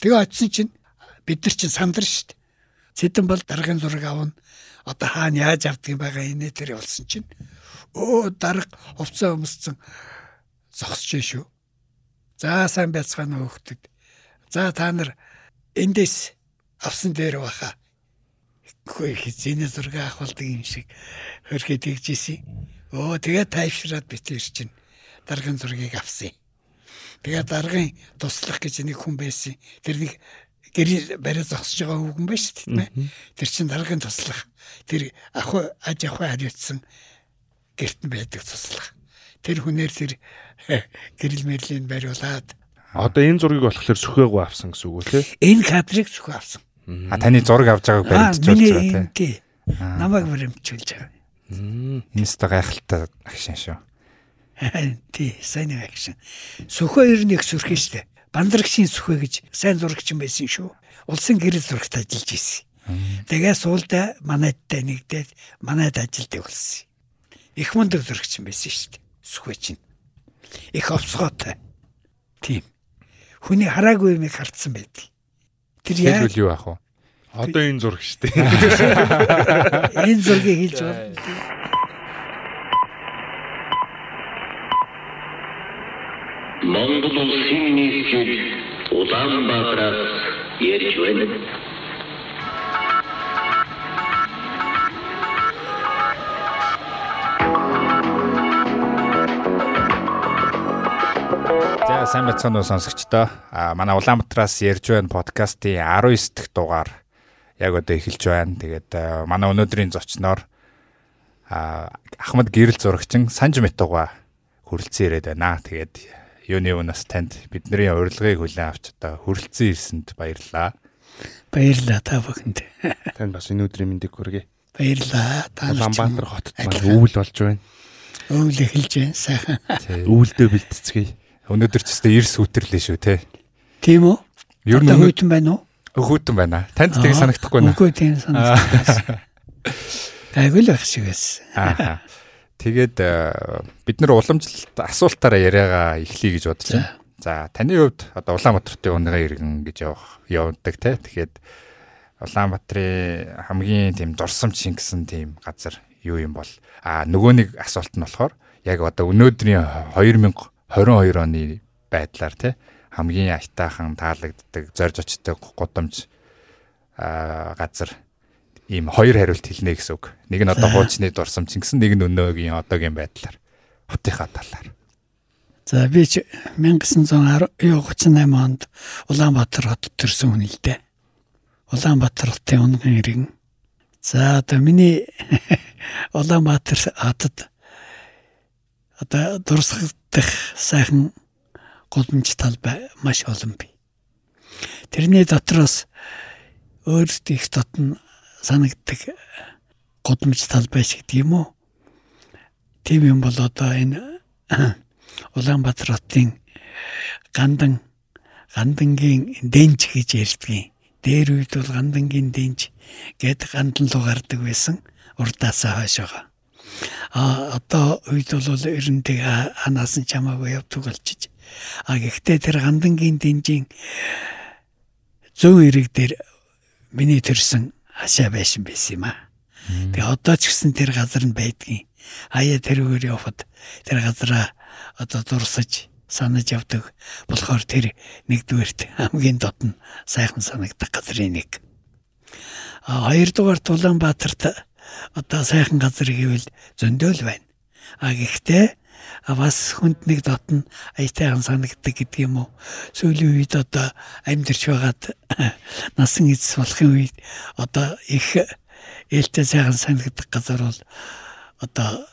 Тэгээ очисон чинь бид нар чинь сандар шүү дээ. Цэдэн бол даргын зураг авна. Одоо хаана яаж авдаг юм байгаа инээ тэр болсон чинь өө дарга хувцас өмссөн зогсож шүү. За сайн байцгаана хөөхдөд. За та нар эндээс авсан дээр баха. Хөөе хизээний зураг авахулдаг юм шиг хөрхөд тэгжсэн. Өө тэгээ тайвшраад бит ир чинь даргын зургийг авсан. Тэгээ даргын туслах гэж нэг хүн байсан. Тэр нэг гэрэл барай зогсож байгаа хүүхэн байна шүү дээ. Тэр чин даргын туслах. Тэр ах аж ахуй хариуцсан гэрт нь байдаг туслах. Тэр хүнээр тэр гэрэл мэрлийн бариулаад Одоо энэ зургийг болохоор сөхөөгөө авсан гэсэн үг үү те? энэ кадрыг зөвхөн авсан. А таны зураг авж байгааг баримтжуулж байгаа тий. Намайг баримтжуулж байгаа. Энэ өстө гайхалтай агшин шүү. Тий, сайн агшин. Сөхөө 91 сүрхэн штэ. Бандрагшийн сөхөө гэж сайн зурагч юм байсан шүү. Улсын гэрэл зурагт ажиллаж исэн. Тэгээ суулдаа манайдтай нэгдээд манайд ажилдаг болсон. Их мундаг зурагч юм байсан штэ. Сөхөө чинь. Их овцгоотой. Тийм. Хүний хараагүй юмыг хартсан байдаг. Тэр яа Тэгвэл юу ах вэ? Одоо энэ зураг шүү дээ. энэ зургийг хэлж байна. Монгол улсын нийслэл Улаанбаатараас ярьж байна. За сайн бацхан уу сонсогчдоо. А манай Улаанбаатараас ярьж байна подкастын 19 дахь дугаар яг одоо эхэлж байна. Тэгээд манай өнөөдрийн зочноор а Ахмад гэрэл зурагчин Санж Метуга хүрэлцэн ирээд байна. Тэгээд юуны өнөөс танд бидний урилгыг хүлээн авч одоо хүрэлцэн ирсэнд баярлалаа. Баярлалаа та бүхэнд. Танд бас энэ өдрийн мэндийг хүргэе. Баярлалаа. Та Улаанбаатар хотод маань өвөл болж байна. өвөл эхэлж байна. Сайхан. Өвөлдөө бэлтцгээе. Өнөөдөр ч гэсэн эрс үтэрлээ шүү те. Тийм үү? Ер нь хөйтэн байна уу? Хөөхөтөн байна. Танд тийг санагдахгүй наа. Үгүй тийм санагдсан. Гайгүй л байх шиг байсан. Аа. Тэгээд э, бид нар уламжлалт асуултаараа яриагаа эхлэе гэж бодож байна. За таны хувьд одоо Улаанбаатарын унагаа иргэн гэж явах явдаг те. Тэгэхээр Улаанбаатарын хамгийн тийм дурсамж шингэсэн тийм газар юу юм бол а нөгөө нэг асуулт нь болохоор яг одоо өнөөдрийн 2022 оны байдлаар те хамгийн аятайхан таалагддаг зорж очдог гудамж а газар ийм хоёр хариулт хэлнэ гэсэн үг. Нэг нь одоо хуучны дурсамж гэсэн, нэг нь өнөөгийн одоогийн байдлаар хотынхаа талаар. За би ч 1938 онд Улаанбаатар хотод төрсэн хүн л дээ. Улаанбаатар хотын унган иргэн. За одоо миний Улаанбаатар хотод одоо дурсагдах сайхан гудамж талбай маш олон бий. Тэрний дотроос өөрсдөө их дотн санагддаг гудамж талбай шиг тийм үү? Тийм юм бол одоо энэ Улаанбаатар хотын гандан гандангийн дэнж гэж ярьдгийн. Дээр үед бол гандангийн дэнж гэд гандан луу гардаг байсан. Урдаасаа хойш байгаа. А одоо үед бол ерөнтэй ханаас нь чамаагүй явдаг болчих. А гэхдээ тэр гандангийн дэнжийн зүүн ирэг дээр миний төрсэн хашаа байшин байсан юм аа. Тэгээ одоо ч гэсэн тэр газар нь байдгийн. Хаяа тэрүүгээр явхад тэр газараа одоо дурсаж санаж явдаг болохоор тэр нэгдүгээрт хамгийн дотн сайхан санагдах газрын нэг. А хоёрдугаар Улаанбаатарт одоо сайхан газар гэвэл зөндөөл байна. А гэхдээ бас хүнд нэг дотн аятайхан санагддаг гэдэг юм уу. Сүүлийн үед одоо амьдарч байгаад насан эцэс болохын үед одоо их ээлтэй сайхан санагдах газар бол одоо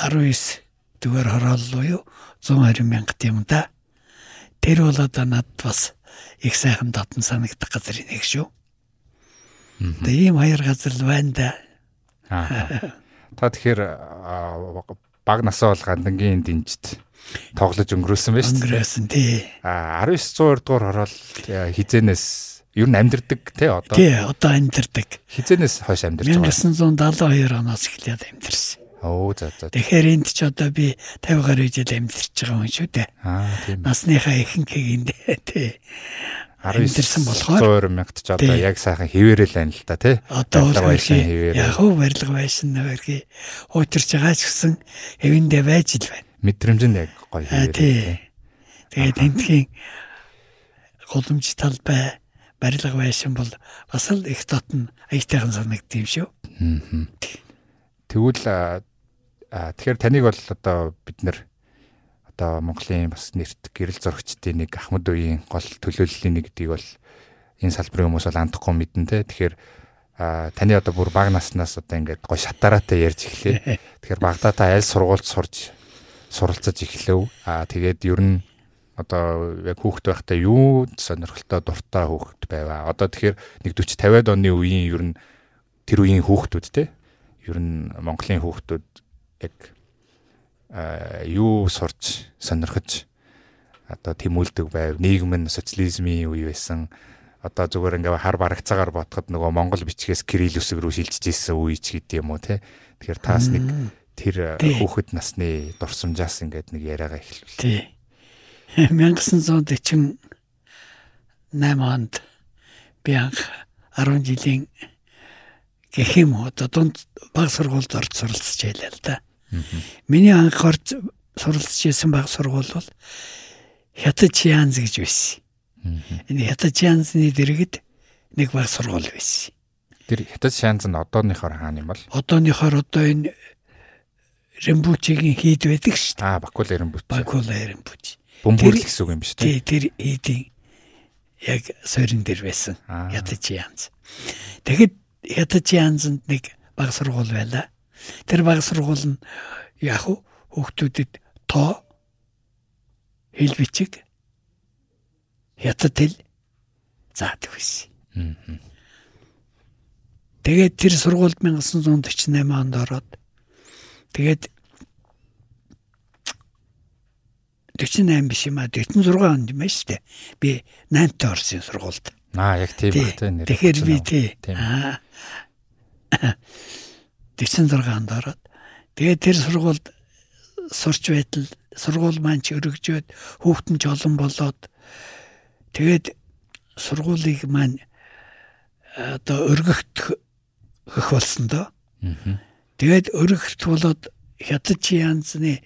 19 дүүгээр хорооллоо юу 120 мянга тийм да. Тэр бол одоо над бас их сайхан дотн санагдах газар нэг шүү. Тэгээ ийм хоёр газар л байна да. Аа. Та тэгэхээр баг насаа бол гандангийн дэнжид тоглож өнгөрөөсөн байж тээ. Өнгөрөөсөн тий. А 1900 дугаар хороол э, хизэнээс ер нь амьдэрдэг те одоо Тий одоо амьдэрдэг. хизэнээс хойш амьдарч байгаа. 1972 оноос эхлээд амьдэрсэн. Оо за за. Тэгэхээр энд ч одоо би 50 гаруй жил амьдарч байгаа юм шүү дээ. Аа тийм. Насныхаа ихэнхийг тий. 19 болохоор 100 мянгад ч одоо яг сайхан хിവэрэл байна л та тий. Одоо баялсан хിവэр. Яг хөө барилга байсан нэргий хуучирч байгаа ч гэсэн хэвэндээ байж л байна. Мэдрэмжэнд яг гоё э, хിവэр. Тий. Тэгээд тентхийн голомж талбай барилга байсан бол бас л их дотн аягтайхан санагд юм шүү. Тэгвэл тэгэхээр таныг бол одоо бид нэр одоо Монголын бас нэрт гэрэл зурагчдын нэг Ахмад үеийн гол төлөөллийн нэг гэдгийг бол энэ салбарын хүмүүс бол андахгүй мэднэ те. Тэгэхээр таны одоо бүр баг наснаас одоо ингээд гой шатараатай ярьж эхлэе. Тэгэхээр багтаатаа аль сургуульд сурж суралцаж эхлэв. А тэгээд ер нь одоо яг хүүхэд байхдаа юу сонирхолтой дуртай хүүхэд байваа. Одоо тэгэхээр нэг 40 50-аад оны үеийн ер нь тэр үеийн хүүхдүүд те. Ер нь Монголын хүүхдүүд яг юу сурч сонирхож одоо тэмүүлдэг байв. Нийгэм нь социализмын үе байсан. Одоо зүгээр ингээ хар барагцаагаар бодоход нөгөө Монгол бичгээс кирилл үсэг рүү шилжиж ирсэн үе ч гэдэг юм уу те. Тэгэхээр таас нэг тэр Тий. хүүхэд насны дурсамжаас ингээд нэг яриагаа. Тий. 1948 онд би анх 10 жилийн гэх юм уу дунд баг сургуульд орж суралцж байлаа л да. Миний анх орж суралцж исэн баг сургууль бол Хятад Янз гэж байсан. Энэ Хятад Янзны дэргэд нэг баг сургууль байсан. Тэр хятад шаанз нь одооныхоор хаана юм бол? Одооныхоор одоо энэ Рембучигийн хийд байдаг шүү дээ. Аа Бакул Эренбүч. Бакула Рембуч. Бөмбөрлөх гэсэн үг юм биш үү? Тий, тэр хийдийн яг сойрон дээр байсан. Ятаж янз. Тэгэхэд ятаж янзанд нэг баг сургууль байлаа. Тэр баг сургууль нь яг хүүхдүүдэд тоо хэл бичиг хятад хэл заадаг байсан. Тэгээд тэр сургуульд 1948 онд ороод тэгээд 48 биш юм а 46 онд юм байна шүү дээ. Би 8-т орсон сургуульд. Аа яг тийм Тий. баг тийм. Тэгэхээр би тий. Аа. 46 онд ороод тэгээд тэр сургуульд сурч байтал сургууль маань ч өргөжөөд хүүхдэн ч олон болоод тэгээд сургуулийг маань одоо өргөхт хөх болсон доо. Тэгээд өргөхт болоод хятад янзны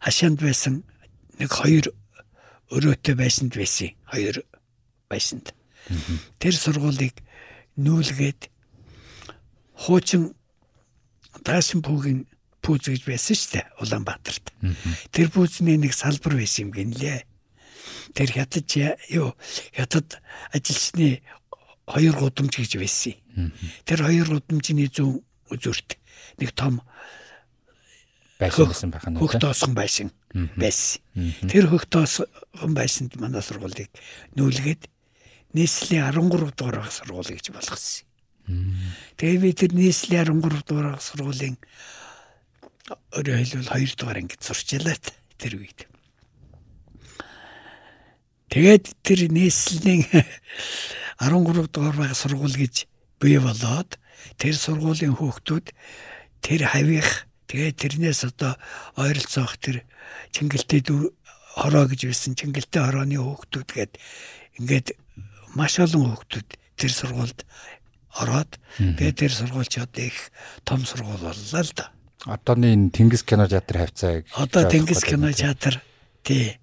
хашаанд байсан нэг хоёр өрөөтэй байсанд байсан. Хоёр байсанд. Тэр сургуулийг нүүлгээд хуучин даашин пүүгийн пүүз гэж байсан шүү дээ Улаанбаатарт. Тэр пүүзний нэг салбар байсан юм гинлээ. Тэр хятад юу хятад ажилчны хоёр гудамж гэж байсан. Тэр хоёр гудамжны зүүн үзүүрт нэг том байсан байх нь. хөх тоосхон байшин байсан. Тэр хөх тоосхон байшинд манай сургуулийг нүүлгээд нийслэлийн 13 дугаар сургууль гэж болгосон. Тэгээ би тэр нийслэлийн 13 дугаар сургуулийн өөрөөр хэлбэл 2 дугаар ангид сурчлаа тэр үед. Тэгээд тэр нийслэлийн 13 дугаар баг сургууль гэж бий болоод тэр сургуулийн хүүхдүүд тэр хавих тэгээд тэрнээс одоо ойролцоох тэр чингэлтэй хороо гэж байсан чингэлтэй хорооны хүүхдүүд гээд ингээд маш олон хүүхдүүд тэр сургуульд ороод тэгээд тэр сургууль ч одоо их том сургууль боллоо л да. Одооны энэ Тэнгис кино театр хавцаа гэж Одоо Тэнгис кино театр тий.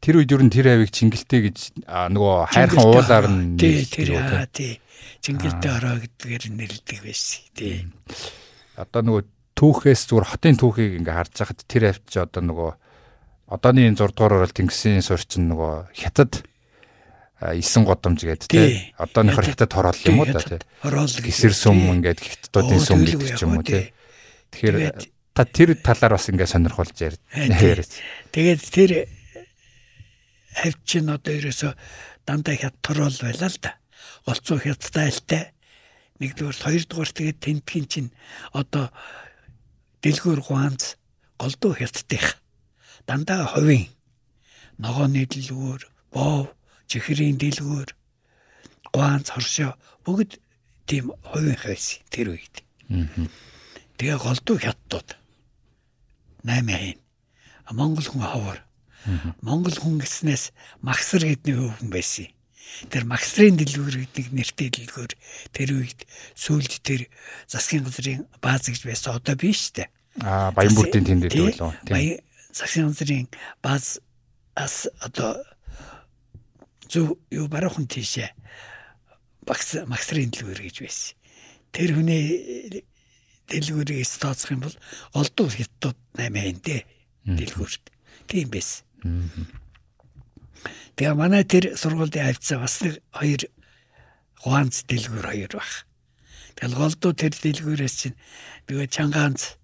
Тэр үед ер нь тэр авиг чингэлтэй гэж нөгөө хайрхан уулаар нь тий тэр юу, тий. чингэлтэй хороо гэдгээр нэрлдэг байсан тий. одоо нөгөө түүхээс зүгээр хотын түүхийг ингээ харж байхад тэр авч одоо нөгөө одооны энэ 6 дугаар орол Тэнгисийн сурчин нөгөө хятад 9 годомж гэдэг Тий. Одооныхор хятад хороол юм уу да тий. Хороол гэж Гисэр сүм ингээд хятадуудын Оо, сүм гэдэг ч юм уу тий. Тэгэхээр та тэр талаар бас ингээ сонирхолж ярь. Э. Тэгээд тэр хавч чинь одоо ерөөсө дандаа хят тороол байла л да. Олцоо хяттайлтай. Нэгдүгээр хоёрдугаар тэгээд тентгийн чинь одоо дэлгүүр гуанц голдуу хяттих. Дандаа ховын ногооны дэлгүүр, бов, чихрийн дэлгүүр, гуанц хоршоо бүгд тийм ховын хайс тэр үед. Тэгээ голдуу хятадууд 8 айн. Монгол хүн ховор. Монгол хүн гэснээс Максар гэдний хүн байсан. Тэр Максрын дэлгүүр гэдэг нэртэй дэлгүүр тэр үед сүүлд тэр засгийн газрын бааз гэж байсан. Одоо биш үү? Аа Баянбүрдийн тэнд гэдэг болов. Тийм. Баян засгийн газрын бааз ас одоо зөв юу баруухан тийшээ багс Максрын дэлгүүр гэж байсан. Тэр хүний дэлгүүрийг тооцох юм бол олдуу хятад 8 айн дээ дэлгүүрт. Тийм байсан. Тэгээ манай тэр сургуулийн хавцаа бас нэг хоёр гуанц дэлгүүр хоёр баг. Тэгэл голдуу тэр дэлгүүрээс чинь нөгөө чангаанц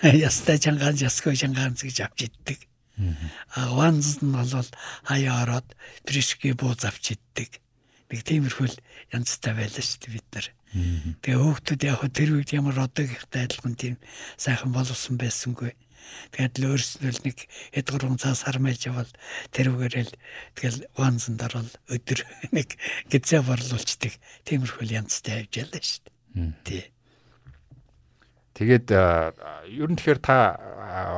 ястай чангаанц ясгүй чангаанц гэж авч иддэг. А гуанц нь бол хаяа ороод пришки бууз авч иддэг. Нэг тиймэрхүү л янзтай байлаа шүү дээ бид нар. Тэгээ хүүхдүүд яг тэр үед ямар одоогийнхтай адилхан тийм сайхан болсон байсангүй. Тэгээд л өөрснөө л нэг хэд гурван цаас хармайлж явал тэрүүгээрэл тэгэл ванзанд орол өдөр нэг гизээ борлуулцдаг. Тиймэрхүү янзтай авч ялаа шүү дээ. Тий. Тэгээд ер нь тэгэхээр та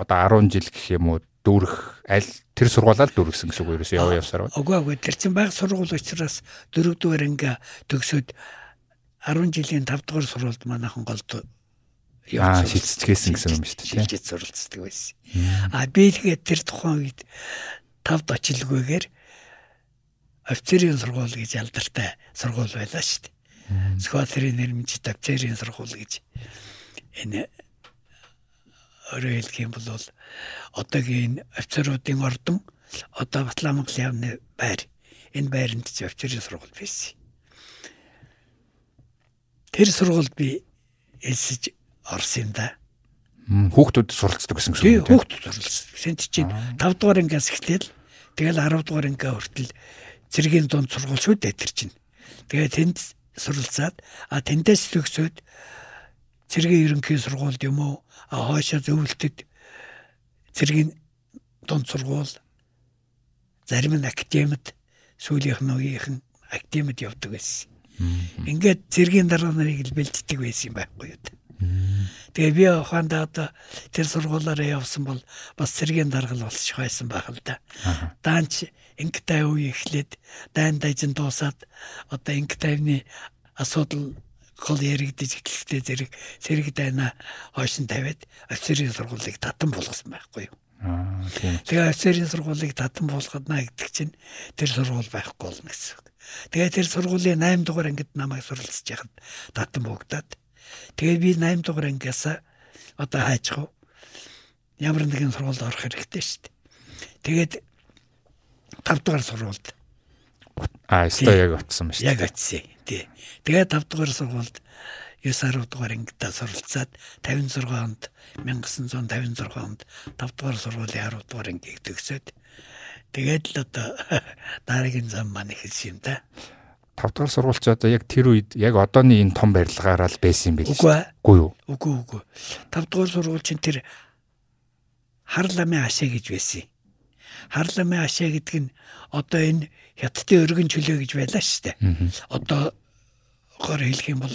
одоо 10 жил гэх юм уу дүүрэх аль тэр сургуулаа л дүүргэсэн гэсэн үг ерөөсөө яв явсаар байна. Үгүй үгүй тэр чинь баг сургууль учраас дөрөвдүгээр анги төгсөөд 10 жилийн 5 дугаар сургуульд манайхан голд Аа шилжчихсэн гэсэн юм шүү дээ. шилжиж суралцдаг байсан. А би тэгээд тэр тухайн үед тавд очилгүйгээр офицерийн сургууль гэж алдартай сургууль байлаа шүү дээ. Скватрийн нэрмжит офицерийн сургууль гэж энэ өөрөөр хэлэх юм бол одоогийн офицеруудын ордон одоо Батламгал явны байр энэ байранд ч офицерийн сургууль байсан. Тэр сургуульд би элсэж орсон юм да. Хүүхдүүд суралцдаг гэсэн үг тийм. хүүхд суралцсан. Сент чинь 5 дугаар ангиас эхлээл тэгэл 10 дугаар анги хүртэл цэргийн дунд сургууль шүү дээ тэр чинь. Тэгээ тэнд суралцаад а тэндээс төгсөөд цэргийн ерөнхий сургуульд юм уу а хоошоо зөвлөлтөд цэргийн дунд сургууль зарим нь академид сүүлийнх нь үеийнхэн академид явдаг байсан. Ингээд цэргийн дараа нарыг л бэлддэг байсан юм байхгүй юу? Тэгээ би ухаандаа одоо тэр сургуулаараа явсан бол бас цэргийн даргал болчих байсан байх л да. Даанч инг тай үе эхлээд дайн дайжин дуусаад одоо инг тайвны асуудал гол яригдэж эхлэхдээ зэрэг цэрэг дайна хойш нь тавиад офицерийн сургуулийг татан болгосон байхгүй юу? Аа тийм. Тэгээ офицерийн сургуулийг татан болгоод наа гэдэг чинь тэр сургууль байхгүй болно гэсэн. Тэгээ тэр сургуулийн 8 дугаар ангид намайг суралцж яхад татан богдаад тэгээ би 8 дугаар ангиас одоо хайчих уу? Ямар нэгэн сургуульд орох хэрэгтэй шүү дээ. Тэгээд 5 дугаар сургуульд Аа өстой яг утсан ба шүү. яг очив. Тий. Тэгээд 5 дугаар сургуульд 9 10 дугаар ангидаа суралцаад 56 онд 1956 онд 5 дугаар сургуулийн 10 дугаар ангийг төгсөөд тэгээд л одоо дараагийн зам маань эхэлсэн юм да. 5 дугаар сургууль ч одоо яг тэр үед яг одооны энэ том барилгаараа л байсан юм биш ээ. Үгүй юу? Үгүй үгүй. 5 дугаар сургууль чинь тэр харламын ашаа гэж байсан. Харламын ашаа гэдэг нь одоо энэ хятадын өргөн чөлөө гэж байлаа шүү дээ. Одоо гоор хэлэх юм бол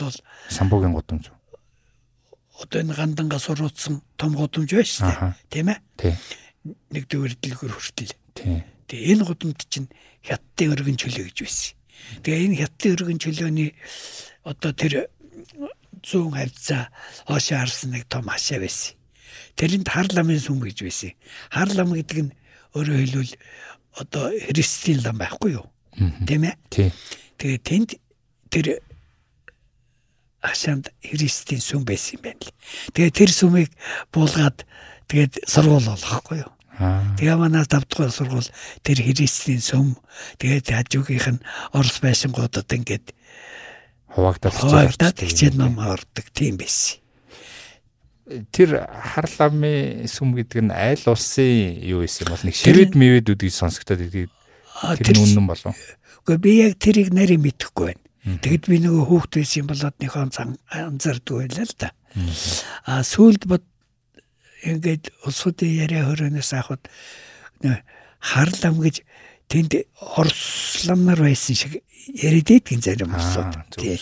Самбуугийн гудамж. одоо энэ ганданга суруудсан том гудамж байна шүү дээ. Тийм ээ. Тий. Нэг дүүр дэлгүр хүртэл. Тий. Тэгээ энэ гудамж чинь хятадын өргөн чөлөө гэж байсан. Тэгээ энэ хятадын өргөн чөлөөний одоо тэр зүүн хавцаа хоошоо харсан нэг том хашаа байсан. Тэрэнд харламын сүм гэж байсан. Харлам гэдэг нь өөрөөр хэлбэл одоо христийн лам байхгүй юу? Тийм ээ. Тий. Тэгээ тэнд тэр хашаанд христийн сүм байсан юм байна л. Тэгээ тэр сүмийг буулгаад тэгээд сургууль болохгүй юу? Тэгээ манай давтгал сургууль тэр христийн сүм тэгээд хажуугийнх нь орос байшингуудад ингээд Хуваагдаад хичээл ном ордог тийм байсан. Тэр харламын сүм гэдэг нь айл улсын юу исэн бол нэг ширэд мэвэд үдгийг сонсогдоод идэг. Тэр нь үнэн болов. Гэхдээ би яг тэрийг нарийн мэдэхгүй байна. Тэгэд би нөгөө хүүхд байсан болоод нөхөн цан анзаардгүй байлаа л да. А сүулт бод ингээд улсуудын яриа хөрөнөөс авахд нөө харлам гэж тэнд орслам нар байсан шиг яриад идэгэн зарим улсууд. зөв, Тий.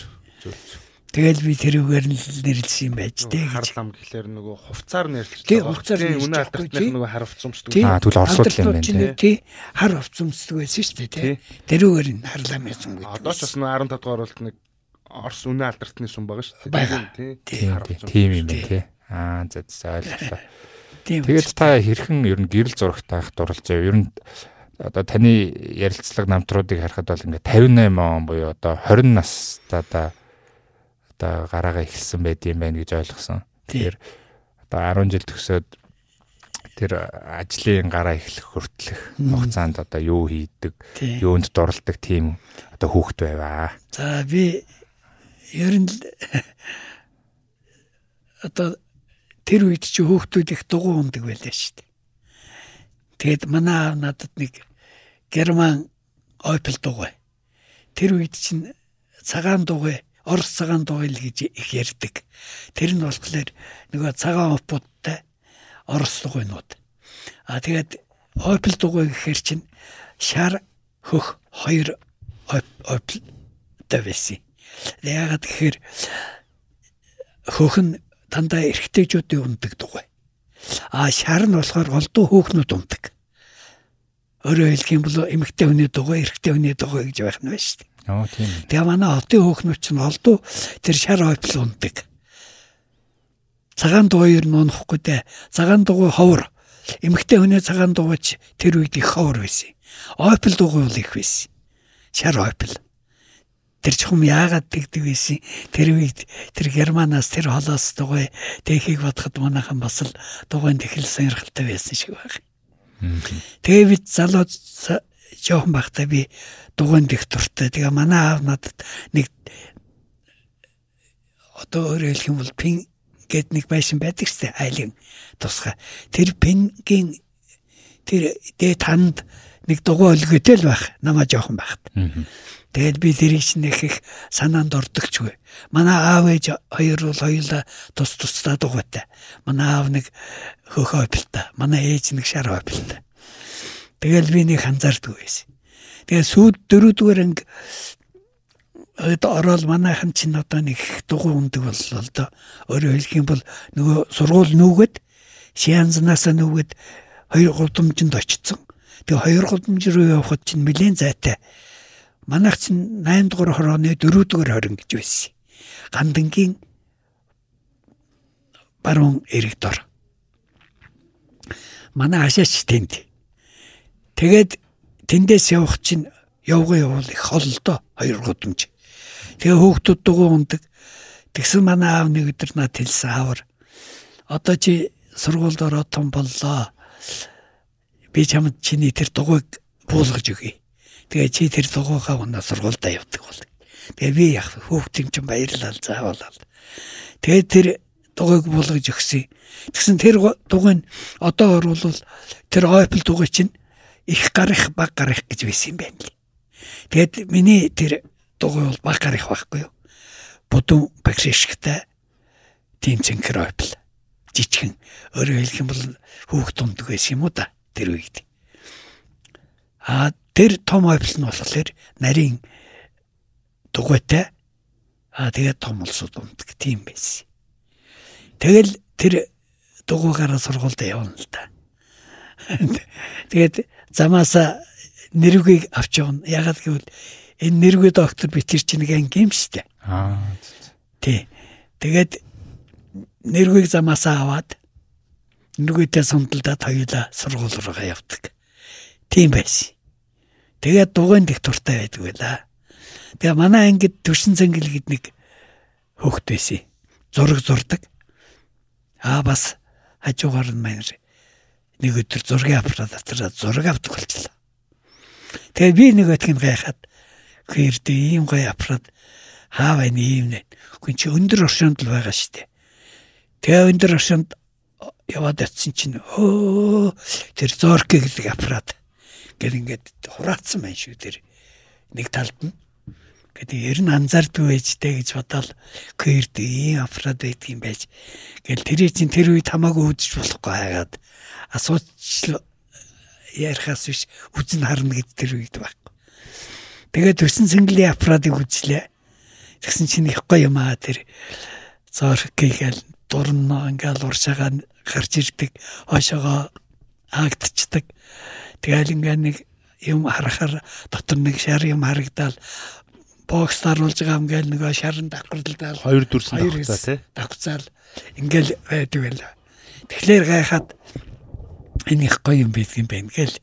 Тэгэл би тэрүүгээр нь л нэрлсэн юм байж тээ Хар гэж. лам гэхлээр нөгөө хувцаар нэрлэж байгаа. хувцаар Тийм, нэрлэж Үнэ байгаа алдарт тий. нөгөө хар хувц өмсдөг. Тий. Аа, тэгвэл орсууд л юм байна, тий хар хувцсамсдаг байсан шүү дээ тий. Тэрүүгээр нь харлаа мэдсэн гэдэг. Одоо ч бас нөгөө 15 дугаар болт нэг Орос үнэ алдартны сүм байгаа шүү дээ. Тий. Тийм юм байна тий. Аа за за ойлголоо. Тэгээд та хэрхэн ер нь гэрэл зурагт таах дурлж байгаа. Ер нь одоо таны ярилцлага намтруудыг харахад бол ингээ 58 он буюу одоо 20 настайдаа одоо гараагаа эхэлсэн байд юм байна гэж ойлгосон. Тэгэхээр одоо 10 жил төгсөөд тэр ажлын гараа эхлэх хүртэлх хугацаанд одоо юу хийдэг, юунд дурладаг тийм одоо хүүхэд байваа. За би ер нь одоо тэр үед чи хүүхдүүд их дугуй ундаг байлаа шүү дээ. Тэгэд манай аав надад нэг герман ойпл дугуй. Тэр үед чинь цагаан дугуй, орос цагаан дугуй л гэж их ярьдаг. Тэр нь болохоор нөгөө цагаан опуудтай орос дугуйнууд. А тэгээд ойпл дугуй гэхэр чинь шар хөх хоёр ойпл та байсан. Яагаад гэхээр хөхн дандаа эргэжтэйчүүдийн ундаг дугуй. А шар нь болохоор голдуу хөөхнүүд ундаг. Өөрөөр хэлэх юм бол эмэгтэй хүний дугуй, эрэгтэй хүний дугуй гэж байх нь байна шүү дээ. Оо тийм. ээ. Тэгээ манай хотын хөөхнүүд чинь олдуу тэр шар ойпл ундаг. Цагаан дугуй ер нь унахгүй дээ. Цагаан дугуй ховор. Эмэгтэй хүний цагаан дугуйч тэр үед их ховор байсан. Ойпл дугуй бол их байсан. Шар ойпл. Тэр чухам яагаад тэгдэг байсан. Тэр үед тэр германаас тэр холоос дугуй тэхийг бодоход манайхан бас л дугуйн тэхэл сонирхолтой байсан шиг байна. Тэгээ бид залуу за- жоохон байхдаа би дугуйн дэх туртай. Тэгээ манай аав надад нэг одоо өөрөөр хэлэх юм бол пин гэд нэг байшин байдаг дээ айлын тусгай. Тэр пингийн тэр дээд танд нэг дугуй өлгөтэй л байх. Намаа жоохон байхад. Тэгэл би тэрийг чинь их их санаанд ордогчгүй. Манай аав ээж хоёр бол хоёулаа тус тусдаа дугуйтай. Манай аав нэг хөх ойпилтай. Манай ээж нэг шар ойпилтай. Тэгэл би нэг анзаардгүй байсан. Тэгээ сүйд дөрөвдүгээр анги одоо ороод манайхан чинь одоо нэг дугуй ундаг боллоо л доо. Өөрөөр хэлэх юм бол нөгөө сургууль нүгэд Шианзнаасаа нүгэд хоёр гудамжинд очсон. Тэгээ хоёр гудамж руу явхад чинь нэлээд зайтай. Манайх чинь 8 дугаар хорооны 4 дугаар хорин гэж байсан. Гандангийн баруун эрэг дор. Манай хашаач тэнд. Тэгээд тэндээс явах чинь явган явуул их холдоо хоёр гудамж. Тэгээ хөөхтүүд дугуй ундаг. Тэгсэн манай аав нэг өдөр над хэлсэн аавар. Одоо чи сургуульд ороод том боллоо. Би чамд чиний тэр дугуйг буулгаж өгье. Тэгээ чи тэр дугуйгаа унаа сургуульдаа явдаг бол. Тэгээ би яг хөөхтөм чинь баярлал заавалал. Тэгээ тэр дугуйг буулгаж өгсөн. Тэгсэн тэр гу- дугуй нь одоо орвол тэр ойпл дугуй чинь их гарах баг гарах гэж байсан юм байна л. Тэгэд миний тэр дугуй бол баг гарах байхгүй юу? Будун багшишгтай тийм цэнхэр ойпл. Жичгэн өөрөөр хэлэх юм бол хүүхд тундаг байсан юм уу да тэр үед. А тэр том ойпл нь болохоор нарийн дугуйтай а тэгээд том улсууд ундаг тийм байсан. Тэгэл тэр дугуйгаараа сургуультай явна л да. Тэгээд замаасаа нэрвгийг авч явна. Ягаад гэвэл энэ нэрвгүй доктор битэр чинь нэг анги юм штэ. Аа. Тий. Тэгээд нэрвгийг замаасаа аваад нэрвгүйтэй сумдалдаад хоёулаа сургууль руугаа явдаг. Тийм байсан. Тэгээд дугуйн дэх туртай байдаг байла. Тэгээ манай ангид төрсөн цэнгэл гэд нэг хөөхт байсан. Зураг зурдаг. Аа бас хажуугаар нь маань нэг өдөр зургийн аппарат дотроо зураг авдаг болчихлоо. Тэгээ би нэг өтгөн гайхаад гэрдэ ийм гоё аппарат хаа байна ийм нэ. Хүн чи өндөр оршинд л байгаа штэ. Тэгээ өндөр оршинд яваад очсон чинь өө тэр зорки гэдэг аппарат гэл ингээд хураацсан байна шүү тэр нэг талд нь гэдэг ер нь анзаардгүй байжтэй гэж бодоод гэрд ийм аппарат байдаг юм байж гэл тэрий чинь тэр үед хамаагүй үзэж болохгүй хагаад асууч ярихаас биш үзэн харна гэж тэр үед байхгүй. Тэгээд төсөн цэнгэлийн аппаратыг үзлээ. Тэгсэн чинь их гоё юм аа тэр зорхгийгэл дурна ингээл уршаага гарч ирдэг хойшоогоо хаагдчихдаг. Тэгэл ингээ нэг юм харахаар дотор нэг шар юм харагдал бокс даруулж байгаа юм гээл нөгөө шарын давхарлалдаал Хоёр дүрсэн давхцаа тий. давхцаал ингээл байдаг байл. Тэгэхээр гайхаад энэ их гоё юм байдаг юм байна гээл.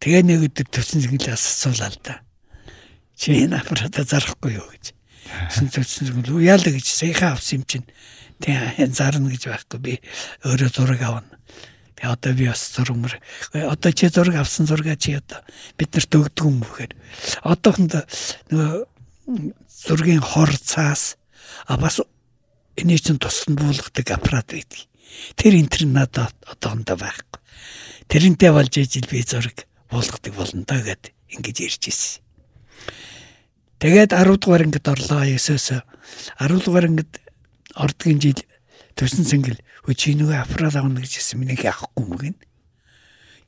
Тэгээ нэг өдөр төсөн зинглээс асуулаа л да. Чи энэ аппарата зарахгүй юу гэж. Тэсэн төсөн зингл яалаа гэж саяхан авсан юм чинь. Тэгээ зарна гэж байхгүй би өөрөө зураг авна. Тэгээ одоо би бас зураг мөр. Одоо чи зураг авсан зургаа чи одоо биднэрт өгдөг юм бөхөр. Одоохонд нөгөө зургийн хор цаас а бас энэ чинь тусанд буулгадаг аппарат байдаг. Тэр интернет надад одоохондоо байхгүй. Тэрнтэй болж ижил би зураг буулгадаг болно да гэд ингэж ярьж ирсэн. Тэгээд 10 дугаар ангид орлоо 9-оос 10 дугаар ангид ордгийн жил төсөн сэнгэл хөө чи нөгөө аппарат авна гэж хэлсэн минийх авахгүй юм гин.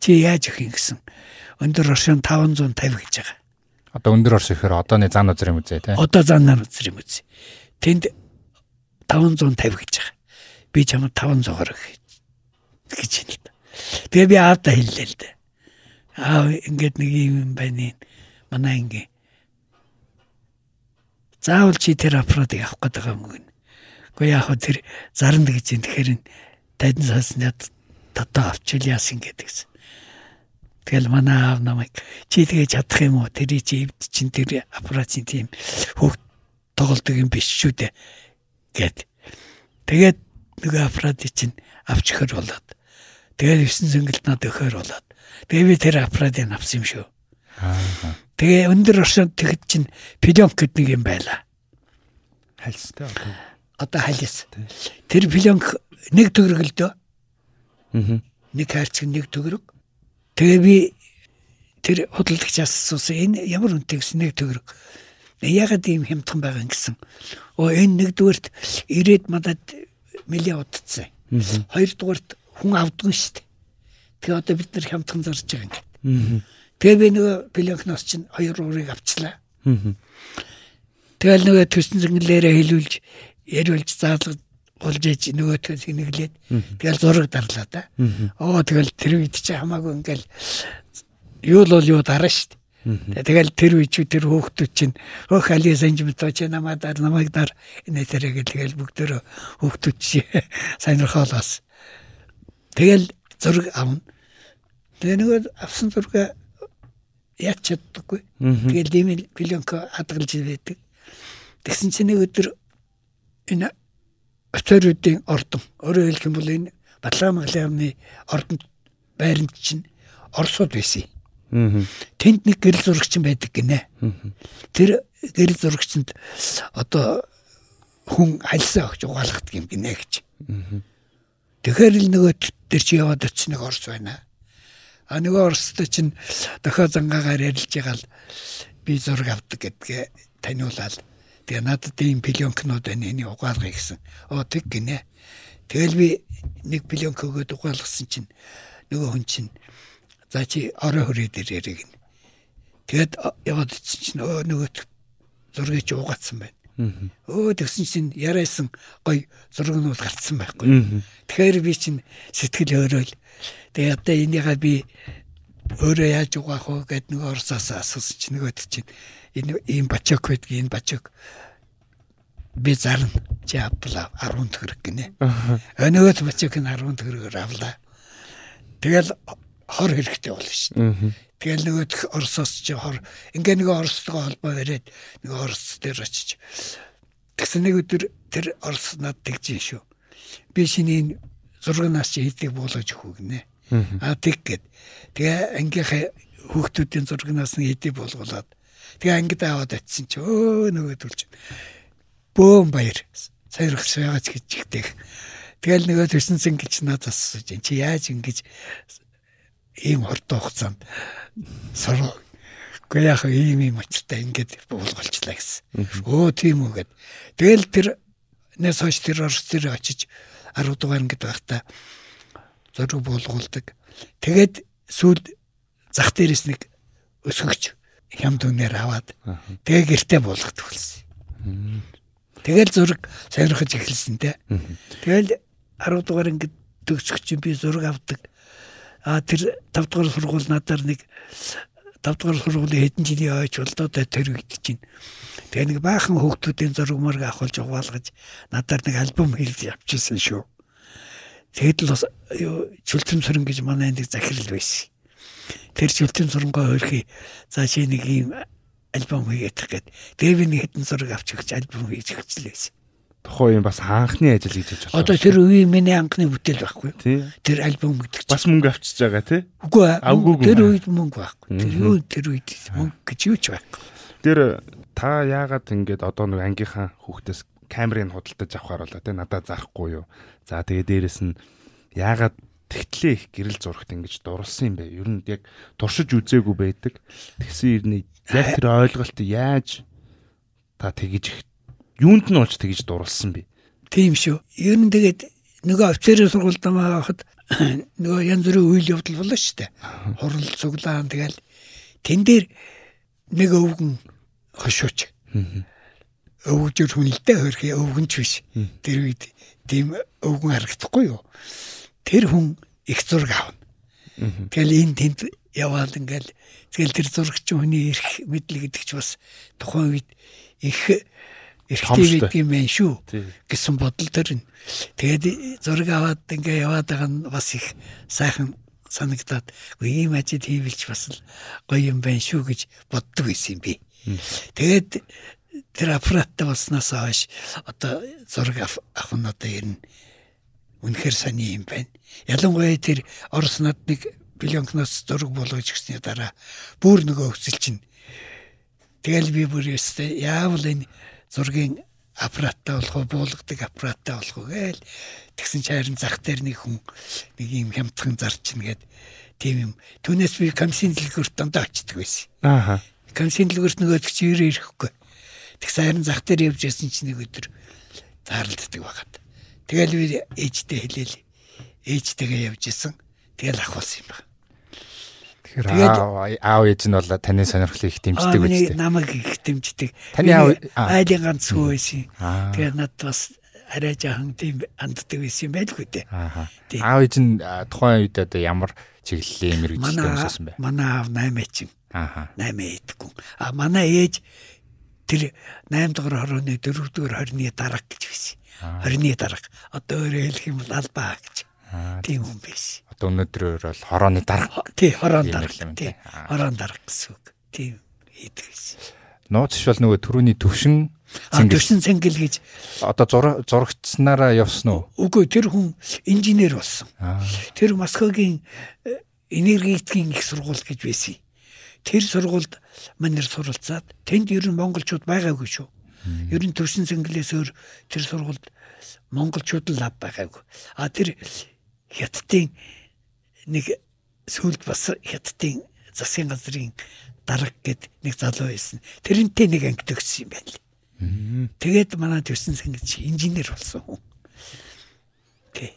Чи яаж өгөх юм гэсэн. Өндөр оршин 550 гэж байгаа. Одоо өндөр орш ихээр одооны зан юм үзээ тий. Одоо занаар үзэр юм үз. Тэнд 550 гэж байгаа. Би чамд 500-аар өгөх гэж да. Тэгээ би аавда хэллээ л да. Аа ингээд нэг юм байна. Манай ингээ. Заавал чи тэр аппаратыг авах гэдэг юм гин. Гэхдээ яг хөө тэр зарна гэж юм. Тэгэхээр тайдан саснаад татаа авчил яасан гэдэг. Тэгэл манай аав намайг чи тэгээ чадах юм уу? Тэр чи эвд чин тэр аппаратын тийм хөөх тоглодог юм биш шүү дээ. Гэт. Тэгээд нөгөө аппаратыг чинь авч өгөхөр болоод. Тэгээд 9 зөнгөлт над өгөхөр болоод. Тэгээ би тэр аппаратыг авсан юм шүү. Аа. Тэгээ өндөр оршинд тэгэд чинь пленк гэдэг нэг юм байла. Хальстай одоо. Одоо халис. Тэр пленк нэг төгрөг л дөө. Аа. Нэг хайрцаг нэг төгрөг. Тэгээ би тэр худалдагчаас асуусан энэ ямар үнэтэй гэсэн нэг төгрөг. Ягаад ийм хямдхан байгаа юм гэсэн. Оо энэ нэгдүгээрт ирээд мадад мэлээ удацсан. Хоёрдугаарт хүн авдгүй шүү дээ. Тэгээ одоо бид нар хямдхан зарж байгаа юм. Аа. Тэгээ би нөгөө пленкноос чинь хоёр уурыг авчлаа. Аа. Тэгэл нөгөө төсөн зэнгэлээрээ хэлүүлж яриулж заалгаж болж иж нөгөө төс нэглээд тэгэл зураг дарлаа да. Оо тэгэл тэр үед чи хамаагүй ингээл юу л бол юу дараа штт. Тэгэл тэр чи тэр хөөхтүүд чинь хөөх али санжимтоо чи намаа дар намайг дар энэ тэрэг тэгэл бүгдөө хөөхтүүд чи сайнрахаалаас. Тэгэл зураг авна. Тэгээ нөгөө авсан зураг яач чаддаггүй. Тэгэл имэл пленко хадгалж байдаг. Тэгсэн чинь нэг өдөр энэ офицеруудын ордон өөрөөр хэлэх юм бол энэ Батлаамгалын амны ордонд байранд чинь Оросууд байсан. Аа. Тэнд нэг гэрэл зурагч байдаг гинэ. Тэр гэрэл зурагчинд одоо хүн хальсаа өгч угаалгадаг юм гинэ гэж. Тэгэхээр л нөгөө тэр чи яваад очиж нэг Орос байна. А нөгөө Оростой чинь дохио зангаагаар ярилж байгаа л би зураг авдаг гэдгээ таниулаад тэгээ надад ийм пленкнууд байна энийг угаалгая гэсэн. Оо тэг гинэ. Тэгэл би нэг пленк өгөөд угаалгасан чинь нөгөө хүн чинь за чи орой дээр яриг гин. Тэгэд яваад очиж чинь өө нөгөө зургийг чи угаацсан байна. Өө тэгсэн чинь яриасан гой зургнууд гарцсан байхгүй. Тэгэхээр би чинь сэтгэл хөөрөөл. Тэгээ одоо энийгээ би өөрөө яаж угаах вэ гэд нэг орсоос асуусан чинь нөгөө чинь энэ ийм бачок байдаг энэ бачок би зарна чи авлаа 10 төгрөг гинэ. Өнөөд бачок нь 10 төгрөгөөр авлаа. Тэгэл хор хэрэгтэй болно шүү дээ. Тэгэл нөгөө Оросоос чи хор ингээ нөгөө Оростойгоо холбоо яриад нөгөө Орос дээр очиж тэгсэн нэг өдөр тэр Орос над тэгж шүү. Би шиний зургнаас чи хэдийг буулгаж өгөх гинэ. А тэг гэд. Тэгээ ангийнхаа хүүхдүүдийн зургнаас нь хэдийг буулгуулад тэгээ ангид аваад очисон чи өө нөгөө төлж бөөм баяр сайрах сайгач гэж ихтэй. Тэгэл нөгөө төсөнсөн гэж надад асууж чи яаж ингэж ийм хурдан хугацаанд сороо Гэхдээ яг ийм юм очтой ингээд буулгалчлаа гэсэн. Өө тийм үү гэд. Тэгэл тэр нэс хойш тэр орс тэр очиж 10 дугаар ингээд байхдаа зураг буулгуулдаг. Тэгээд сүүл зах дээрээс нэг өсгөгч хямд үнээр аваад тэгээ гэртээ буулгадаг болсон. Тэгэл зураг сонирхож эхэлсэн те. Тэгэл 10 дугаар ингээд төгсөх чинь би зураг авдаг. А тэр 5 дугаар сургууль надаар нэг 5 дугаар сургуулийн хэдэн жилийн ойч болдоо тэр үед чинь. Тэгээ нэг баахан хүүхдүүдийн зураг мөрг авахулж угаалгаж надаар нэг альбом хийж явчихсан шүү. Тэгэд л бас чөлтөм сүрэн гэж манай энд захирал байсан. Тэр чөлтөм сүрэнгөө хөрхий. За чи нэг ийм альбом хийгээд гээд тэгээ би нэг хэдэн зураг авч өгч альбом хийж өгчлээсэн. Тухайн үеийн бас анхны ажил хийж байж Одоо тэр үеийн миний анхны бүтээл байхгүй юу? Тэр альбом гэдэг чинь. Бас мөнгө авчиж байгаа тий. Үгүй ээ. Тэр үед мөнгө байхгүй. Тэр үед тэр үед мөнгө гэж юу ч байхгүй. Тэр та яагаад ингэж одоо нэг ангийнхаа хүүхдээс камерыг худалдаж авахар болоо тий надад зарахгүй юу. За тэгээ дээрэс нь яагаад тэгтлээ их гэрэл зурагт ингэж дурлсан юм бэ? Ер нь яг туршиж үзээгүй байдаг. Тэгсэн ирний яг тэр ойлголт яаж та тэгэж их юунд нь болж тэгэж дурлсан бэ? Тийм шүү. Ер нь тэгээд нөгөө офицерийн сургуульд хахад нөгөө янз бүрийн үйл явдал боллоо шүү дээ. Хурал цуглаан тэгэл тэн дээр нэг өвгөн хошууч. Өвгөжөр хүнэлтэй хөрхи өвгөнч биш. Тэр үед тийм өвгөн харагдахгүй юу? Тэр хүн их зураг авна. Тэгэл энэ тэнд яваал ингээл тэгэл тэр зурагч хүний эрх мэдл гэдэг ч бас тухайн үед их эрхтэй байдаг юм байна шүү гэсэн бодол төрн. Тэгээд зураг аваад ингээ яваад байгаа нь бас их сайхан санагдаад үгүй ийм ажил хийвэлч бас л гоё юм байна шүү гэж боддог байсан юм би. Тэгээд тэр аппараттай болсноос хойш одоо зураг ав- авах нь одоо ер нь үнэхээр сони юм байна. Ялангуяа тэр Орос надныг Пленкноос зураг болгож гисний дараа бүр нөгөө өсөл чинь тэгэл би бүр өстэй яавал энэ зургийн аппараттай болох уу буулгадаг аппараттай болох уу гээл тэгсэн чи харин зах дээр нэг хүн нэг юм хямдхан зарчин гээд тийм юм түүнээс би комиссийн дэлгүүрт дандаа очдөг байсан. Ааха. Комиссийн дэлгүүрт нөгөө чи ирээ ирэхгүй. Тэгсэн харин зах дээр явж ясан чи нэг өдөр заарлддаг байгаад. Тэгэл би ээжтэй хэлээл ээжтэйгээ явж исэн. Тэгэл ахуулсан юм байна. Тэгэхээр аав ээж нь бол таны сонирхлыг их дэмждэг Аа, үстэй. намайг их дэмждэг. Таны аа. айлын ганц хүү байсан. Аа. Тэгээд над бас арай жаахан тийм анддаг байсан юм байлгүй дээ. Тийм. Аав ээж нь тухайн үед одоо ямар чиглэлийн мэрэгчлээ өмсөсөн бэ? манай аав 8 чин, Ааха. 8 эдгүн. А манай ээж тэр 8 дугаар хорооны 4 дугаар хорны дарга гэж байсан. Хорны дарга. Одоо өөрөөр хэлэх юм бол албаа гэж. Аа, Тийм хүн байсан. Өнөөдрөөр бол хорооны дарга Тий, хороон дарга. Тий, хороон дарга гэсэн үг. Тийм хийдэг байсан. нууц ш бол нөгөө төрөний төвшин цэнгэл төрсөн цэнгэл гэж одоо зураг зурагчснараа явсан уу? үгүй тэр хүн инженер болсон. Тэр Москвагийн э, энергетикийн их сургууль гэж байсан. Тэр сургуульд манер суралцаад тэнд ер нь монголчууд байгаагүй шүү. Ер нь төвшин цэнгэлээс өөр тэр сургуульд монголчууд л ав байгаагүй. А тэр хятадын нэг сүлд бас хятадын засгийн газрын дарга гэд нэг залуу байсан. Тэрнтэй нэг анги төгссөн юм байна л. Тэгээд манай цэнгэл чи инженер болсон хүн. Тий.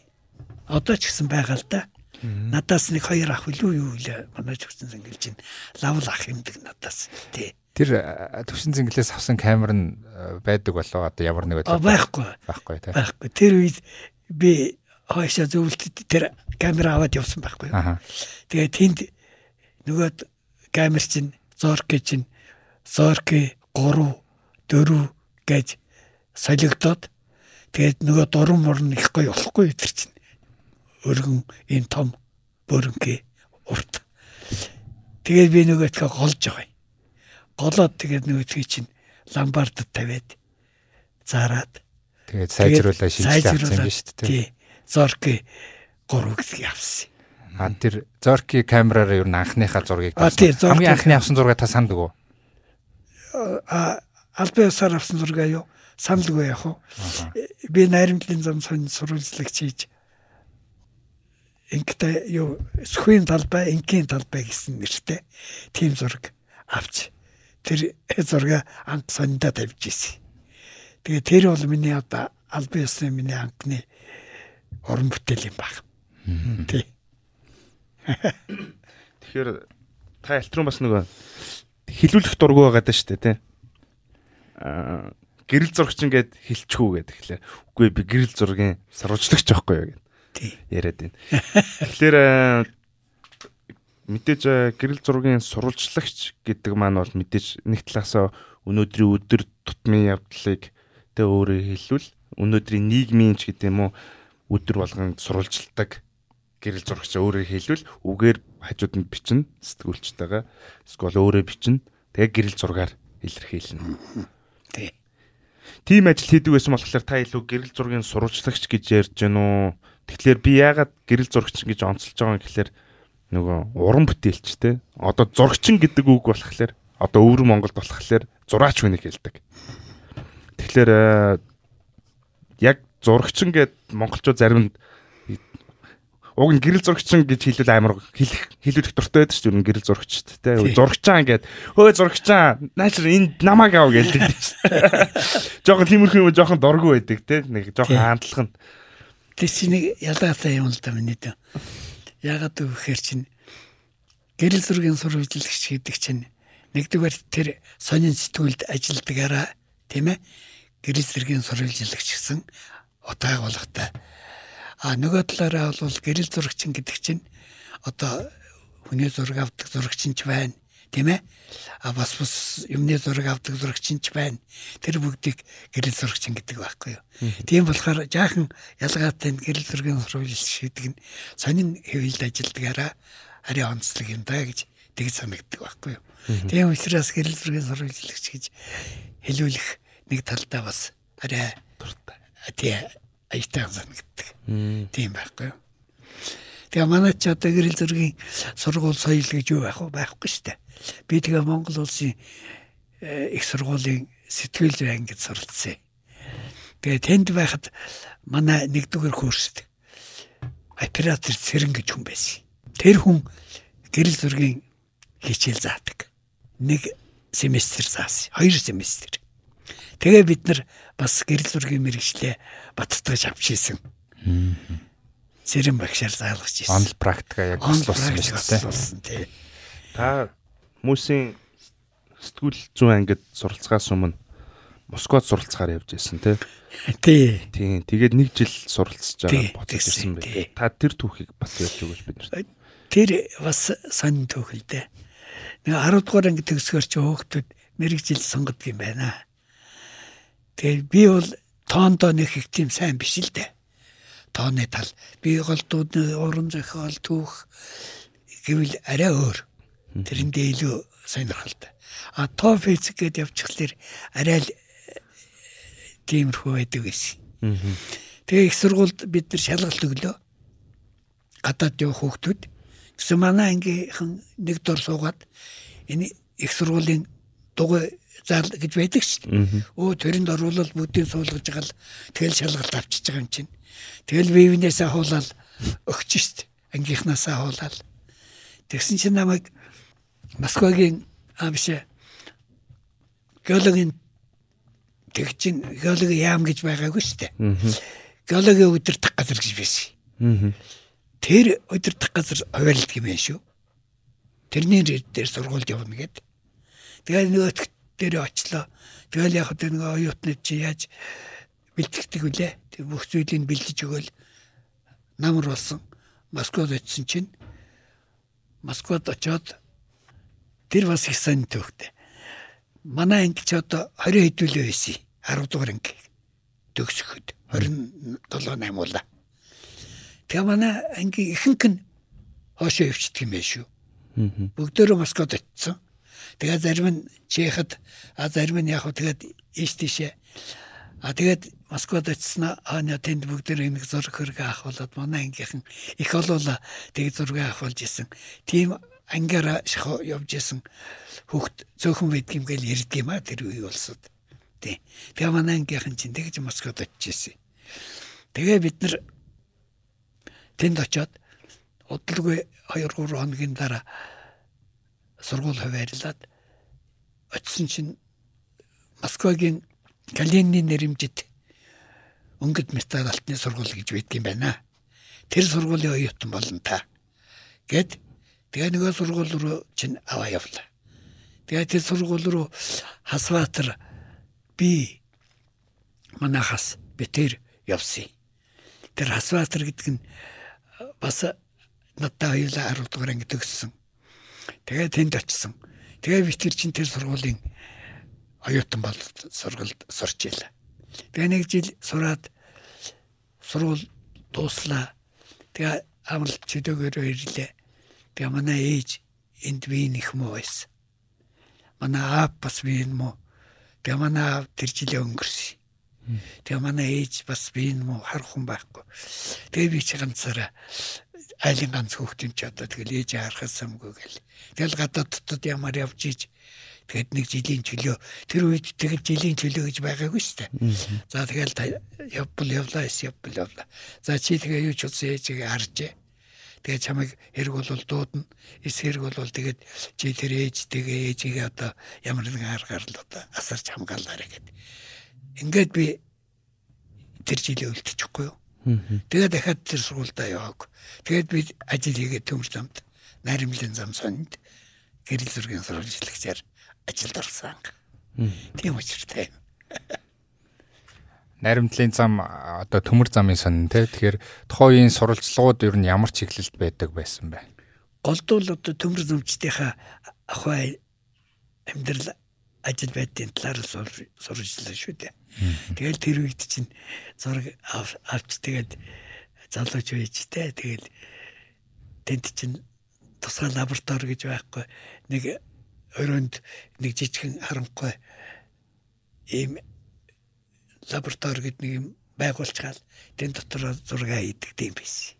Одоо ч гэсэн байгаа л да. Надаас нэг хоёр ах үлүү юу вэ? Манай төвчсөн сангил чинь лавл ах юмдаг надаас. Тий. Тэр төвшин цэнгэлээс авсан камер нь байдаг болоо одоо ямар нэг байдлаар байхгүй. байхгүй тий. Байхгүй. Тэр үед би хойшоо зөвлөлтөд тэр камера аваад явсан байхгүй. юу? Тэгээ тэнд нөгөө камер чинь зорки чинь зорки 3 4 гэж солигдоод тэгээд нөгөө дуран морн их гоё болохгүй тэр чинь өргөн энэ том бөрөнгийн урт. Тэгээд би нөгөө тхэ голж байгаа. Голоод тэгээд нөгөө тхэ чинь ламбардд тавиад зараад Тэгээд сайжруулаа шинжилгээ авсан юм шүү дээ. Зорки 3 гэдэг явсан. А тэр зорки камераар ер нь анхныхаа зургийг тавьсан. хамгийн анхны авсан зураг та санд уу? а албан ёсоор авсан зураг юу саналгүй яг уу би найрамдлын зам сон сурвалжлагч хийж инктэй юу сүхийн талбай инкийн талбай гэсэн нэртэй тим зураг авч тэр зурга анх сонида тавьж ирсэн. Тэгээ тэр бол миний одоо албан ёсны миний анхны уран бүтээл юм баг. Тий. Тэгэхээр та элтрон бас нөгөө хилүүлэх дургу байгаа даа шүү дээ тий. Аа гэрэл зурагч ингээд хэлчихүү гэдэг тэгэхээр үгүй би гэрэл зургийн сурвалжлагч байхгүй юу гэд Тий. яриад байна. Тэгэхээр мэдээж гэрэл зургийн сурвалжлагч гэдэг маань бол мэдээж нэг талаасаа өнөөдрийн өдөр тутмын явдлыг тэ өөрөө хэлвэл өнөөдрийн нийгмийн ч гэдэг юм уу өдөр болгон сурвалжилдаг гэрэл зурагч өөрөө хэлвэл үгээр хажууд нь бичнэ сэтгүүлчтэйгээ эсвэл өөрөө бичнэ тэгээ гэрэл зургаар илэрхийлнэ. Тий. Тим ажил хийдэг байсан болохоор та илүү гэрэл зургийн сурвалжлагч гэж ярьж гэнэ үү? Тэгэхээр би яагаад гэрэл зурагч гэж онцолж байгаа юм гэхээр нөгөө уран бүтээлч те. Одоо зурагчин гэдэг үг болохоор одоо өвөр Монголд болохоор зураач хүнийг хэлдэг. Тэгэхээр зурагчин гэд монголчууд зарим нь уг нь гэрэл зурагчин гэж хэлвэл амар хэлэх хэлүүлэх дуртай байдаг шүү дээ гэрэл зурагчд те. Зурагчаан гэд өө зурагчаан наашир энэ намайг ав гэлдэг шүү. Жохон тиймэрхүү юм жохон дургу байдаг те. Нэг жохон хандлах нь. Тэр чинь нэг ялгаатай юм л да миний дэ. Ягаад гэвэл чинь гэрэл зургийн сурвалжлагч гэдэг чинь нэгдүгээр тэр сонин сэтгүүлд ажилдгаараа тийм ээ гэрэл зургийн сурвалжлагч гэсэн утгааг болготой. А нөгөө талаараа бол гэрэл зурагчин гэдэг чинь одоо хүний зураг авдаг зурагчин ч байна тийм ээ? А бас бас юмны зураг авдаг зурагчин ч байна. Тэр бүгдийг гэрэл зурагчин гэдэг байхгүй юу? Тийм болохоор жаахан ялгаатай нь гэрэл зургийн сурвалжлагч гэдэг нь сонин хэвлэлд ажилдгаараа арай онцлог юм да гэж тэг санагддаг байхгүй юу? Тийм учраас гэрэл зургийн сурвалжлагч гэж хэлүүлэх нэг талдаа бас арай Дуртай. Тий аятай санагддаг тийм байхгүй юу Тэгээ манай ч одоо гэрэл зургийн сургууль соёл гэж юу байх вэ? Байхгүй шүү дээ. Би тэгээ Монгол улсын э, их сургуулийн сэтгэл зүйн ангид суралцсан. Тэгээ тэнд байхад манай нэгдүгээр курст оператор Цэрэн гэж хүн байсан. Тэр хүн гэрэл зургийн хичээл заадаг. Нэг семестр заасан. Хоёр семестр. Тэгээ бид нар бас гэрэл зургийн мэрэгчлээ баттгаж авч ийсэн. Цэрэн багшаар заалгаж ийсэн. онл практика яг дээ. Болсон тий. Та хүмүүсийн сэтгүүл зүүн ангид суралцахаас өмнө Москвад суралцахаар явж байсан тий. Тий. Тийм. Тэгээд нэг жил суралцж Тий, байгаа бодож ирсэн байх. тий. Та тэр түүхийг бас ярьж өгөөч бид нарт. Тэр бас сонин төөхөлдөө. Нэг 10 дугаар анги төгсгөр чи хөөхтүүд мэрэгжил сонгодог юм байна. Тэгээ би бол тоондоо нэг их тийм сайн биш л дээ. Тооны тал. Би голдууд уран зохиол түүх гэвэл арай өөр. Тэрэндээ илүү сонирхолтой. А тоо физик гэдээ явчихлаар арай л э, тиймэрхүү байдаг гэсэн. Тэгээ их сургуульд бид нар шалгалт өглөө. Гадаад явах хүүхдүүд гэсэн манай ангийнхан нэг дор суугаад энэ их сургуулийн дугуй зал гэж байдаг шүү дээ. Өө тэрэнд оруулал бүгдийг суулгаж байгаа л тэгэл шалгалт авчиж байгаа юм чинь. Тэгэл бивнээсээ хуулаад өгч шүү дээ. Ангийнхнаасаа хуулаад. Тэгсэн чинь намайг Москвагийн аа биш ээ. геологийн тэгчин геологи яам гэж байгаагүй шүү дээ. Геологийн удирдах газар гэж байсан. Тэр удирдах газар хуваарлт юм байна шүү. Тэрний дээр сургуульд явна гэд. Тэгээд нөгөө дээр очлоо. Тэгэл яг хөтэ нөгөө оюутны чи яаж бэлтгэдэг вүлээ. Тэг бүх зүйлийг бэлдэж өгөөл намар болсон. Москвад очисон чинь Москвад очоод тэр бас их сайн төвхтэй. Манай анги ч одоо 20 хэдүүлээ байсан. 10 дугаар анги төгсөхөд 27 8 уулаа. Тэгээ манай анги ихэнх нь хоошоо явчихдаг юм байна шүү. Бүгдөө Москвад очсон. Тэгээ зарим нь Чехад, а зарим нь яг хөө тэгээд ийш тийшээ. А тэгээд Москвад очсноо аа тэнд бүгдээ нэг зураг авах болоод манай ангийнхан их олоола тэгээд зураг авах болж исэн. Тийм ангиара шахо явж исэн хүүхд зөөхөн байдг юм гээл ярьдаг юм а тэр үе болсод. Тий. Тэгээ манай ангийнхан чинь тэгж Москвад очиж исэн. Тэгээ бид нар тэнд очиод удалгүй 2 3 хоногийн дараа сургууль хуваарлаад очисон чинь Москвагийн Калинины нэрэмжит өнгөд металл алтны сургууль гэж байдгийн байна. Тэр сургуулийн оюутан болно та. Гэт тэгээ нөгөө сургууль руу чинь аваа явлаа. Тэгээ тэр сургууль руу Хасбаатар би манахаас битэр явсан. Тэр Хасбаатар гэдэг нь бас надад хоёулаа 10 дугаар анги төгссөн. Тэгээ тэнд очсон. Тэгээ би тэр чин тэр сургуулийн оюутан бол сургалт сурч ийлээ. Тэгээ нэг жил сураад сургууль дууслаа. Тэгээ амралт чөдөөгөөр ирлээ. Тэгээ манай ээж энд би нэх муу байсан. Манай аав бас энэ муу. Тэгээ манай аав тэр жилээ өнгөрсөн. Тэгээ манай ээж бас би энэ муу харах хүн байхгүй. Тэгээ би чи ганцаараа айлын ганц хүүхдийн ч одоо тэгэл ээж харахаас самгүй гэл. Тэгэл гадаад дотод ямар явж ийж тэгэд нэг жилийн чөлөө тэр үед тэгэл жилийн чөлөө гэж байгаагүй шүү дээ. За тэгэл явбал явлаа эс явбал явлаа. За чи тэгээ юу ч утсан ээжийг харжээ. Тэгээ чамайг хэрэг бол дуудана. Эс хэрэг бол тэгээд чи тэр ээж тэгээ ээжийг одоо ямар нэгэн аргаар л одоо асарч хамгаалаарэ гэд. Ингээд би тэр жилийн үлдчихгүй юу? Тэгээд дахиад тэр сургуультай явааг. Тэгээд би ажил хийгээд төмөр замд наримлын зам сонд гэрэл зургийн сурвалжлагчаар ажилд орсон. Тийм учиртай. Наримтлын зам одоо төмөр замын сонин те тэгэхээр тухайн үеийн сурвалжлагууд ер нь ямар чиглэлд байдаг байсан бэ? Голдвол одоо төмөр замчдынхаа ахвай амьдрал ажил байдгийн талаар сурвалжлаа шүү дээ. Тэгэл тэр үед чинь зураг авч тэгээд залууч байжтэй. Тэгэл тэнд чинь тусгай лаборатори гэж байхгүй нэг өрөөнд нэг жижигхэн харанхуй ийм лаборатори гэдэг нэг юм байгуулчгаал тэн дотор зураг хийдэг тийм байсан.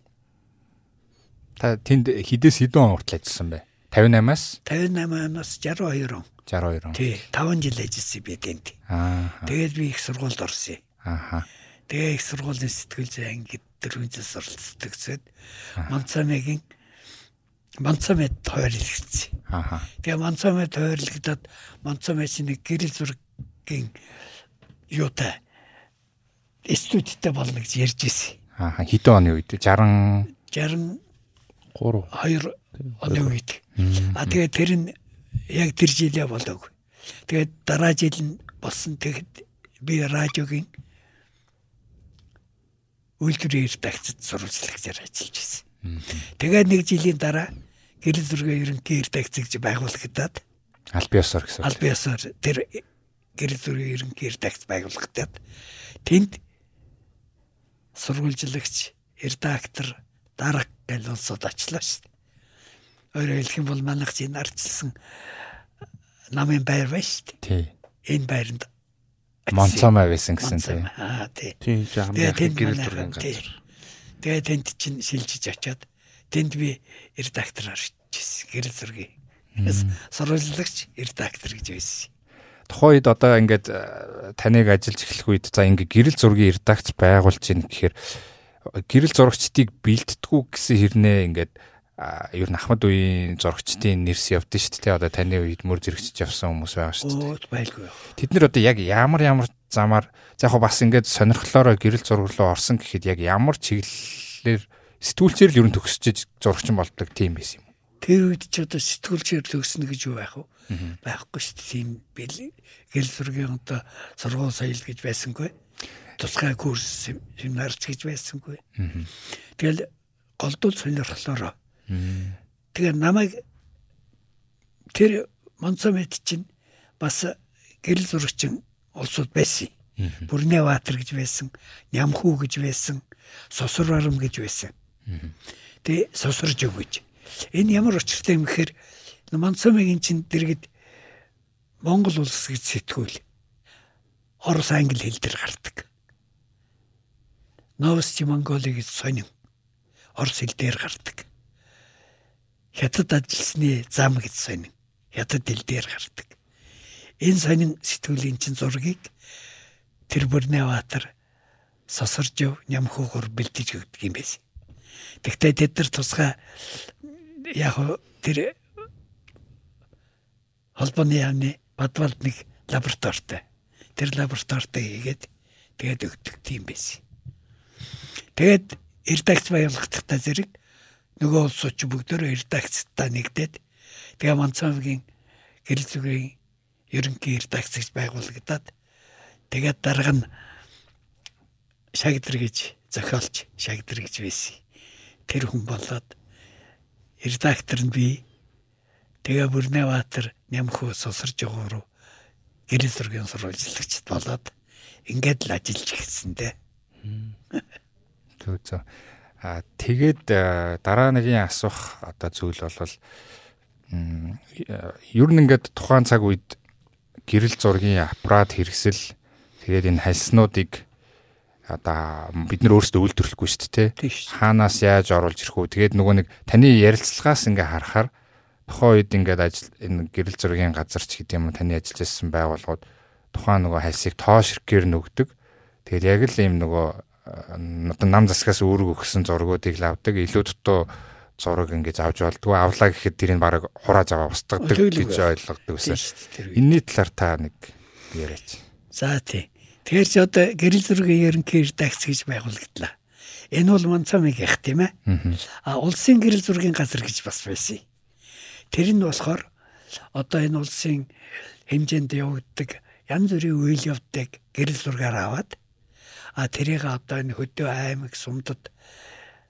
Та тэнд хідээс хэдэн он хүртэл ажилласан бэ? 58-аас 58-аас 62 он. 62 он. Тий, 5 жил ажилласан би тэнд. Аа. Тэгээд би их сургуульд орсон. Ааха. Тэгээ их сургуулийн сэтгэл зүйн анги дөрвөнжил суралцдагсад Монцамегийн Монцамед тойрлогдсон. Ааха. Тэгээ Монцамед тойрлогдоод Монцамед нэг гэрэл зургийн юутай студидтэй болно гэж ярьж ирсэн. Ааха. Хэдэн оны үед 60 60 3 2 оны үед. А тэгээ тэр нь яг тэр жилээ болоог. Тэгээд дараа жил нь болсон тэгэд би радиогийн үйлдвэрээр тагцад сурвалжлагчаар ажиллаж байсан. Тэгээд нэг жилийн дараа гэрэл зургийн ерөнхий гэж байгуулагдаад аль биесор гэсэн. аль биесаар тэр гэрэл зургийн ерөнхий редакц байгуулагдаад тэнд сурвалжлагч, редактор, дарга гэл улсууд очлоо шүү дээ. Өөрөөр хэлэх юм бол манайх чинь арчилсан намын байр байна шүү дээ. Тий. Энэ байранд Монцомой байсан гэсэн тий. Аа тий. Тийм тэнд гэрэл тий. газар. Тэгээ тэнд чинь шилжиж очиод тэнд би редактораар ирчихсэн. Гэрэл зургийн. Сурвалжлагч, редактор гэж байсан. Тухайн үед одоо ингээд э, таныг ажиллаж эхлэх үед за ингээд гэрэл зургийн редакц байгуулж ийн гэхээр гэрэл зурагчдыг бэлддэггүй гэсэн хэрнээ ингээд ер нь Ахмад үеийн зурагчдын нэрс явдсан шүү дээ. Одоо таны үед мөр зэрэгчж явсан хүмүүс байгаа шүү дээ. Өө байлгүй. Тэд нэр одоо яг ямар ямар замаар за яг бас ингээд сонирхлоороо гэрэл зураг руу орсон гэхэд яг ямар чиглэлээр сэтгүүлчээр л ер нь төгсөж зурагчин болдог тийм байсан юм. Тэр үед ч одоо сэтгүүлчээр төгснө гэж юу байх вэ? Байхгүй шүү дээ. Тийм бэл гэрэл зургийн одоо сургууль соёл гэж байсангүй. Тусгай курс семинарч гэж байсангүй. Тэгэл голдуул сонирхлоороо. Тэгээ намайг тэр Монцомет чинь бас гэрэл зурагчин улсууд байсан. Бүрнээ Баатар гэж байсан, Нямхүү гэж байсан, Сосор барам гэж байсан. Тэгээ сосорж өгөөж. Энэ ямар учиртай юм гэхээр Монцомегийн чинь дэргэд Монгол улс гэж сэтгүүл Орос англи хэл дээр гардаг. Новости Монголи гэж сонин Орос хэл дээр гардаг. Хятад ажилласны зам гэж сонин Хятад хэл дээр гардаг. Энэ сонин сэтгүүлийн чин зургийг тэр бүрнээ баатар сосоржов нямхуугаар бэлдэж өгдөг юм байсан. Тэгтээ тэд нар тусгай яг тэр холбооны яамны бадвалд нэг лабораторитой. Тэр лабораторитой хийгээд тэгээд өгдөг тийм байсан. Тэгээд редакц байгуулагдахтаа зэрэг нөгөө улсууд ч бүгдөө редакцтай нэгдээд тэгээ Монцовгийн гэрэл зүгийн ерөнхий редакц гэж байгуулагдаад тэгээд дарга нь шагдэр гэж зохиолч шагдэр гэж байсан. Тэр хүн болоод редактор нь би тэгээ Бүрнэбаатар Нямхуу сусарж байгаа руу гэрэл зургийн сурвалжлагчд болоод ингээд л ажиллаж гисэн дээ. Зөв зөв. А тэгээд дараа нэгin асуух одоо зүйл бол ер нь ингээд тухайн цаг үед гэрэл зургийн аппарат хэрэгсэл тэгээд энэ хальснуудыг одоо бид нар өөрсдөө үйлдвэрлэхгүй шүү дээ тий. Хаанаас яаж оруулж ирэх үү? Тэгээд нөгөө нэг таны ярилцлагаас ингээ харахаар тухайн үед ингээд ажил энэ гэрэл зургийн газар ч гэдэг юм таны ажиллаж байсан байгууллагууд тухайн нөгөө хальсыг тоо ширхгээр нөгдөг. Тэгээд яг л ийм нөгөө одоо нам засгаас үүрэг өгсөн зургуудыг л авдаг. Илүү дутуу зураг ингэж авч болдгоо авлаа гэхэд тэрийг бараг хурааж аваа устгадаг гэж ойлгодог байсан. Энийний талаар та нэг яриач. За тий. Тэгэхээр ч одоо гэрэл зургийн ерөнхий редакц гэж байгуулагдлаа. Энэ бол Манцамыг их тийм ээ. А улсын гэрэл зургийн газар гэж бас байсан. Тэр нь болохоор одоо энэ улсын хэмжээнд явагддаг янз бүрийн үйл явдыг гэрэл зургаар аваад а тэрийг одоо энэ хөдөө аймаг сумдад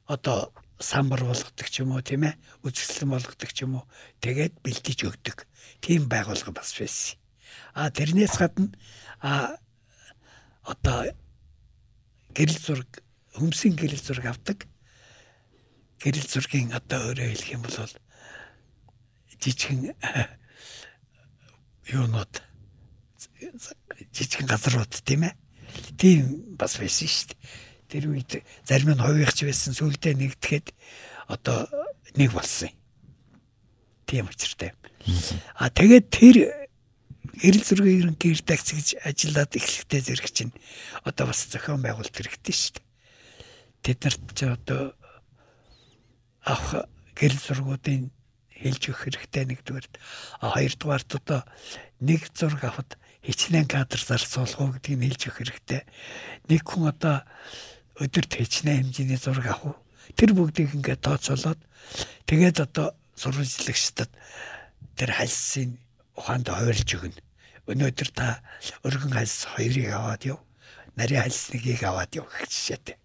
одоо самбар болгодог ч юм уу тийм ээ үзэсгэлэн болгодог ч юм уу тэгээд бэлтэж өгдөг тийм байгууллага бас байсан. А тэрнээс гадна а одоо гэрэл зураг хөмсөн гэрэл зураг авдаг. Гэрэл зургийн одоо өөрөөр хэлэх юм бол жижигэн юунууд жижигэн газрууд тийм ээ. Тийм бас байсан шүү дээ. Тэр үед зарим нь хувийнхч байсан сүлдээ нэгдэхэд одоо нэг болсон юм. Тийм учиртай. А тэгээд тэр эрэл зургийн ерөнхий редакц гэж ажиллаад эхлэхдээ зэрэг чинь одоо бас зохион байгуулалт хэрэгтэй шүү дээ. Тэд нарт ч одоо авах гэрэл зургуудын хэлж өгөх хэрэгтэй нэгдүгээр. А хоёрдугаарт одоо нэг зураг авахд хичнээн кадр зарцуулах гэдгийг хэлж өгөх хэрэгтэй. Нэг хүн одоо өдөрт хичнээн хэмжээний зураг авах уу? Тэр бүгдийг ингээд тооцоолоод тэгээд одоо сурвалжлагчдад тэр хальсын ухаанд ойрлж өгнө. Өнөөдөр та өргөн хальс хоёрыг аваад яв. Нарийн хальс нэгийг аваад яв гэх жишээтэй.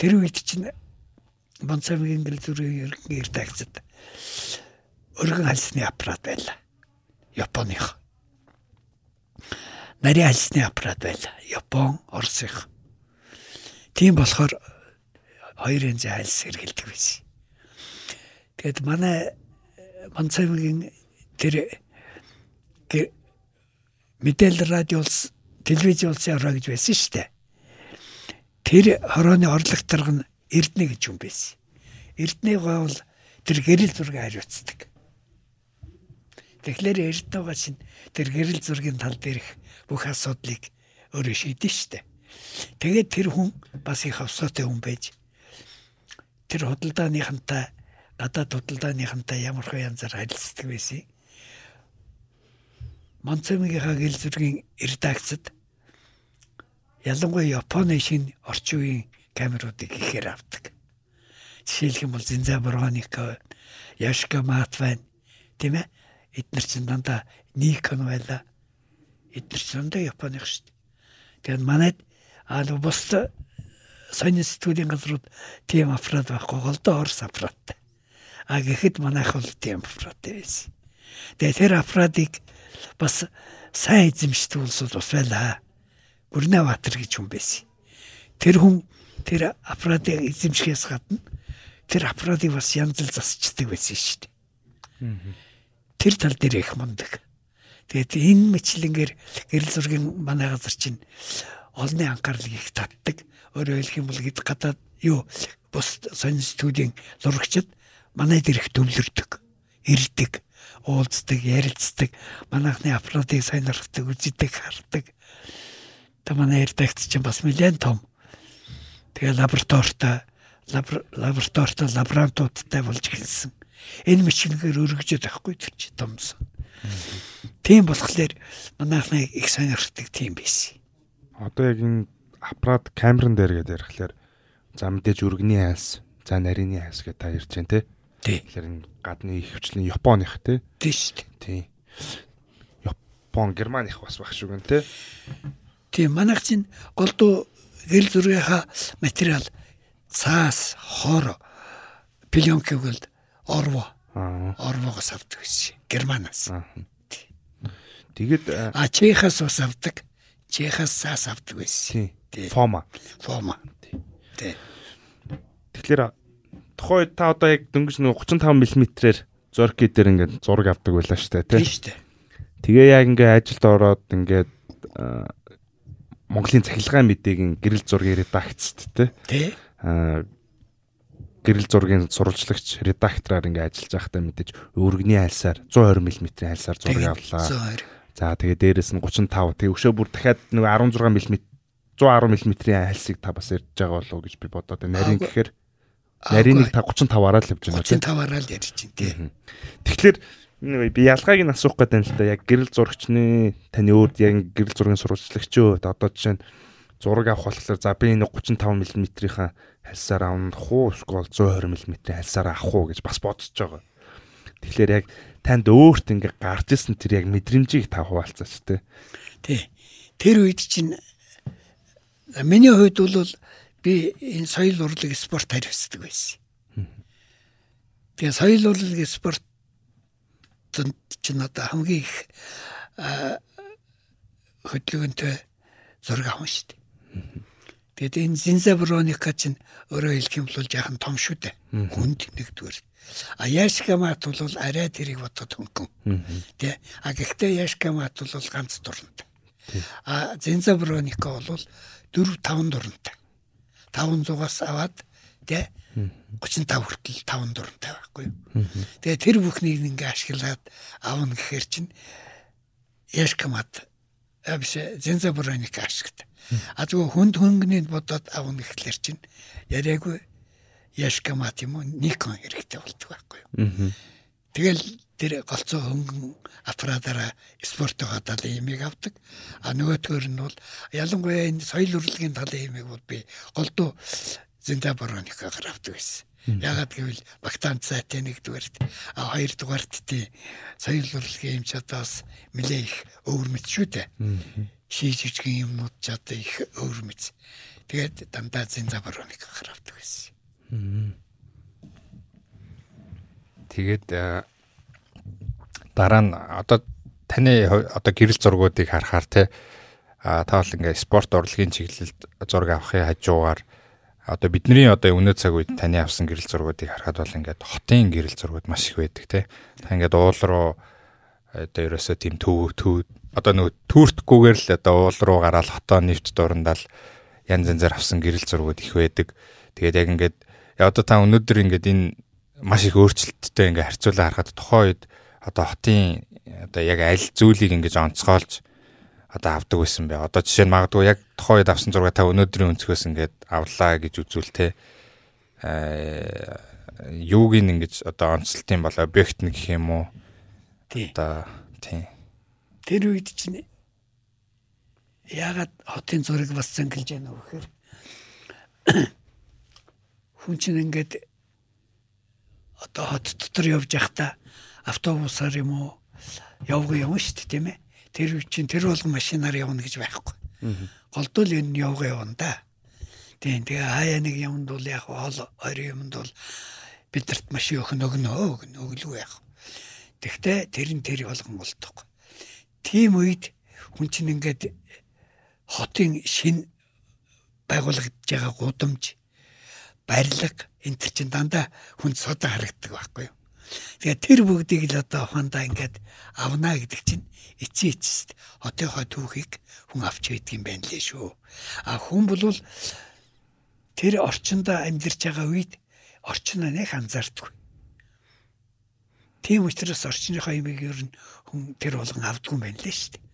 Тэр үед чинь Бонцамгийн гэрэл зүрийн ерөнхий редакцид өргөн хальсны аппарат байлаа. Японых. Нарийн хальсны аппарат байлаа. Япон, Оросынх. Тийм болохоор хоёр янзын хальс хэрэгэлдэг байсан. Тэгэд манай Бонцамгийн тэр мэдээлэл радио улс телевиз улсын хороо гэж байсан шүү дээ. Тэр хорооны орлог тарга нь Эрдэнэ гэж юм байсан. Эрдэнэ гол тэр гэрэл зургийг хариуцдаг. Тэгэхээр Эрдэнэгаа чинь тэр гэрэл зургийн тал дээрх бүх асуудлыг өөрөө шийдэн дээ. Тэгээд тэр хүн бас их авсаатай хүн байж тэр худалдааныхантай гадаад худалдааныхантай ямар хөө янзаар харилцдаг байсан. Монцомигийнхаа гэл зургийн редакцид ялангуяа Японы шинэ орчин үеийн камеруудыг ихээр авдаг. Жишээлх юм бол Зинза Боргонико, Яшка Матван тийм ээ. Эднэр чинь дандаа Никон байла. Эднэр чинь дандаа Японых шүү дээ. Тэгээд манайд аа бус сонин сэтгүүлийн газрууд тийм аппарат байхгүй голдоо Орос аппараттай. А гэхэд манайх бол тийм аппараттай байсан. Тэгээд тэр аппаратыг бас сайн эзэмшдэг улсууд бас байлаа. Бүрнэбаатар гэж хүн байсан. Тэр хүн тэр аппаратыг эзэмшихээс гадна тэр аппаратыг бас янз бүр засчдаг байсан шүү дээ. Тэр тал дээр их мундаг. Тэгээд энэ мэтлэнгээр гэрэл зургийн манай газар чинь олонний анхаарлыг их татдаг. Өөрөөр хэлэх юм бол хэд гадаад юу бус сонин студийн зурагчид манай дээр их төвлөрдөг, ирдэг уулздаг, ярилцдаг, манайхны аппаратыг сонирхдаг, үздэг, хардаг. Та манай редакц чинь бас нэлээд том. Тэгээ лабораторитой лабораторитой лаборантуудтай болж эхэлсэн. Энэ мичнэгээр өргөжөд авахгүй тэр чи томсон. Тийм болохоор манайхны их сонирхдаг тийм байсан. Одоо яг энэ аппарат камерын дээр гэдэг ярихлаар за мэдээж өргөний айс, за нарийн айс гэдэг та ярьж байна те. Тий. Тэгэхээр энэ гадны ихвчлэн Японых тий. Тий шүү дээ. Тий. Япон, Германых бас баг шүү гэн тий. Тий, манайх чинь голдуу гэрэл зургийнхаа материал цаас хор пленкийг бол орво Аа. орвогоос авдаг байсан. Германаас. Аа. Тэгээд э, А Чехаас бас авдаг. Чехаас цаас авдаг байсан. Фома. Форма. Тий. Тэгэхээр тухайн үед та одоо яг дөнгөж нэг 35 мм-ээр зорки дээр ингээд зураг авдаг байлаа шүү дээ, Тийм тий. шүү дээ. Тэгээ яг ингээд ажилд ороод ингээд аа, Монголын цахилгаан мэдээг гэрэл зургийн редакцт тий. Тий. Аа гэрэл зургийн сурвалжлагч редактораар ингээд ажиллаж байхдаа мэдээж өргөний альсаар 120 мм-ийн альсаар зураг авлаа. 120. За тэгээ дээрэс нь 35. Тэгээ өшөө бүр дахиад нэг 16 мм 110 мм-ийн альсыг та бас ярьж байгаа болов уу гэж би бодоод байна. Нарийн гэхээр нарийныг та 35-аараа л явж байна тийм. 35-аараа л ярьж чинь тий. Тэгэхээр би ялгааг нь асуух гэдэг юм л да. Яг гэрэл зурагчны таны өөр яг гэрэл зургийн сурвалжлагч юу одоо жишээ нь зураг авах болохоор за би энэ 35 мм-ийнхаа хальсаар авах уу эсвэл 120 мм-ийн хальсаар авах уу гэж бас бодож байгаа. Тэгэхээр яг танд өөрт ингээ гарч исэн тэр яг мэдрэмжийг та хуваалцаач те. Тий. Тэр үед чинь миний хувьд бол би энэ соёл урлаг спорт хариуцдаг байсан. Тэгээ соёл урлаг спорт чинь одоо хамгийн их хөдөлгөөнтэй зураг авах шүү дээ. Тэгээд энэ Зинзаброника чинь өөрөө хэлэх юм бол яахан том шүү дээ. Хүнд нэгдүгээр. А Яшкамат бол арай тэрийг бодоход хөнгөн. Тэ. А гэхдээ Яшкамат бол ганц дурантай. А Зинзаброника бол 4 5 дурантай. 500-аас аваад тэ 35 хүртэл 5 дурантай байхгүй юу. Тэгээ тэр бүхнийг ингээ ашиглаад авна гэхээр чинь Яшкамат абиш Зинзаброника ашигт. А зүгээр хүнд хөнгөнийг бодоод авна гэхлээр чинь яриаггүй Яшкамат юм уу Никон хэрэгтэй болдог байхгүй юу. Тэгэл тэр голцоо хөнгөн аппаратаараа спортоо талын имийг авдаг. А нөгөөтгөр нь бол ялангуяа энэ соёл урлагийн талын имийг бол би голдуу Зинзаброникагаар авдаг байсан. Ягаад гэвэл Бактан цайтай нэгдүгээрт а хоёрдугаарт тий соёл урлагийн юм чадаас нэлээ их өвөр мэд шүү дээ. Шийж жижигэн юмнууд ч одоо их өвөр мэд. Тэгээд дандаа Зинзаброникагаар авдаг байсан. Тэгээд э, дараа нь одоо таны одоо гэрэл зургуудыг харахаар те та бол ингээ спорт урлагийн чиглэлд зураг авахын хажуугаар одоо бидний одоо өнөө цаг үед таны авсан гэрэл зургуудыг харахад бол ингээд хотын гэрэл зургууд маш их байдаг те. Та ингээд уул руу одоо ерөөсөө тийм төв төв одоо нөгөө түүртгүүгээр л одоо уул руу гараад хотоо нэвт дурандаал янз янзаар авсан гэрэл зургууд их байдаг. Тэгээд яг ингээд яа одоо та өнөөдөр ингээд энэ маш их өөрчлөлттэй ингээ харьцуулаа харахад тухайн үед одоо хотын одоо яг аль зүйлийг ингэж онцгойлж одоо авдаг байсан бэ. Одоо жишээ нь магадгүй яг тухайн үед авсан зураг та өнөөдрийн өнцгөөс ингээд авлаа гэж үзвэл те э юуг ин ингэж одоо онцлтын бол объект нэг гэх юм уу? Одоо тийм Тэр үед чинь яагаад хотын зураг бас зангилж яана вэ гэхээр хүн чинь ингээд одоо хот дотор явж явахдаа автобусаар юм уу явгаа явна шүү дээ тийм ээ. Тэр үед чинь тэр болгон машинаар явна гэж байхгүй. Голдол энэ явгаа явна да. Тийм тэгээ хаяа нэг юмд бол яг хоол ойрын юмд бол бидэрт маш их нөгнөө өгнө өглөө яг. Тэгтээ тэр нь тэр болгон болдог. Тийм үед хүн чинь ингээд хотын шин байгуулагдж байгаа гудамж барилга энэ төр чин дандаа хүн содон харагддаг байхгүй юу. Тэгээ тэр бүгдийг л одоо ухаандаа ингээд авна гэдэг чинь эцсийн эцэст хотынхоо түүхийг хүн авч байдаг юм байна лээ шүү. А хүн бол тэр орчинд амьдарч байгаа үед орчноо нэг анзаардаггүй. Тийм учраас орчныхоо имийг ер нь хүн тэр болгон авдгүй юм байна лээ шүү дээ.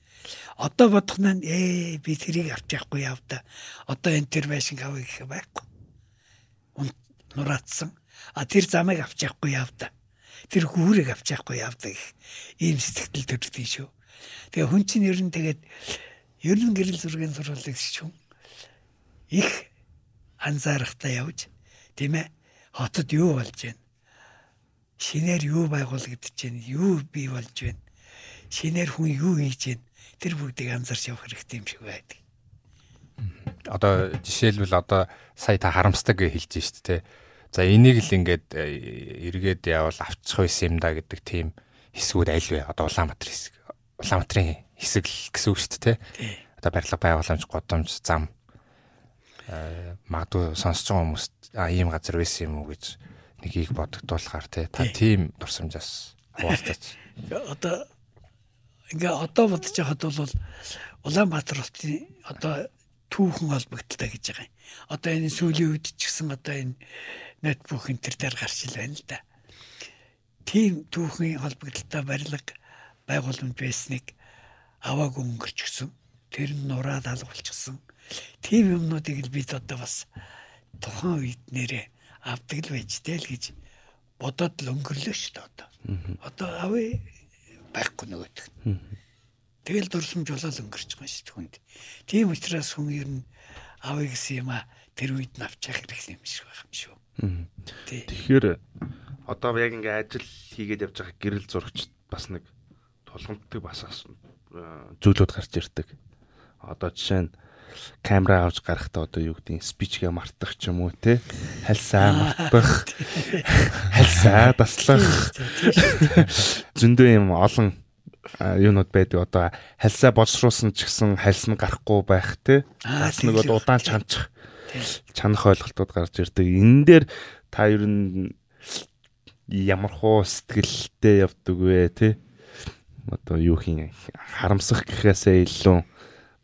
Одоо бодох нь ээ би тэрийг авч явахгүй явда. Одоо энэ тэр байшин авъя гэх байхгүй. Нураацсан. А тэр замыг авч явахгүй явда. Тэр хүүрийг авч явахгүй явда гэх ийм сэтгэл төрдөг шүү. Тэгээ хүн чинь ер нь тэгээд ер нь гэрэл зургийн сурвалжлагч шүү. Их анзаарахтаа явж тийм ээ хотод юу болж байна? Шинээр юу байгуулагдаж байна? Юу бий болж байна? Шинээр хүн юу хийж байна? Тэр бүгдийг анзаарч явах хэрэгтэй юм шиг байдаг. Одоо жишээлбэл одоо сая та харамсдаг гэж хэлж штэ те. За энийг л ингээд э, эргээд явал авчих байсан юм да гэдэг тийм хэсгүүд аль вэ? Одоо Улаанбаатар хэсэг. Улаанбаатарын хэсэг л гэсэн үг шүү дээ. Одоо барилга байгууламж, годомж, зам э магадгүй сонсож байгаа хүмүүст а ийм газар байсан юм уу гэж нэгийг бодогдуулахаар тий. Та тийм дурсамжаас хуваалцаач. Одоо ингээ одоо бодож байхад бол Улаанбаатар хотын одоо түүхэн холбогдолтой гэж байгаа юм. Одоо энэ сүүлийн үед ч гэсэн одоо энэ ноутбук энэ төр дээр гарч ил байна л да тийм түүхийн холбогдолтой барилга байгууламж байсныг авааг өнгөрч гисэн. Тэр нь нураад алгуулчихсан. Тийм юмнуудыг л бид одоо бас тухайн үед нэрээ авдаг л байж тэл гэж бодоод л өнгөрлөө шүү дээ одоо. Одоо авъя байхгүй нөгөөд. Тэгэл дурсамж болоод өнгөрч байгаа шүү дээ хүнд. Тийм учраас хүн ер нь авъя гэсэн юм а тэр үед нь авчих хэрэгтэй юм шиг байх юм шүү. Тэгэхээр одоо яг ингээ ажил хийгээд явж байгаа гэрэл зурагч бас нэг тулгамддаг бас зүйлүүд гарч ирдэг. Одоо жишээ нь камера авч гарахтаа одоо юу гэдэг спичгээ мартах ч юм уу те хальсаа мартах. хальсаа таслах зөндөө юм олон юунууд байдаг одоо хальсаа боловсруулсан ч гэсэн хальс нь гарахгүй байх те. Бас нэг удаан чанчих чанах ойлголтууд гарч ирдэг. Энэ дээр та ер нь ямар хуу сэтгэлтэй явдаг вэ те? Одоо юу хийн харамсах гэхээсээ илүү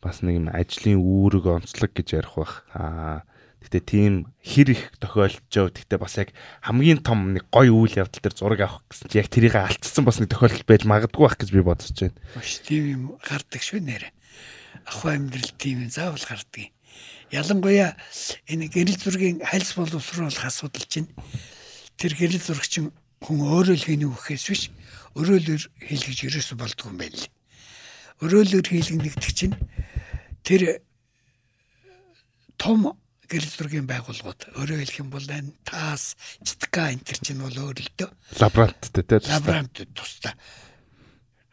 бас нэг юм ажлын үүрэг онцлог гэж ярих бах. Аа гэтээ тийм хэр их тохиолдож гэтээ бас яг хамгийн том нэг гой үйл явдал дээр зураг авах гэсэн чи яг тэрийг алдсан бас нэг тохиолдол байж магадгүй бах гэж би бодож байна. Маш тийм юм гардаг шүү нэрэ. Ах амьдрал тийм заавал гардаг. Ялангуяа энэ гэрэл зургийн хальс боловсруулах асуудал чинь тэр гэрэл зурагчин хүн өөрөө л хийнэ үхэхээс биш өрөөлөөр хийлгэж ерөөсө болдгүй юм байна л. Өрөөлөөр хийлгэнэгдэг чинь тэр том гэрэл зургийн байгууллагууд өөрөө хэлэх юм бол энэ таас читка энэ төр чинь бол өөрөлдөө лаборанттай тийм лаборант тусдаа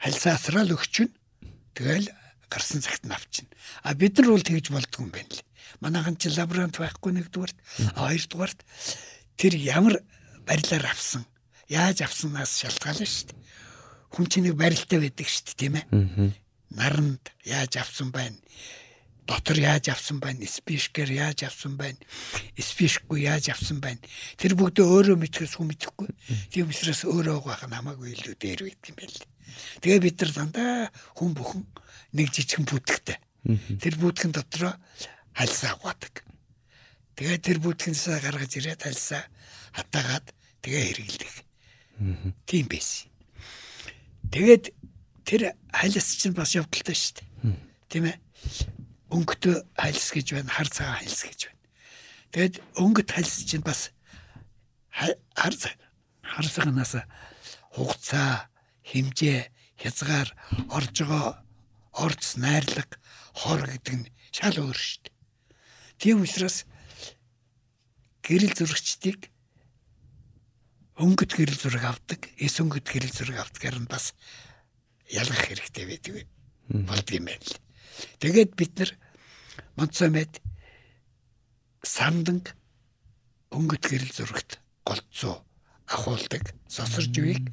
хальсаасрал өгч нь тэгэл гарсан цагт нь авчин. А бид нар бол тэгж болдгүй юм байна л. Манайхан чи лаборант байхгүй нэгдүгээрт, а хоёрдугаарт тэр ямар барилаар авсан яаж авснаас шалтгаална шүү дээ. Хүн чинь нэг барилтаа байдаг шүү дээ, тийм ээ. Наранд яаж авсан байна? Дотор яаж авсан байна? Спишкер яаж авсан байна? Спишгүй яаж авсан байна? Тэр бүгдөө өөрөө мэдхээс хүн мэдэхгүй. Тийм учраас өөрөө байх нь хамаагүй илүү дээр байт юм байл. Тэгээ бид нар дандаа хүн бүхэн нэг жижигэн бүтгэдэг. Тэр бүтгэн дотроо хальсаа угаадаг. Тэгээ тэр бүтгэнсээ гаргаж ирээд хальсаа хатаагаад тэгээ хэрэглэдэг. Тийм байсан. Тэгээд тэр хайлс чинь бас явдалтай шүү дээ. Тийм ээ. Өнгөтөө хайлс гэж байна, хар цагаан хайлс гэж байна. Тэгээд өнгөт хайлс чинь бас хар хар цагаанаас хугацаа, хэмжээ, хязгаар орж байгаа орц найрлага, хор гэдэг нь шал өөр шүү дээ. Тийм учраас гэрэл зурагчдыг өнгөт гэрэл зураг авдаг, эс өнгөт гэрэл зураг авдгаар нь бас ялгах хэрэгтэй байдаг болдго юм байна л. Тэгээд бид нар Монцомед санданг өнгөт гэрэл зурагт голцоо ахуулдаг, сосорж үеийг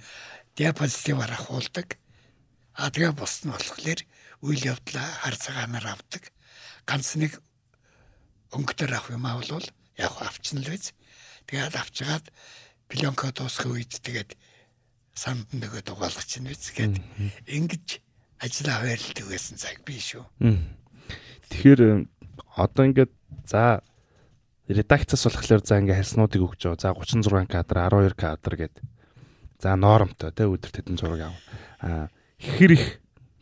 диапозитиваар ахуулдаг. А тэгээ бос нь болохоор үйл явдлаа хар цагаанаар авдаг. Ганц нэг өнгөтөр авах юм аа бол яг авчна л биз. Тэгээд авчгаад пленка дуусах үед тэгээд санд нөгөө дугаалгач чинь биз гээд ингэж ажиллаа хаваарлдаг байсан цаг би шүү. Тэгэхээр одоо ингээд за редакцаас болохоор за ингээ хэлснуудыг өгч байгаа. За 36 кадр, 12 кадр гээд за нормтой те өдөр тэдэн зураг ав. Аа хэр их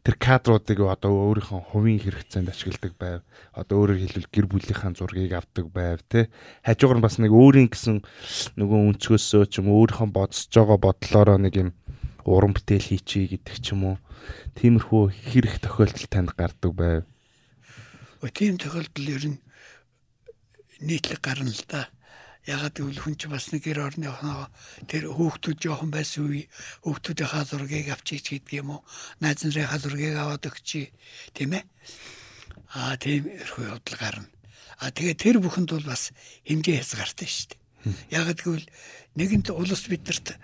тэр кадруудыг одоо өөрийнхөө хувийн хэрэгцээнд ашигладаг байв. Одоо өөрөөр хэлбэл гэр бүлийнхаа зургийг авдаг байв те. Хажуугаар нь бас нэг өөрийн гэсэн нөгөө өнцгөөсөө ч юм өөрийнхөө бодсож байгаа бодлороо нэг юм уран бүтээл хийчихье гэдэг ч юм уу. Тиймэрхүү хэрэг тохиолдол танд гардаг байв. Тийм тохиолдол ер нь нийтлэг гарна л да. Ягаад гэвэл хүн чинь бас нэг гэр орны охиноо тэр хүүхдүүд жоохон байсан үе хүүхдүүдийнхаа зургийг авчиж гэдэг юм уу? Найз нарын зургийг аваад өгчий. Тийм ээ? Аа тийм эрхүү явдал гарна. А тэгээ тэр бүхэнд бол бас хэмжээ хязгаартай шүү дээ. Яг гэвэл нэгэнт улс бидэрт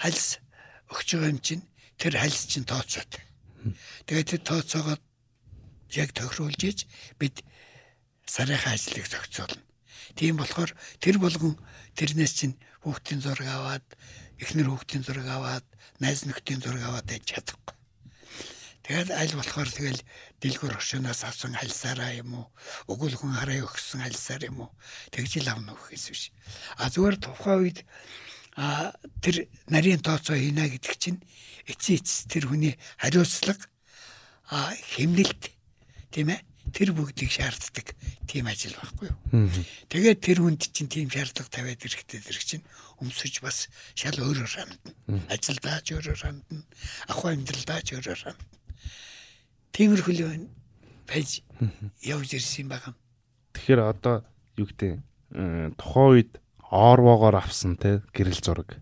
хальс өгч байгаа юм чинь тэр хальс чинь тооцоод. Тэгээд тэр тооцоогоо яг тохируулж иж бид сарынхаа ажлыг зохицуулна. Тийм болохоор тэр болгон тэрнээс чинь хүүхдийн зураг аваад, эхнэр хүүхдийн зураг аваад, найз нөхдийн зураг аваад яж чадахгүй. Тэгээд аль болохоор тэгэл дэлгүр оршоноос авсан хальсаараа юм уу өгөл хүн хараа өгсөн хальсаар юм уу тэгж л авна гэхээс биш. А зүгээр тухайн үед а тэр нарийн тооцоо хийнэ гэдэг чинь эцээ эц тэр хүний хариуцлага а хэмнэлт тийм ээ тэр бүгдийг шаарддаг тийм ажил байхгүй юу. Тэгээд тэр хүнд чинь тийм шаардлага тавиад ирэхдээ тэр чинь өмсөж бас шал өөрөөр хандна. Ажилдаач өөрөөр хандна. Ах амьдралдаач өөрөөр хандна. Тиймэрхүү л байж явж ирсэн байгаа. Тэгэхээр одоо юу гэдэг тухайн үед орвогоор авсан те гэрэл зураг.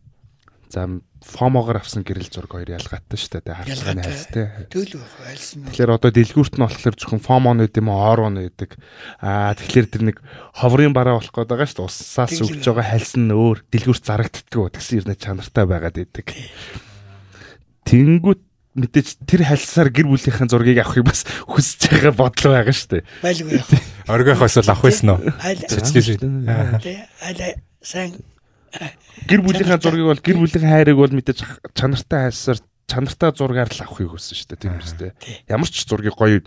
За фомогоор авсан гэрэл зураг хоёр ялгаатай шүү дээ. Харилцааны хайс те. Тэгэл айлсан. Тэгэхээр одоо дэлгүүрт нь болохоор зөвхөн фомон гэдэг юм уу орвон гэдэг. Аа тэгэхээр тэр нэг ховрын бараа болох гээд байгаа шүү дээ. Усаас өгж байгаа хальс нь өөр дэлгүүрт зарагддггүй гэсэн юм чанартай байгаад идэг. Тэнгүүт мэдээж тэр хальсаар гэр бүлийнхээ зургийг авахыг бас хүсэж байгаа бодол байгаа шүү дээ. Байлгүй яах. Оргих хосол авах байсан уу? Цэцлээ. Айл сайн гэр бүлийнхээ зургийг бол гэр бүлийн хайрыг бол мэдээж чанартай хальсаар чанартай зургаар л авахыг хүссэн шүү дээ. Тийм үстэй. Ямар ч зургийг гоё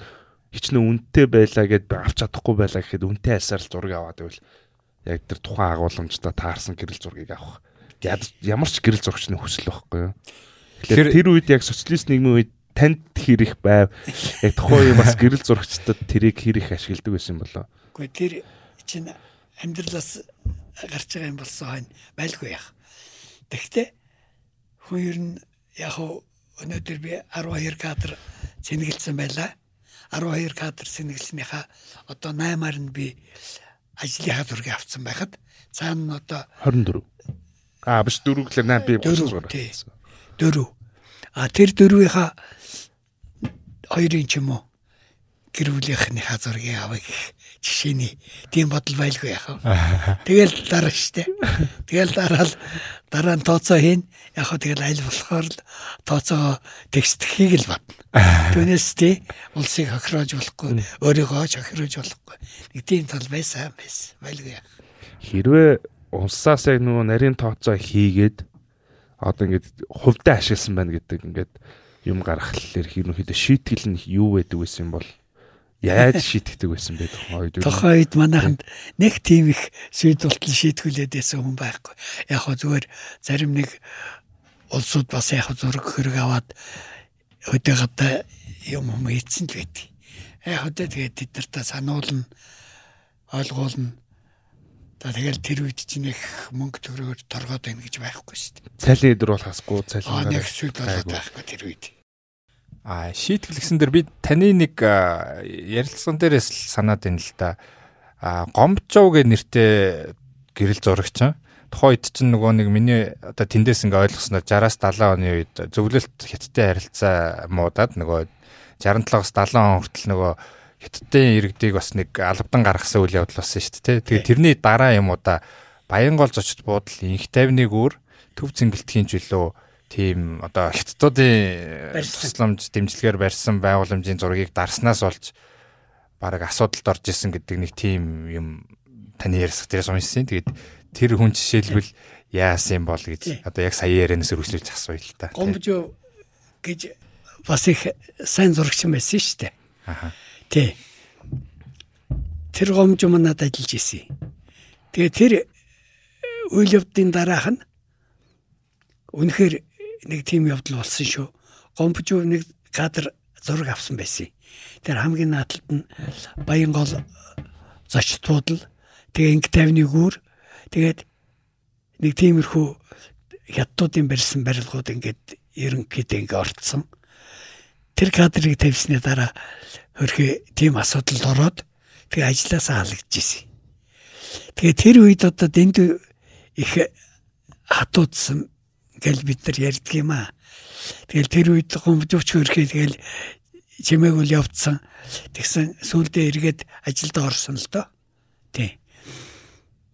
хичнээн үнэтэй байлаа гэд авч чадахгүй байлаа гэхэд үнэтэй хальсаар л зургийг аваад байвал яг тэр тухайн агуулмжтай таарсан гэрэл зургийг авах. Ямар ч гэрэл зурагчны хүсэл байхгүй юу? Тэгэхээр тэр үед яг социалист нийгмийн үед танд хэр их байв. Яг тухайн үе бас гэрэл зурагчдад тэрийг хэр их ашигладаг байсан болоо. Гэхдээ тэр чинь амьдралаас гарч байгаа юм болсон хань байлгүй яах. Тэгвэл хүн ер нь яг өнөөдөр би 12 кадр сэнгэлсэн байлаа. 12 кадр сэнгэлснийхаа одоо 8-аар нь би ажлынхаа зургийг авсан байхад цаана нь одоо 24. Аа биш 4 гэхэлээ 8 би 30 дөрөв. А тэр дөрвийнхаа хоёрын ч юм уу гэр бүлийнхний хазургийг авах гэх жишээний тийм бодол байлгүй яах вэ? Тэгэл дараа штэ. Тэгэл дараал дараа нь тооцоо хийн. Яг хөө тэгэл аль болохоор л тооцоо текстхийг л бодно. Түүнээс тий улсыг хохироож болохгүй, өөрийгөө хохироож болохгүй. Нэг тийм тал байсан байсан. Байлгүй яах. Хэрвээ улсаас яг нөгөө нарийн тооцоо хийгээд одоо ингээд хувьдаа ашигласан байна гэдэг ингээд юм гаргахлаар ерөнхийдөө шийтгэл нь юу байдаг байсан бол яаж шийтгэдэг байсан бэ тухайн үед манайханд нэг тийм их шийдвэртэл шийтгүүлээд байсан хүн байхгүй яг хөө зүгээр зарим нэг улсууд бас яг зураг хэрэг аваад өдөөд юм юм ийдсэн л байдаг яг өдөө тэгээд тэд нартай сануулна ойлгуулна За тэгэл тэр үед чинь их мөнгө төгрөгөөр торгоод байна гэж байхгүй шүү дээ. Цалин өдөр бол хасгүй цалин. Аа нэг зүйл болоод байхгүй тэр үед. А шийтгэлсэн дээр би таны нэг ярилцсан дээрээс санаад байна л да. А гомчов гэ нэртэй гэрэл зурагч. Тухайн үед чинь нөгөө нэг миний одоо тэндээс ингээ ойлгосноор 60-аас 70 оны үед зөвлөлт хятадтай харилцаа муудаад нөгөө 67-аас 70 он хүртэл нөгөө хятадын иргэдийг бас нэг албадан гаргасан үйл явдал болсон шүү дээ. Тэгээ тэрний дараа юм уу да Баянгол зочд буудал инх тайвныг өөр төв цэнгэлтгийн жилөө тийм одоо хятадуудын тусламж дэмжлэгээр барьсан байгууламжийн зургийг дарснаас болж баг асуудалд орж исэн гэдэг нэг тийм юм таны ярьсах дээрээс уншсан. Тэгээд тэр хүн жишээлбэл яасан бол гэж одоо яг сая ярианаас өргөжлөж асууя л та. Гомжо гэж бас их сайн зурагч юм байсан шүү дээ. Аха. Тэ. Тэр гомжом надад ажиллаж исэн. Тэгээ тэр үйл явдлын дараах нь үнэхээр нэг тийм явдал болсон шүү. Гомжоо нэг кадр зураг авсан байсан. Тэр хамгийн наадталд нь Баянгол зочдууд л тэгээ инг тавны гүр тэгээд нэг тиймэрхүү хятадуудын барьсан барилгууд ингээд ерөнхийдөө ингээд ортсон. Тэр кадрыг тавьсны дараа хөрхи тийм асуудалд ороод тэгээ ажилласаа халагдчихсэн. Тэгээ тэр үед одоо дэнд их хатуудсан гэл бид нар ярьдаг юм аа. Тэгэл тэр үед гомжовч хөрхи тэгэл чимээгүүл явцсан. Тэгсэн сүулдэ эргээд ажилд орсон л доо. Тий.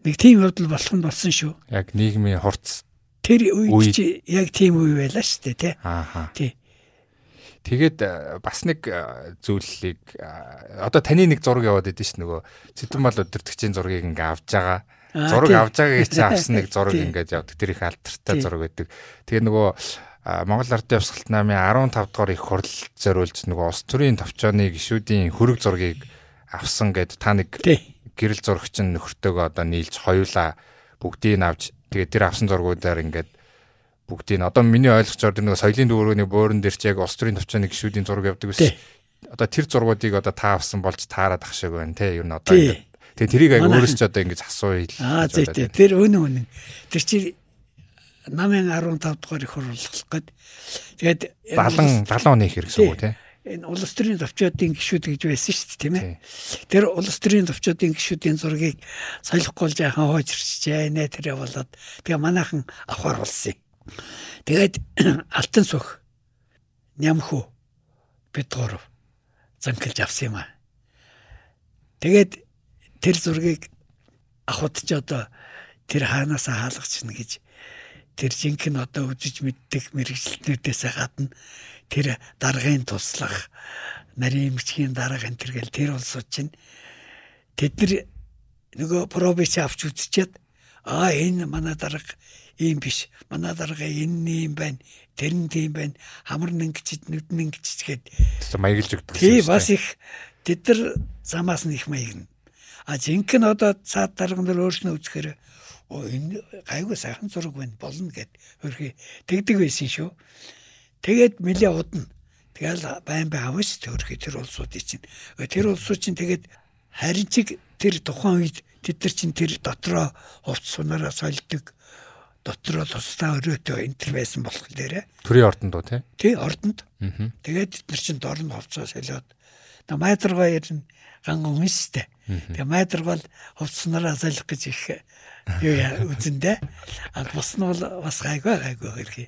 Нэг тийм явдал болох нь болсон шүү. Яг нийгмийн хурц. Тэр Үе. үед чи яг тийм үе байлаа шүү дээ тий. Ааха. Тий. Тэгээд э, бас нэг э, зүйлийг э, одоо таны нэг зураг яваад идэв ш нөгөө Цэдэнмал өдөртөгчийн зургийг ингээ авж байгаа. Зураг тий. авж байгааг чи авсан нэг зураг ингээд явдаг. Тэр их алдартай зураг байдаг. Тэгээ нөгөө Монгол Ардын Явсгалт намын 15 дугаар их хурал зориулж нөгөө улс төрийн товчооны гишүүдийн хөрөг зургийг авсан гэд та нэг гэрэл зурагч нь нөхөртөөгөө одоо нийлж хоёулаа бүгдийг нь авч тэгээ тэр авсан зургуудаар ингээд бүгдийг нь одоо миний ойлгочоор тэр нэг соёлын дүүргөний бууран дээр ч яг улс төрийн төвчөөний гişүүдийн зураг явдаг гэсэн. Одоо тэр зургуудыг одоо та авсан болж таарад ах шиг байна те ер нь одоо ингээд тэгээ тэрийг аяг өөрөөс ч одоо ингэж асууя л Аа байна. тэр өнөө үнэн. Тэр чи намын 15 дугаар их хурлах гээд тэгээд энэ Далан улс- 70 оны их хэрэгсэн үү те. энэ улс төрийн төвчөөдийн гишүүд гэж байсан шүү дээ тийм ээ. Тэр улс төрийн төвчөөдийн гишүүдийн зургийг солихгүй жаахан хоочирчжээ нэ тэр явуулаад тэгээ манайхан авахар болсон юм. Тэгээд алтан сүх нямхүү бид гурав занкалж авсан юм аа. Тэгээд тэр зургийг ч одоо тэр хаанаасаа хаалгачна гэж тэр жинхэнэ одоо үзэж мэддэг мэрэгчлэнүүдээс гадна тэр даргын туслах нарийн мчгийн дарга энэ төр гэл тэр улсууд чинь тэд нар нөгөө пробич авч үзчихэд аа энэ манай дарга ийм биш манай дарга энэ юм байна тэр нь тийм байна хамар нэгчд нүд нэгчд гээд Тэр маяглж өгдөг. тий бас их. Тэд нар замаас нь их маягна а жинхэнэ одоо цаад дарга нар өөрснөө үзэхээр оо энэ гайгүй сайхан зураг байна болно гэд хөрхи тэгдэг байсан шүү. Тэгээд нэлээ удна. Тэгэл байн бай авна шүү хөрхи тэр улсуудын чинь. Тэр улсууд чинь тэгээд харин чиг тэр тухайн үед тэд нар чинь тэр дотроо хувц сунараа сольдог дотроо тусдаа өрөөтэй энэ төр байсан болох лээрэ төрийн ордонд уу те. тий ордонд. Тэгээд бид нар чинь дорн хувцас солиод. На майдргаа ганган хүнстэй. Тэгээ майдргал хувцснараа солих гэж их юу яа үзэндээ. А бус нь бол бас гайгүй гайгүй хэрхий.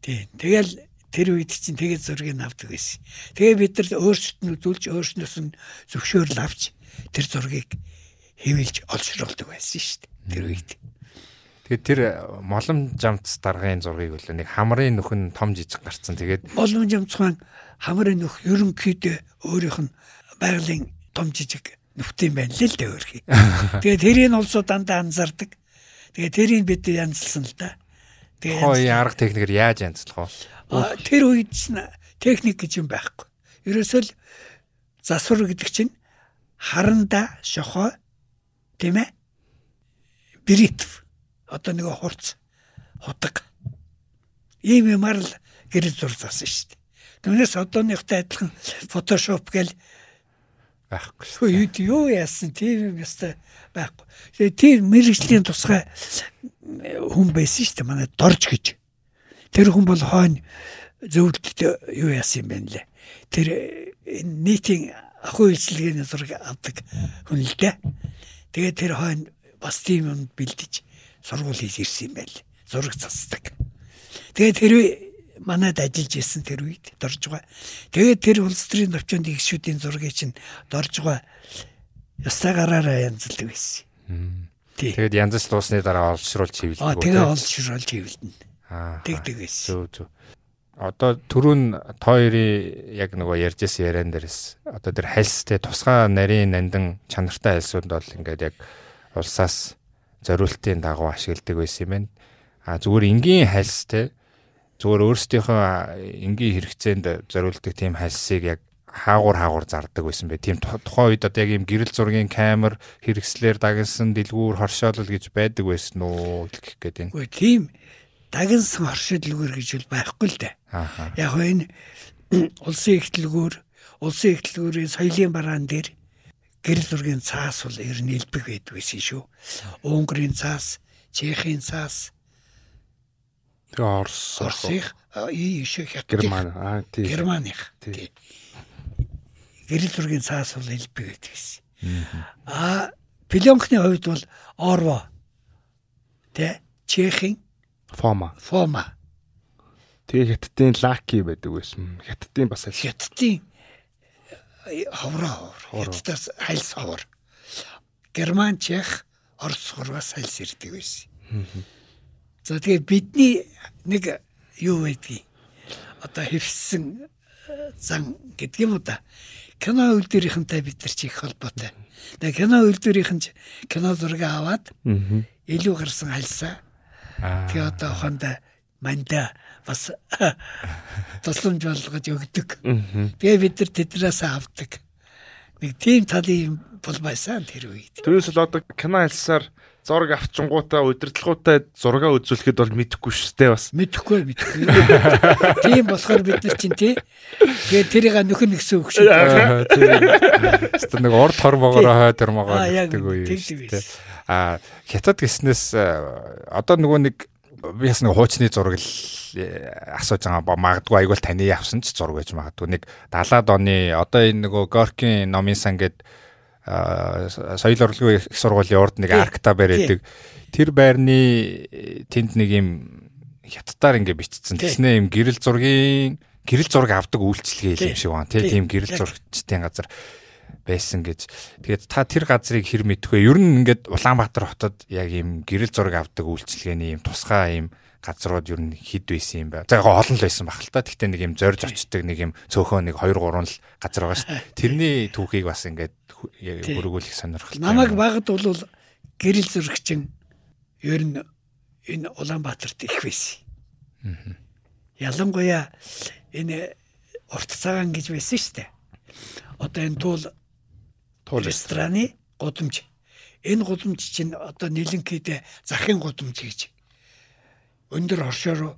Тий. Тэгэл тэр үед чинь тэгээд зургийг авдаг байсан. Тэгээ бид нар өөрсдөд нь үзүүлж өөрснөөс нь зөвшөөрөл авч тэр зургийг хэвэлж олшруулдаг байсан шүү дээ. Тэр үед. Тэгээд тэр молом жамц даргын зургийг бол нэг хамрын нөхөн том жижиг гарцсан. Тэгээд Олон жамцхан хамрын нөх ерөнхийдөө өөрийнх нь байгалийн том жижиг нүхтийн байна л л дээ өөрхий. Тэгээд тэрийг олсоо дандаа анзаардаг. Тэгээд тэрийг бид янзлсан л да. Тэгээд хой арга техникээр яаж янзлах вэ? Тэр үед чинь техник гэж юм байхгүй. Ерөөсөө л засвар гэдэг чинь харанда шохоо тийм ээ бритв одоо нэг хурц худаг ийм юмар л гэрэл зур засан шүү дээ. Түүнээс одооныхтай адилхан фотошоп гэл Байхгүй. Хөө юу юу яасан тийм юм ястай байхгүй. Тэгээ тийм мэрэгжлийн тусгай хүн байсан шүү дээ манай дорж гэж. Тэр хүн бол хойно зөвлөлтөд юу яасан юм бэ нэлээ. Тэр э, нийтийн ахуй үйлчилгээний зураг авдаг хүн л дээ. Тэгээ тэр хойно бас тийм юм бэлдэж сургууль хийж ирсэн юм байл. Зураг цацдаг. Тэгээ тэр манад ажиллаж исэн тэр үед дорж байгаа. Тэгээд тэр улс төрийн төвчөнд гişүүдийн зургийг чинь дорж байгаа. Ястай гараараа янзлдаг байсан. Тэгээд янзч дуусны дараа олшруулж хийвэлдэг. Аа тэгээ олшруулж хийвэлдэн. Аа. Тэгдэг байсан. Зүг зүг. Одоо түрүүн тооёрын яг нөгөө ярьжсэн яриан дээрс одоо тэр хальстэй тусгай нарийн нандин чанартай хальсууд бол ингээд яг улсаас зориултын дагуу ашигладаг байсан юм байна. А зүгээр энгийн хальстэй зүгээр өөрсдийнхөө энгийн хэрэгцээнд зориулдаг тийм хальсыг яг хаагур хаагур зардаг байсан бай. Тийм ту- тухайн үед одоо яг юм гэрэл зургийн камер хэрэгслэр дагнсан дэлгүүр хоршоолол гэж байдаг байсан уу гэх гээд байна. Үгүй тийм дагнсан хоршидлгүүр гэж бол байхгүй л дээ. Яг энэ улсын ихтлгүүр, улсын ихтлгүүрийн соёлын бараан дээр гэрэл зургийн цаас бол ер нь элбэг байдаг байсан шүү. Унгарын цаас, Чехийн цаас, Тэгээ Орос, Оросих, ийш хятад Герман. Аа тий. Германых. Тий. Гэрэл зургийн цаас бол элбэг байдаг гэсэн. Аа Пленкны хувьд бол Орво тэ Чехийн Фома. Фома Тэгээ хятадын Лаки байдаг байсан. Хятадын бас аль. хятадын ховроо ховор хятадаас хайлс ховор Герман, Чех, Орос сургаас хальс ирдэг байсан. За тэгээ бидний нэг юу байдгийг одоо хэвссэн зан гэдэг юм уу да. Кино үйлдвэрийнхэнтэй бид нар чих холбоотой. Тэгээ кино үйлдвэрийнхэн ч кино зураг аваад илүү гарсан хальсаа. Тэгээ одоо ухаанда манда бас тусламж болгож өгдөг. Тэгээ бид нар тэднээс авдаг. Нэг тийм талын бол байсан тэр үед. Түүнээс л одоо кино хэлсээр зураг авчингуудаа удирдлагуудаа зураг үзүүлэхэд бол мэдэхгүй шүү дээ бас. Мэдэхгүй мэдэхгүй. Тийм болохоор бид нар чинь тий. Тэгээд тэрийг нөхөр нэгсэн үг шүү. Хэвээ нэг урд хормогоороо хойд хормогоор гэдэг үе. Тэгдэг А хятад гиснээс одоо нөгөө нэг би бас нэг хуучны зураг л э, асууж байгаа магадгүй айгуул таны авсан ч зураг байж магадгүй нэг 70-аад оны одоо энэ нөгөө Горкийн номын сан гэдэг соёл урлагийн их сургуулийн урд нэг аркта барьдаг тэр байрны тэнд нэг юм хятадаар ингээ бичсэн. Тэгснэ юм гэрэл зургийн гэрэл зураг авдаг үйлчлэгээ юм шиг байна. Тийм гэрэл зурагчдын газар байсан гэж. Тэгээд та тэр газрыг хэр мэдвэ? Ер нь ингээд Улаанбаатар хотод яг ийм гэрэл зураг авдаг үйлчлэгээний ийм тусгай ийм газрууд ер нь хэд байсан юм бэ? За яг олон л байсан баг л та. Гэхдээ нэг юм зорж очдаг нэг юм цөөхөө нэг 2 3 л газар байгаа шүү. Тэрний түүхийг бас ингээд хөргүүлэх сонирхолтой. Намайг багт бол гэрэл зурагчин ер нь энэ Улаанбаатарт их байсан. Ялангуяа энэ урт цагаан гэж байсан шүү дээ. Одоо энэ туул рестораны гудамж. Энэ гудамж чинь одоо нэлэнхийдээ захын гудамж гэж. Өндөр оршоор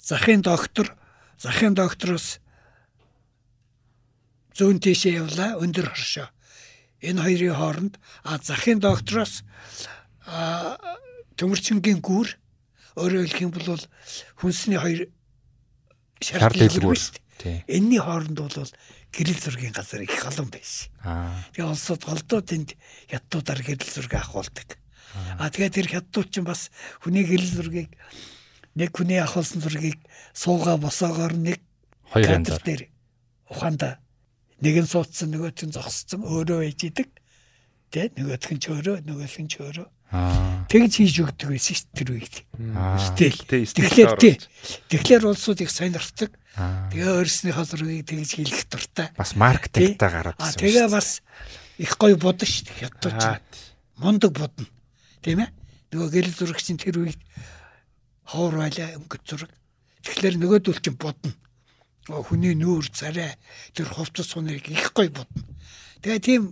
захын доктор, захын доктороос зүүн тийшээ явлаа өндөр оршоо. Энэ хоёрын хооронд а захын доктороос а төмөрчнгийн гүр өөрөөр хэлэх юм бол хүнсний хоёр шаардлага шүү дээ. Энийний хооронд бол гэрэл зургийн газар их олон байсан. Тэгээ улсууд голдууд энд хятадуудаар гэрэл зураг ахуулдаг. Аа тэгээ тэр хятадууд ч бас хүний гэрэл зургийг нэг хүний ахуулсан зургийг сууга босоогоор нэг хоёр янзаар дээр ухаанда нэг нь суудсан нөгөөт нь зогссон өөрөө байж идэг. Тэ нөгөөх нь ч өөрөө нөгөөх нь ч өөрөө. Аа. Тэгж хийж өгдөг байсан шүү дээ тэр үед. Стил Тэгэхээр тий. Тэгэхээр улсууд их сонирхдаг. Аа. Тэгээ өөрснийхөө зургийг тэгж хийх дуртай. Бас маркетингтэй гараад А ирсэн тэгээ бас их гоё бодно шүү дээ. Хятадч. Мундаг бодно. Тийм ээ? Нөгөө гэрэл зурагчин тэр үед ховор байлаа өнгөт зураг. Тэгэхээр нөгөөдөл чинь бодно. Хүний нүүр царай тэр хувцас суныг их гоё бодно. Тэгээ тийм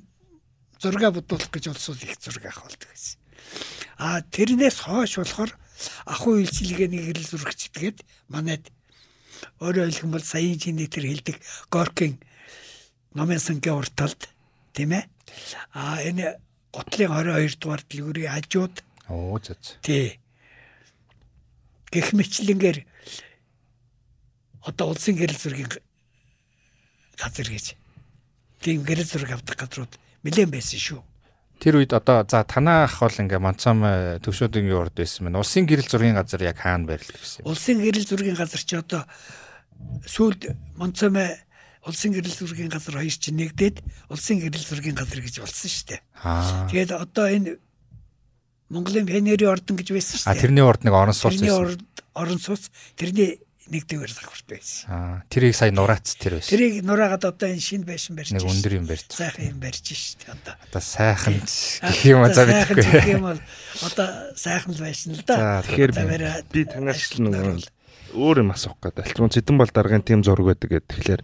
зурга бодуулах гэж улсууд их зураг авах болдог гэсэн. А тэрнээс хойш болохоор ахуй үйлчилгээний гэрэл зурагчдгээд манайд өөрөөр хэлэх юм бол саяын чиний тэр хэлдэг Горкийн номын сангийн урт талд тийм ээ. А энэ готлын 22 дугаар дэлгүүрийн хажууд Оо зөө. тий. Гэх мэтлэнгээр одоо улсын гэрэл зургийн газар гэж тийм гэрэл зураг авдаг газрууд нэлээд байсан шүү. Тэр үед одоо за танаа ах бол ингээ Монцом төвшөөдгийн урд байсан байна. Улсын гэрэл зургийн газар яг хаана байрлал гэсэн. Улсын гэрэл зургийн газар чи одоо сүүлд Монцомэ улсын гэрэл зургийн газар хоёр чи нэгдээд улсын гэрэл зургийн газар гэж болсон шүү дээ. Аа. Тэгээд одоо энэ Монголын пионерийн ордон гэж байсан шүү А дээ. тэрний урд нэг орон сууц Тэрний байсан. орд орон сууц тэрний нэгдүгээр давхарт байсан. Аа. Тэрийг сая нураац тэр байсан. Тэрийг нураагаад одоо энэ шинэ байшин барьж Нэг шүү өндөр юм барьж. Сайхан юм барьж шүү дээ одоо. Одоо сайхан А, гэх юм уу за сайхан гэх юм бол одоо сайхан л байшин л да. За, Тэгэхээр би танаас л нөгөө өөр юм асуух гэдэг. Альчмун Цэдэн бол даргын тим зураг байдаг гэдэг. Тэгэхээр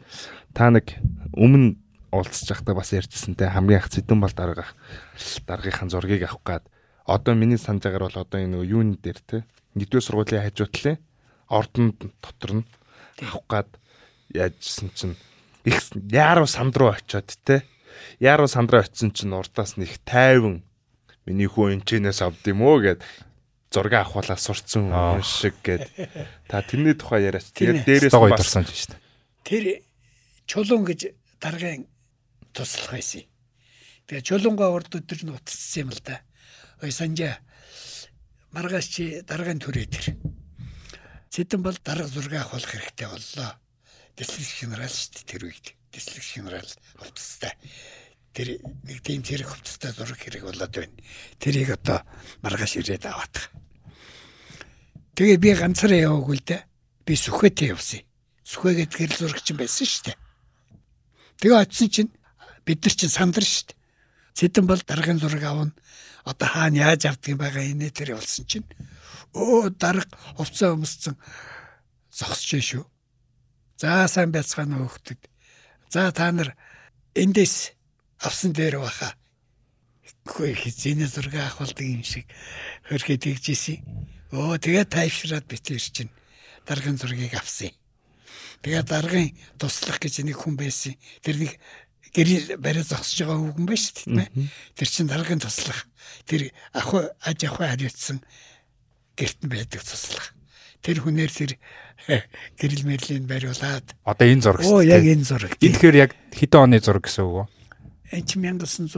та нэг өмнө уулзчих байхдаа бас ярьжсэн те хамгийн их Цэдэн бол дарга даргийнхаа зургийг авах гад. Одоо миний санаж байгаагаар бол одоо энэ юуны дээр те нэгдүгээр сургуулийн хажуутлын ордонд дотор нь авах гад яажсэн чинь их яаруу санд руу очиод те яаруу санд руу очисон чинь урдаас нь их тайван миний хүү энэчнээс авд юм уу гэд зураг авахулаа сурцсан юм шиг гэд та тэрний тухай яриач тэгээд ээ. дээрээс бас дурсан шүү дээ. Тэр чулуун гэж даргын туслах байсан. Тэгээ чулуунгаа урд өдөр нь утцсан юм л да. Ой санжаа. Маргааш чи даргын төрөө тэр. Цэдэн бол дарга зураг авах хэрэгтэй боллоо. Дэслэг генерал шүү дээ тэр үед. Дэслэг генерал хувцастай. Тэр нэг тийм зэрэг хувцастай зураг хэрэг болоод байна. Тэрийг одоо маргааш ирээд аваад. Тэгээ би ганцаараа яваагүй л дээ. Би сүхвэтэй явсан. Сүхвэгээд гэрэл зурагч байсан шүү дээ. Тэгээ очисон чинь бид нар чинь сандар шүү дээ. Цэдэн бол даргын зураг авна. Одоо хаана яаж авдаг юм байгаа инээ тэр болсон чинь өө дарга хувцас өмссөн зогсож шүү. За сайн байцгаана хөөхдөд. За та нар эндээс авсан дээр баха. Хөөе хизээний зураг авахулдаг юм шиг хөрхөд тэгжсэн. Өө тэгээ тайвшраад битэр чинь даргын зургийг авсан. Тэгээ даргын туслах гэж нэг хүн байсан. Тэр нэг гэрэл барай зогсож байгаа хүн байна шүү дээ. Тэр чин даргын туслах. Тэр ах аж ах хариуцсан гэрт нь байдаг туслах. Тэр хүнээр тэр гэрэл мэрлийн бариулаад Одоо энэ зураг оо яг энэ зураг. Энэ тэгэхээр яг хэдэн оны зураг гэсэн үг үү? энэ чи 1974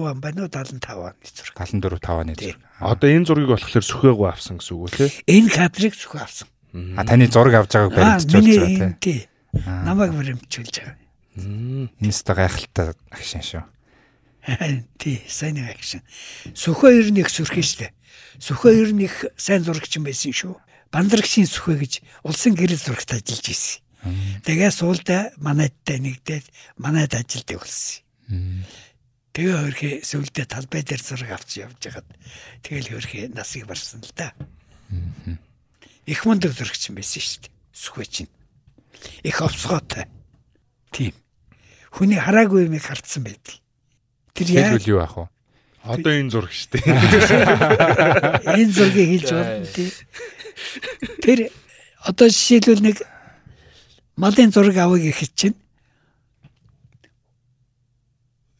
он байна уу 75 оны зураг. 74 5 оны зураг. Одоо энэ зургийг болохоор сүхээгөө авсан гэсэн үг үү те? Энэ кадрыг зөвхөн авсан. А таны зураг авж байгааг Аа баримтжуулж байгаа тий. Намайг баримтжуулж байгаа. ч гайхалтай агшин шүү. Тий, сайн акшн. Сөхөө ер нь их сүрхэн штэ. Сөхөө ер нь их сайн зурагч юм байсан шүү. Бандрагшийн сөхөө гэж улсын гэрэл зурагт ажиллаж ирсэн. Тэгээ суулдаа манайдтай нэгдээд манайд ажилдаг болсон. Тэгээ хөрхи сүулдэ талбай дээр зураг авч явж хагаад тэгэл хөрхи насыг барсан л да. Их мундаг зурагч юм байсан шүү дээ. Сөхөө чинь. Их овцгоотой. Тийм. Хүний хараагүй юмыг хартсан байдаг. Тэр яа Хэлбэл юу ах вэ? Одоо энэ зураг шүү дээ. энэ зургийг хэлж болно тий. Тэр одоо жишээлбэл нэг малын зураг авъя гэхэд чинь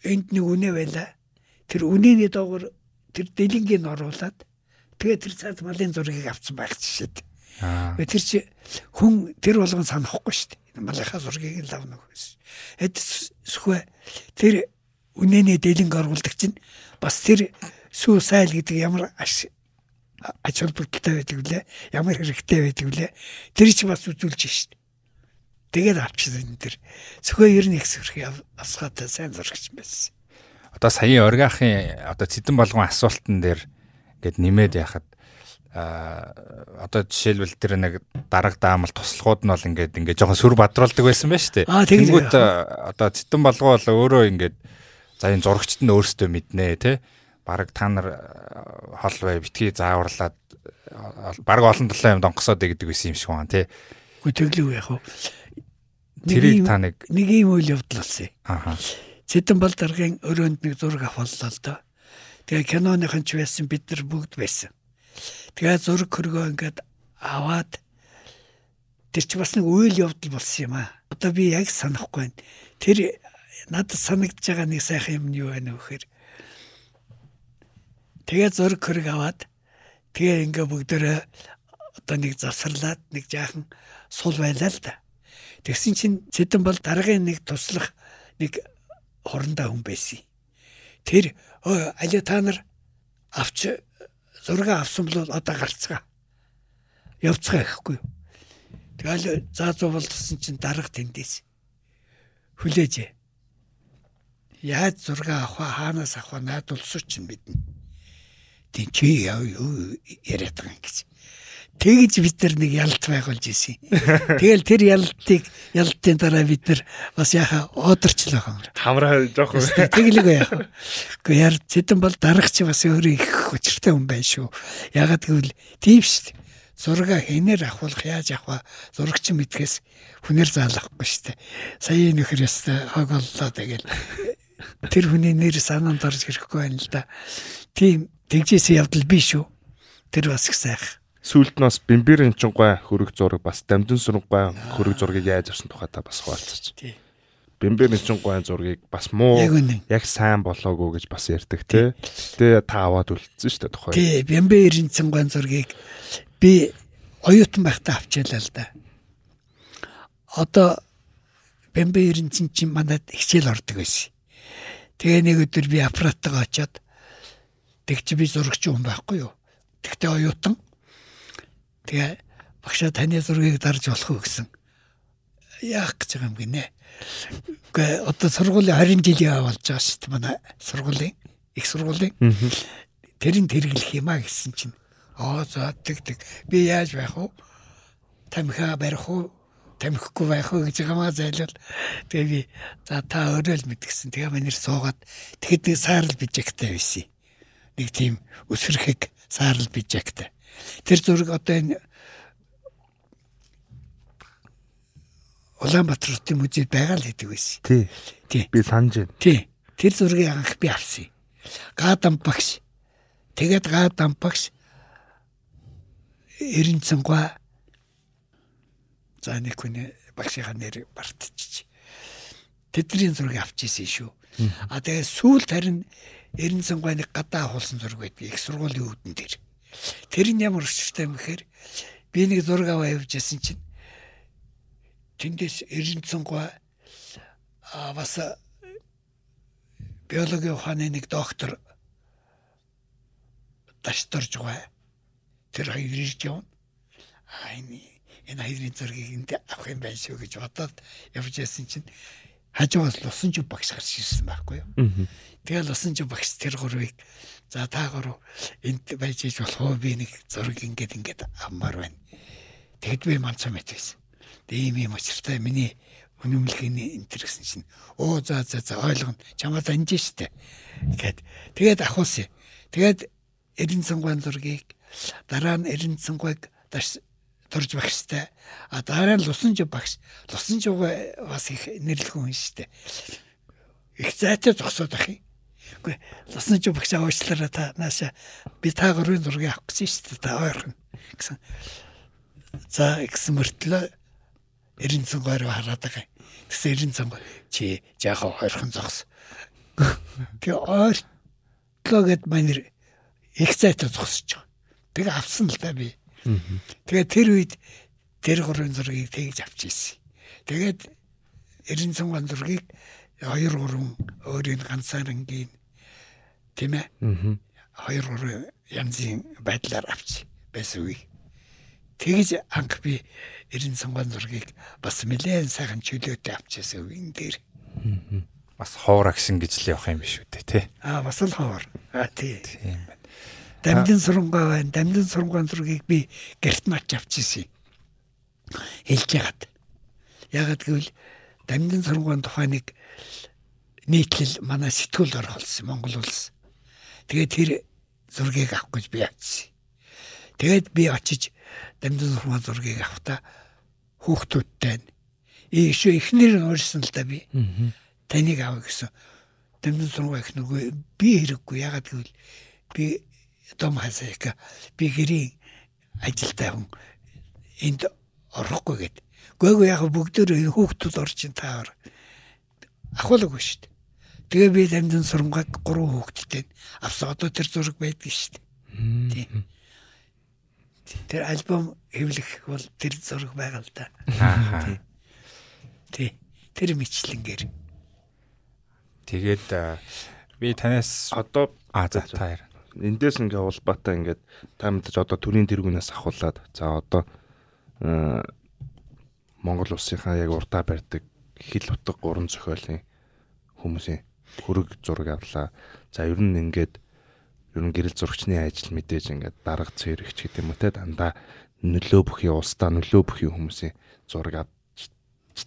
энд нэг үнэ байла. Тэр үнэний доогор тэр дэлингийг оруулаад тэгээ тэр цаад малын зургийг авсан байх жишээд. Тэр чи хүн тэр болгон санахгүй шүү дээ. Малынхаа зургийг л авна гэсэн. Эд сүхвэ тэр үнэний дэлинг оруулдаг чинь бас тэр сүү сайл гэдэг ямар аш ач холбогдолтой байдаг үлээ ямар хэрэгтэй байдаг үлээ тэр чи бас үзүүлж шít. Тэгээд авчихсан тэр зөвхөн ер нь их сүрхий асгаатай сайн зурагч байсан. Одоо саяын оргиахын одоо цэдэн болгон асуултан дээр гээд нэмээд яхад а одоо жишээлбэл тэр нэг дараг даамал туслахууд нь бол ингээд ингээд жоохон сүр бадруулдаг байсан байна шүү дээ. Тэнгүүт одоо цэдэн болгоо бол өөрөө ингээд за энэ зурагчт нь өөрсдөө мэднэ те. Бараг та нар хол бай битгий зааварлаад бараг олон талаа юм донгосоод байдаг байсан юм шиг байна те. Үгүй тэглэв яах вэ? Тэрийг та нэг нэг ийм үйл явдал болсон. ааха Цэдэн бол даргын өрөөнд нэг зураг авахлаа л доо. Тэгээ киноныхан ч байсан бид нар бүгд байсан. Тэгээ зураг хөргөө ингээд аваад тэр чи бас нэг үйл явдал болсон юм аа. Одоо би яг санахгүй байна. Тэр надад санагдж байгаа нэг сайхан юм нь юу байна вэ гэхээр тэгээ зураг хөрг аваад тэгээ ингээ бүгдөө одоо нэг завсарлаад нэг жаахан сул байлаа л да. Тэгсэн чинь цэдэн бол даргын нэг туслах нэг хорондоо хүн байсан. Тэр алиа та нар авч зураг авсан бол одоо гарцгаа. Явцгаа гэхгүй. юу. Тэгэл заа зовлсон чинь дарга тэндээс хүлээж. Яаж зураг авах вэ? хаанаас авах вэ? Найдулсуу чинь мэднэ. Тэг чи яа юу яриад байгаа юм гэж. Тэгж бид нар нэг ялт байгуулж исэн. Тэгэл тэр ялтыг ялтын дараа бид нар бас яхаа одорчлоо юм. Хамраа жоохон Тэглэг яах вэ? Гэхдээ яар зэдэн бол дарагч бас өөрөө их хүчтэй хүн байх шүү. Ягаад гэвэл тийм шүү дээ. Зурга хэнээр авах яаж авах вэ? Зурагч мэдгээс хүнээр заалахгүй шүү дээ. Сая нөхөр ястай хог боллоо тэгэл. Тэр хүний нэр санаанд орж ирэхгүй байна л да. Тийм тэгжээсээ явдал би шүү. Тэр бас их сайх. Сүүлд нь бас бэмбэрийн чин гой хөрөг зураг бас дамжин сүрэг гой хөрөг зургийг яаж авсан тухайдаа бас хуваалцаж. Тий. Бэмбэрийн чин гой зургийг бас муу Яг сайн болоогүй гэж бас ярьдаг те. Тэгээ та аваад үлдсэн шүү дээ тухай. Тий, 99 гон зургийг би оюутан байхдаа авчаалаа л да. Одоо Бямбэ 99 чинь манад хичээл ордог байсан. Тэгээ нэг өдөр би аппараттайгаа очиод тэгч би зурагч хүн байхгүй юу. Тэгтээ оюутан. Тэгээ багшаа таны зургийг дарж болох уу гэсэн. яах гэж байгаа юм гинэ. Гэхдээ одоо сургуулийн 20 жилийн авалж байгаа шүү дээ манай сургуулийн их сургуулийн. Тэр нь тэрглэх юм а гэсэн чинь оо за тэг тэг би яаж байх вэ? Тамхи барих уу? Тамхигүй байх уу гэж гамаа зайлвал тэгээ би за та өөрөө л мэдгсэн. Тэгээ манер суугаад тэгэхэд нэг саарл бижектэй байсан. Нэг тийм өсөрхөг саарл бижектэй. Тэр зураг одоо энэ Улаанбаатар хотын музейд байгаа л хэдэг байсан. Тий. Тий. Би санаж байна. Тий. Тэр зургийг анх би авсан. Гадам багш. Тэгээд гадам багш Эренцэнгуй за нэг хүний багшийнхаа нэр бартчих. Тэдний зургийг авч ирсэн шүү. А тэгээд сүүлд харин Эренцэнгуй нэг гадаа хуулсан зураг байдаг. Их сургуулийн үүдэн дээр. Тэр нь ямар өчтэй юм гэхээр би нэг зураг аваа явж ясан чинь тэндээс Эренцэнгуй а бас биологийн ухааны нэг доктор дашторж байгаа. Тэр хоёр ирж явна. А энэ энэ хоёрын зургийг энд авах юм байна шүү гэж бодоод явж ясан чинь хажуугаас лусанж багш гарч ирсэн байхгүй юу. Тэгээ лусанж багш тэр гурвыг за та гурав энд байж иж болох уу би нэг зураг ингээд ингээд авмаар байна. Тэгэд би манцаа мэт байсан. Тэгээ ийм юм очиртай миний үнэмлэхний энтер гэсэн чинь оо за за за ойлгоно. Чамаа данж штэ. Гэт тэгээд ахуулсан. Тэгээд эрен цангуан зургийг дараа нь эрен цангуйг даш турж багштай. А дараа нь лусанж багш. Лусанж бас их нэрлэх хүн штэ. Их зайтай зогсоод ах юм. Үгүй лусанж багш аваачлаараа та нааша би та гурвын зургийг авах гэсэн штэ та ойрхон гэсэн. За гэсэн мөртлөө эрен цангуйр хараад байгаа. Тэгсэн эрен цангуй чи жаахан ойрхон зогс. Тэгээ ойртлоо гэд манер их зайтай зогсож байгаа. Тэгээ авсан л да би. Тэгээ тэр үед тэр гурван зургийг тэгж авч ийсэн. Тэгээд 96 зургийг 2 3 өөрийн ганцаарнгийн тийм ээ. 2 3 янзын байдлаар авч байсан үе. Тэгж анх би 96 зургийг бас нэлээд сайхан чөлөөтэй авчихсан үеин дээр. Бас ховор агшин гэж л явах юм биш үү те. Аа бас л ховор. Аа тий. Тийм байна. Дамжин сурангаа байна. Дамжин сурангаан зургийг би гэрт нь авч авчихсан. Хэлж яагаад. Яагаад гэвэл дамжин сурангаан тухай нэг нийтлэл манай сэтгүүл орхолсон Монгол улс. Тэгээд тэр зургийг авах гэж би авчихсан. Тэгээд би очиж дамжин сурангаан зургийг авахта хүүхдүүдтэй ийшөө ихнэр нь уурсан л да би. Таныг авах гэсэн. Дамжин сурангаан их нөгөө би хэрэггүй. Яагаад гэвэл би том хасаика би гэрийн ажилтай хүн энд орохгүй гэд. Гүйгүй яг бүгдөө хүүхдүүд орж ин таар ахуулаагүй шүү дээ. Тэгээ би дамжин сурамгаг гурван хүүхэдтэй авсан одоо тэр зураг байдаг шүү дээ. Тийм. Тэр альбом хэвлэх бол тэр зураг байгаа л да. Аа. Тий. Тэр мэтлэнгээр. Тэгээд э, би танаас Одоо а за та яар. Эндээс ингээ улбаатай ингээд та мэдээж одоо төрийн тэргүүнээс ахуулаад за одоо э, Монгол улсынхаа яг урдаа барьдаг хил утга гурван зохиолын хүмүүсийн хөрөг зураг авлаа. За ер нь ингээд ер нь гэрэл зурагчны ажил мэдээж ингээд дарга цэрэгч гэдэг юм уу те дандаа нөлөө бүхий улсдаа нөлөө бүхий хүмүүсийн зураг авч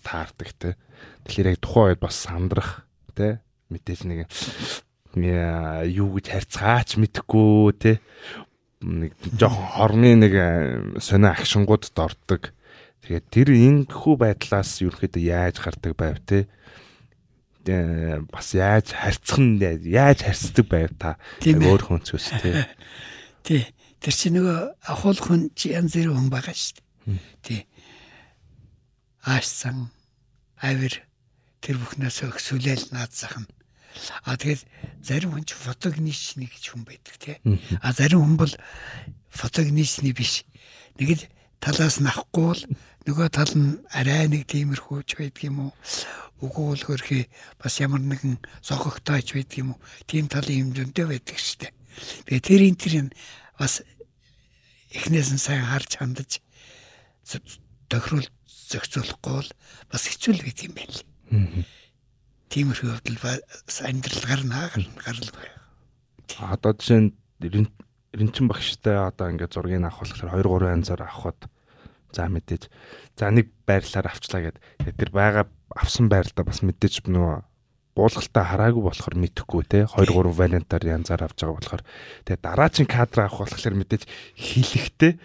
таардаг те. Тэгэхээр яг тухайн үед бас сандрах те мэдээж нэг юу гэж харьцаач мэдхгүй те нэг жоохон хормын нэг э, сонио агшингуудд ордог. Тэгээд тэр ингэхүү байдлаас ерөнхийдөө яаж гардаг байв те бас яаж харьцах нь яаж харьцдаг байв та өөр хүнцгөөс те Тий. Тэр чинь нөгөө ахуулах хүн янз бүрийн хүн байгаа шүү дээ. Тий. Аашсан авир тэр бүхнээс өксүлэл наадсах нь. А тэгээд зарим хүн чи фотогеничний гэж хүн байдаг тий. А зарим хүн бол фотогеничний биш. Нэг л талаас нь авахгүй бол нөгөө тал нь арай нэг тиймэрхүүч байдаг юм уу? Үгүй л хөрхи бас ямар нэгэн согогтойч байдаг юм уу? Тийм талын зөндөө байдаг шүү дээ. Тэгээ тэр энэ тэр бас эхнээс нь сайн харж хандаж тохирол зохицуулахгүй бол бас хэцүү л гэдэг юм байна л. Тиймэрхүү явдал амьдрал гарна гарна. Одоо жишээ нь Ринчин багштай одоо ингээд зургийг авах болохоор 2 3 янзаар авахд за мэдээж. За нэг байрлалаар авчлаа гэд. Тэр байгаа авсан байралтаа бас мэдээж нөгөө буулгалтаа хараагүй болохоор мэдэхгүй те. 2 3 вариантаар янзаар авч байгаа болохоор. Тэгээ дараагийн кадр авах болохоор мэдээж хилэхтэй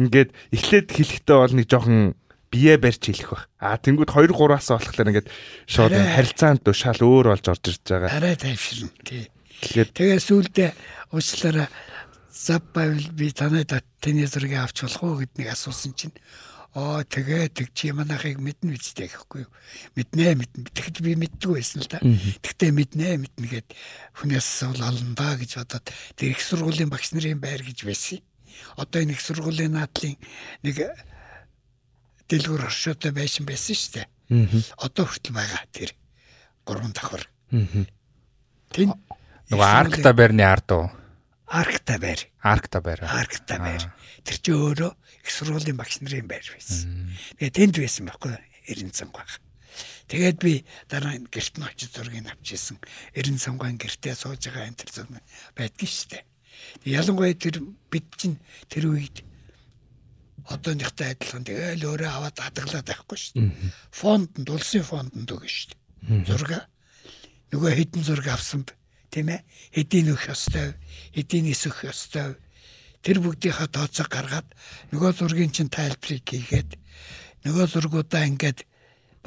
ингээд эхлээд хилэхтэй бол нэг жоохон бие барьж хэлэх баг. А тэнгууд 2 3-аас болохоор ингээд шууд харилцаанд тушаал өөр болж орж ирж байгаа. Арай тайвширна тий. Тэгээд тэгээ сүулдэ уучлаарай. Зав байвал би танайд тэний зургийг авч болох уу гэд нэг асуусан чинь. Оо тэгээ тэг чи манайхыг мэднэ үстэй гэхгүй юу? Мэднэ мэднэ. Тэгэхэд би мэддгүй байсан л да. Тэгтээ мэднэ мэднэ гэд хүнээс бол олно да гэж бодоод тэр их сургуулийн багш нарын байр гэж байсан одоо энэ их сургуулийн наадлын нэг дэлгүүр оршоотой байсан байсан шүү дээ. Одоо хүртэл байгаа тэр гурван давхар. Тэн нөгөө аркта байрны ард уу? Аркта байр. Аркта байр аркта байр. Тэр чи өөрөө их сургуулийн багш нарын байр байсан. Тэгээ тэнд байсан байхгүй 90 цангаа. Тэгээд би дараа нь гэрт нь очиж зургийг авчихсан. 90 цангаан гэртээ сууж байгаа энэ тэр зам байдгийн штэ. Ялангуяа тэр бид чинь тэр үед одооныхтай адилхан. Тэгээл өөрөө аваад хадгалаад байхгүй шүү дээ. Фонд улсын фондонд өгнө шүү дээ. Зураг. Нөгөө хэдэн зураг авсан тийм ээ. Хэдийн өх ёстой, хэдийн нисэх ёстой. Тэр бүгдийнхаа тооцоо гаргаад нөгөө зургийн чинь тайлбарыг хийгээд нөгөө зургуудаа ингээд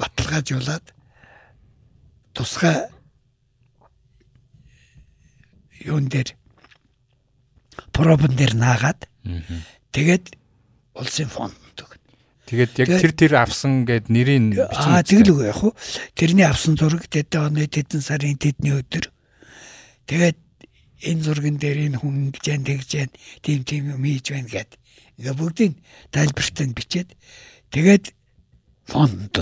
баталгаажуулаад тусгай юун дээр пробон дээр наагаад тэгээд улсын фонд өгнө. Тэгээд яг тэр тэр авсан гэд нэрийн аа тэгэл үгүй яг хуу тэрний авсан зураг тэдэн оны тэдэн сарын тэдний өдөр тэгээд энэ зурган дээр энэ хүн гэж яан тэгж яан тийм тийм юм хийж байна гэд. Ингээ бүгдийг тайлбартанд бичээд тэгээд фонд.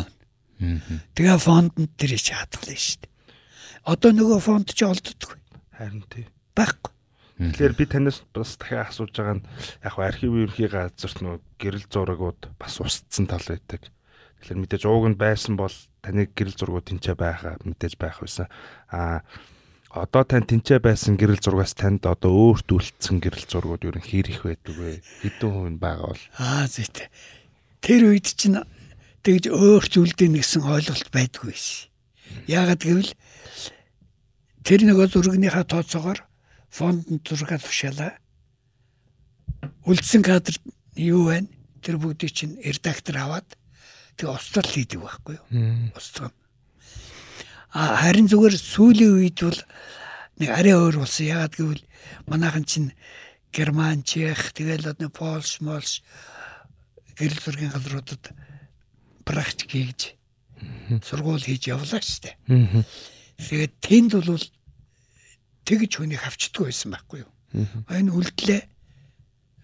Тэгээ фондд тэр их хадгална шүү дээ. Одоо нөгөө фонд ч олддоггүй. Харин тий. Байхгүй. Тэгэхээр би танаас бас дахиад асууж байгаа нь яг архив ерхий газарт нөө гэрэл зурагууд бас устсан тал байдаг. Тэгэхээр мэдээж ууг нь байсан бол таны гэрэл зургууд тэнцээ байхаа мэдээж байх байсан. Аа одоо тань тэнцээ байсан гэрэл зургаас танд одоо өөрт үлдсэн гэрэл зургууд юу хэр их байдаг вэ? Хэдэн хувь байгаа бол? Аа зүйтэй. Тэр үед чинь тэгж өөрт үлдэн гэсэн ойлголт байдгүй шээ. Яагаад гэвэл тэр нөгөө зургийнхаа тооцоогоор фонд зургаа тушаалаа. Үлдсэн кадр юу вэ? Тэр бүгдийг чинь редактор аваад тэг устгал хийдэг байхгүй юу? Устгал А харин зүгээр сүүлийн үед бол нэг арай өөр болсон. Ягаад гэвэл манайхан чинь Герман, Чех, тэгэл одоо Польш, Молш гэрэл зургийн газруудад практик хийж сургууль хийж явлаа штэ. Тэгээд тэнд бол тэгж хүнийг авчдаггүй байсан байхгүй юу? Энэ үлдлээ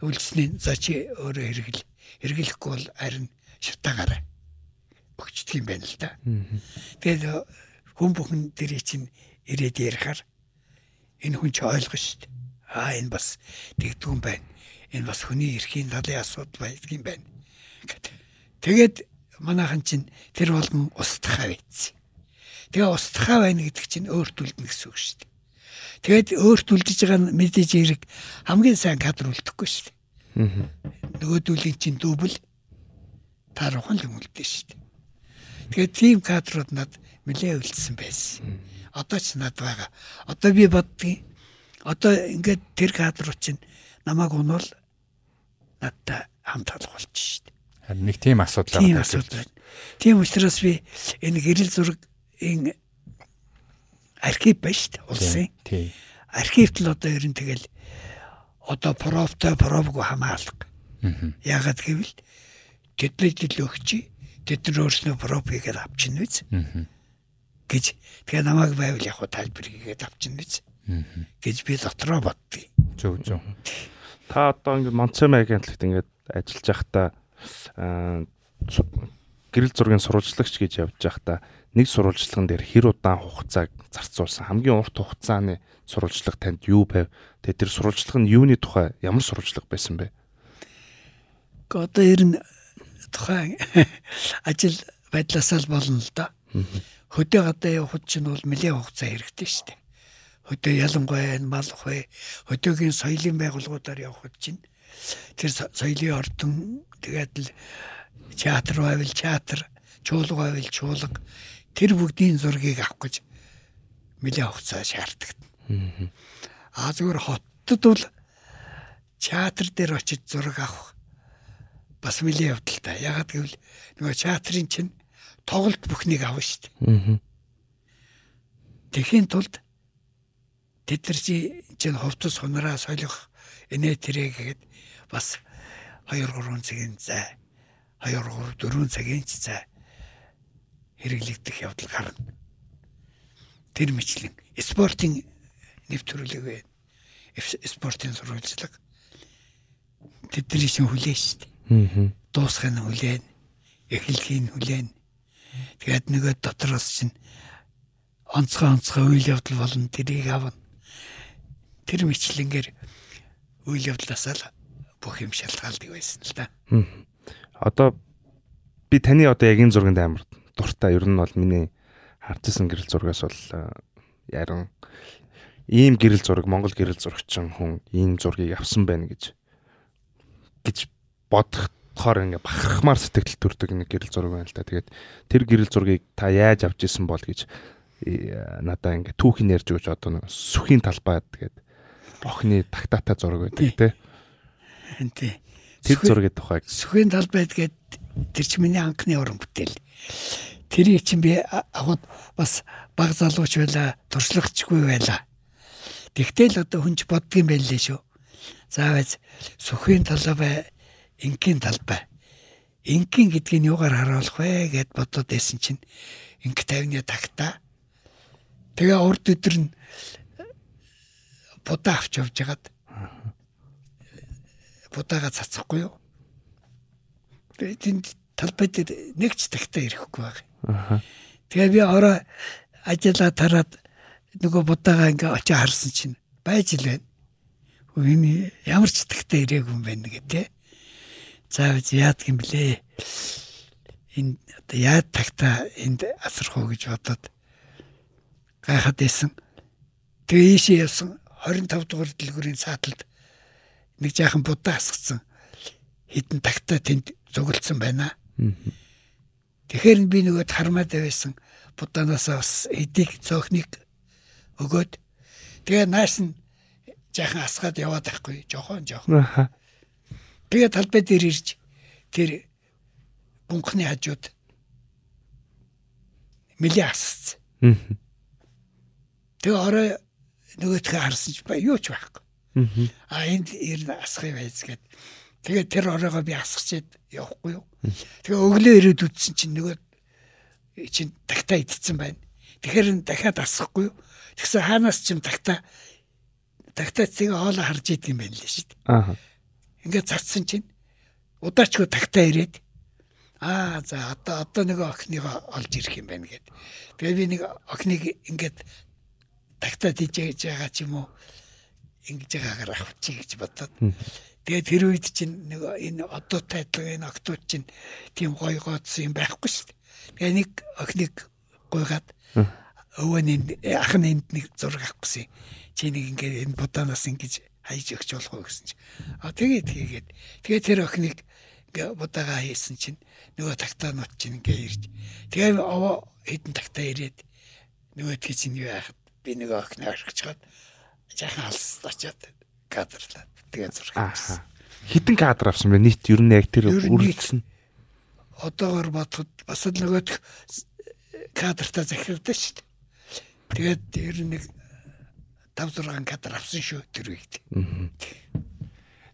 үлдсний за чи өөрөө хэрэгэл хэрэглэхгүй бол харин шатаагаарай өгчдөг юм байна л да. Тэгээд хүн бүхэн дэрий чинь ирээд ярихаар энэ хүн чи ойлгож шít. Аа энэ бас тэгдгүн байна. Энэ бас хүний эрхийн талын асуудал байдаг юм байна. Тэгээд манайхан чинь тэр болгон устгахаа байцсан. Тэгээ устгахаа байна гэдэг чинь өөрт үлдэнэ гэсэн үг шүү дээ. Тэгээд өөрт үлдэж байгаа мэдээж хэрэг хамгийн сайн кадр үлдэхгүй шүү дээ. Нөгөөдүүлийн чинь дүүбэл таархан л үлдэн шүү дээ. Тэгээд тийм кадрууд над нэлээ үлдсэн байсан. Одоо ч над байгаа. Одоо би боддгийн одоо ингээд тэр кадрууд чинь намайг унвал надтай хамт алга болж шít. Харин нэг тийм асуудал байна. Тийм асуудал. Тийм учраас би энэ гэрэл зургийн архив байна шүү дээ. Улсын. Тийм. Архивт л одоо ер нь тэгэл одоо профтой профгүй хамаалга. Яагаад гэвэл тэдний жил өгчий тэд нар өөрснөө проф хийгээд авчихна биз. Аа гэж тэгээ намайг байвал яг тайлбар хийгээд авчихна биз гэж би дотроо боддгийг. Зөв зөв. Та одоо ингээд Монцом агентлагт ингээд ажиллаж байхдаа гэрэл зургийн сурвалжлагч гэж явж байхдаа нэг сурвалжлагын дээр хэр удаан хугацааг зарцуулсан хамгийн урт хугацааны сурвалжлага танд юу байв? Тэгээ тэр сурвалжлага нь юуны тухай ямар сурвалжлага байсан бэ? Одоо ер нь тухайн ажил байдлаасаа л болно л доо. Хөдөө гадаа явах чинь бол нэлээд хугацаа хэрэгтэй шүү дээ. Хөдөө ялангуяа энэ малх бай хөдөөгийн соёлын байгууллагуудаар явхад чинь тэр соёлын ордон тэгээд л театр байвал театр, чуулга байвал чуулга тэр бүгдийн зургийг авах гэж нэлээд хугацаа шаарддаг. Аа зүгээр хотод бол театр дээр очиж зураг авах бас нэлээд явдалтай. Ягаад гэвэл нөгөө театрын чинь тоглолт бүхнийг авна шүү дээ. Тэхийн тулд нар чинь ховтос хунараа солих инээ тэрэ гэгээд бас 2 3 цагийн зай 2 3 4 цагийн зай хэрэглэгдэх явдал гарна. Тэр мэтлэн спортын нэвтрүүлэг вэ. Спортын сурвалжлага тэдний шин хүлээн дээ. Аа. Дуусхын хүлээн, эхлэхийн хүлээн. Тэгээд нөгөө дотроос чинь онцгой онцгой үйл явдал болон тэрийг авна. Тэр мэтлэнгээр үйл явдлаасаа л бүх юм шалтгаалдаг байсан л да. Одоо би таны одоо яг энэ зурганд амар дуртай. Ер нь бол миний харжсэн гэрэл зургаас бол э, яран ийм гэрэл зураг Монгол гэрэл зурагчин хүн ийм зургийг авсан байна гэж гэж бодохоор ингээ бахархмаар сэтгэл төрдөг нэг гэрэл зураг байна л да. Тэгээд тэр гэрэл зургийг та яаж авч исэн бол гэж э, надаа ингээ түүхийн ярьж өгч одоо сүхийн талбай тэгээд охины тагтаатай зураг байдаг те. Энтэй. Тэр зургийн тухайг Сүхийн талбайд гээд тэр чинь миний анхны уран бүтээл. Тэрийг чинь би а- аваад бас баг залууч байла, туршлагачгүй байла. Тэгтэл одоо хүнч боддгийм байлээ шүү. Заавал сүхийн талбай, инкийн талбай. Инкийн гэдгийг юугаар харуулах вэ гэд бодоод байсан чинь инк тавны тагтаа. Тэгээ урд өдөр нь будаа авч явж хагаад будаага цацахгүй юу? Тэнд талбай дээр нэг ч тагтаа ирэхгүй баг. Тэгээ би ороо ажиллаа тараад нөгөө будаага ингээ очиж харсан чинь байж л байна. Энэ ямар ч тагтаа ирээгүй юм байна гэ тэ. За яадаг юм блэ? Энэ одоо яад тагтаа энд асрах уу гэж бодоод гайхаад байсан. Тэгээ ийшээ явсан 25 дугаар дэлгүүрийн сааталд нэг жаахан будаа асгацсан хідэн тагтаа тэнд зүгэлцсэн байна. Тэгэхээр би нөгөө хармаад байсан будаанаас бас эдийг цөөхнийг өгөөд тэгээ нааш нь жаахан асгаад яваад байхгүй жохон жохон. Тэгээ талбай дээр ирж тэр бунхны хажууд мэлээ асцсан. Мгм. Тэгээ орой нөгөөтгөө харсан ч ба юу ч байхгүй. А энд ирнэ асхыг байц гэд. Тэгээ тэр оройгоо би асгачээд явахгүй юу. Тэгээ өглөө ирээд үтсэн чинь нөгөө чинь тагтаа идсэн байна. Тэгэхээр дахиад асахгүй юу. Тэгсэн хаанаас ч юм тагтаа тагтаа цэгээ хоолоо харж идэг юм байна лээ шүү дээ. аха Ингээд цацсан чинь удаачгүй тагтаа ирээд аа за одоо одоо нэг охиныгоо олж ирэх юм байна гэд. Тэгээ би нэг охиныг ингээд тагтаа тийж байгаа ч юм уу ингэж байгаагаар авчи гэж бодоод. Тэгээд тэр үед чинь нэг энэ одоо тайдлага энэ октод чинь тийм гой гоцсон юм байхгүй шүү дээ. Тэгээ нэг охиныг гуйгаад өвөний ах нь энд нэг зураг авах гэсэн. Чи нэг ингээд энэ будаанаас ингэж хайж өгч болох уу гэсэн чи. А тэгээд тэгээд тэгээд тэр охиныг будаага хийсэн чинь нөгөө тагтаанууд чинь ингээ ирж. Тэгээ овоо хідэн тагтаа ирээд нөгөөдгий чинь юу яахад би нөгөө охин орхичгаад жаахан алс очиад кадрлаа. Тэгээ зураг аха хитэн кадр авсан бэ нийт ер нь яг тэр үргэлжлэн одоогор бодоход бас л нөгөөх кадртаа захирдсан шүү дээ. Тэгээд ер нь нэг 5 6 кадр авсан шүү тэр үед.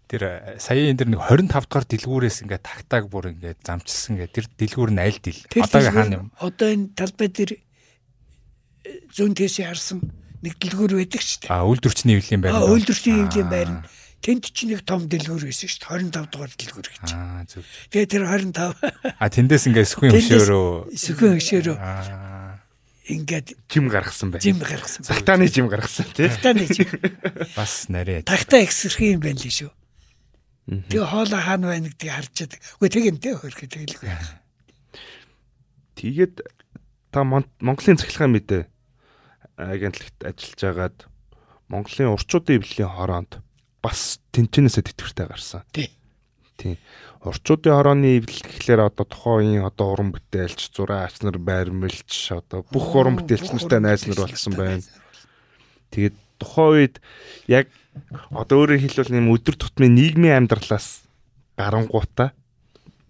Тэр э, сая энэ дэр нэг 25 дахь дэлгүүрээс ингээд тагтааг бүр ингээд замчилсан гэдэг тэр дэлгүүр нь аль дил? Одоогийн хаана юм? Одоо энэ талбай дээр э, зүүн тийшээ харсан нэг дэлгүүр байдаг шүү дээ. А үйлдвэрчний эвлийн байр. Аа үйлдвэрчний эвлийн Аа. байр нь тэнд ч нэг том дэлгүүр байсан шүү дээ. 25 дугаар дэлгүүр гэж. Аа зөв. Тэгээ тэр 25 А тэндээс ингээд сүхэн Тэндээс өшөөрөө. сүхэн өшөөрөө Аа ингээд жим гаргасан байна жим гаргасан. байна. Сагтааны жим гаргасан тий Тагтааны жим. бас нарийн. Тагтаа эксэрхий юм байна лээ шүү. Тэгээ хоолой хаана байна гэдгийг харж яадаг. Үгүй тэгэнтэй хөрхөө тэгэлгүй. Тэгээд та Мон- Монголын цахилгаан мэдээ агентлагт ажиллаж агаад Монголын урчуудын эвлэлийн хороонд бас тэнцэнээсээ тэтгэвртэй гарсан. Тий. Тийм. Урчуудын хорооны эвлэл гэхлээр одоо тухайн одоо уран бүтээлч, зураач нар, баримлч одоо бүх уран бүтээлч нартай найз нар болсон байна. Тэгээд тухайн үед яг одоо өөрөөр хэлбэл нэм өдөр тутмын нийгмийн амьдралаас гарангуудаа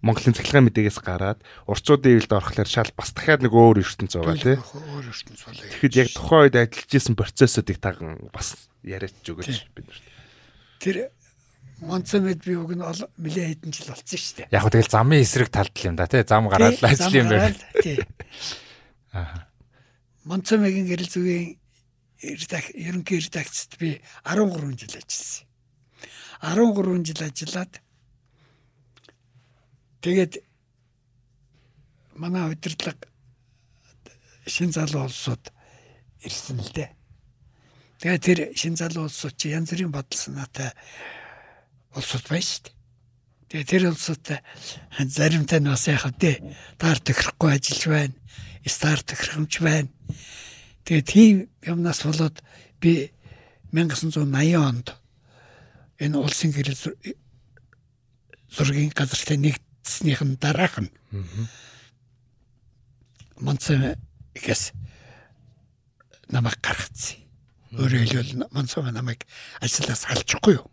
Монголын цахилгаан мэдээгээс гараад урчуудын эвлэлд орохлоор шал бас дахиад нэг өөр ертөнц байгаа тий. Өөр ертөнц болоо. Тэгэхэд яг тухайн үед ажиллаж исэн процессыг таган бас яриач өгөөч бид нар. Тэр Монцомед би уг нь ол нэлээд хэдэн жил болсон шүү дээ. Яг хөө тэгэл замын эсрэг талд л юм да тий. Зам гараад ажил юм байна. Тий. Монцомегийн гэрэл зүгийн редак ерөнхий редакцт би 13 жил ажилласан. 13 жил ажиллаад тэгээд манай удирдлага шин залуу улсууд ирсэн л дээ. Тэгээд тэр шин залуу улсууд чи янз бүрийн бодол санаатай улсууд байна шүү дээ. Тэгээд тэр улсуудтай заримтай нь бас яхав дээ. Таар тохирохгүй ажиллаж байна. Стар тохиромж байна. Тэгээд тийм юмнаас болоод би 1980 онд энэ улсын гэрэл зур- зургийн газартай нэгдснийхэн дараах нь Монцом гэс намайг гаргацсан. Өөрөөр хэлбэл Монцом намайг ажлаас салчихгүй юу?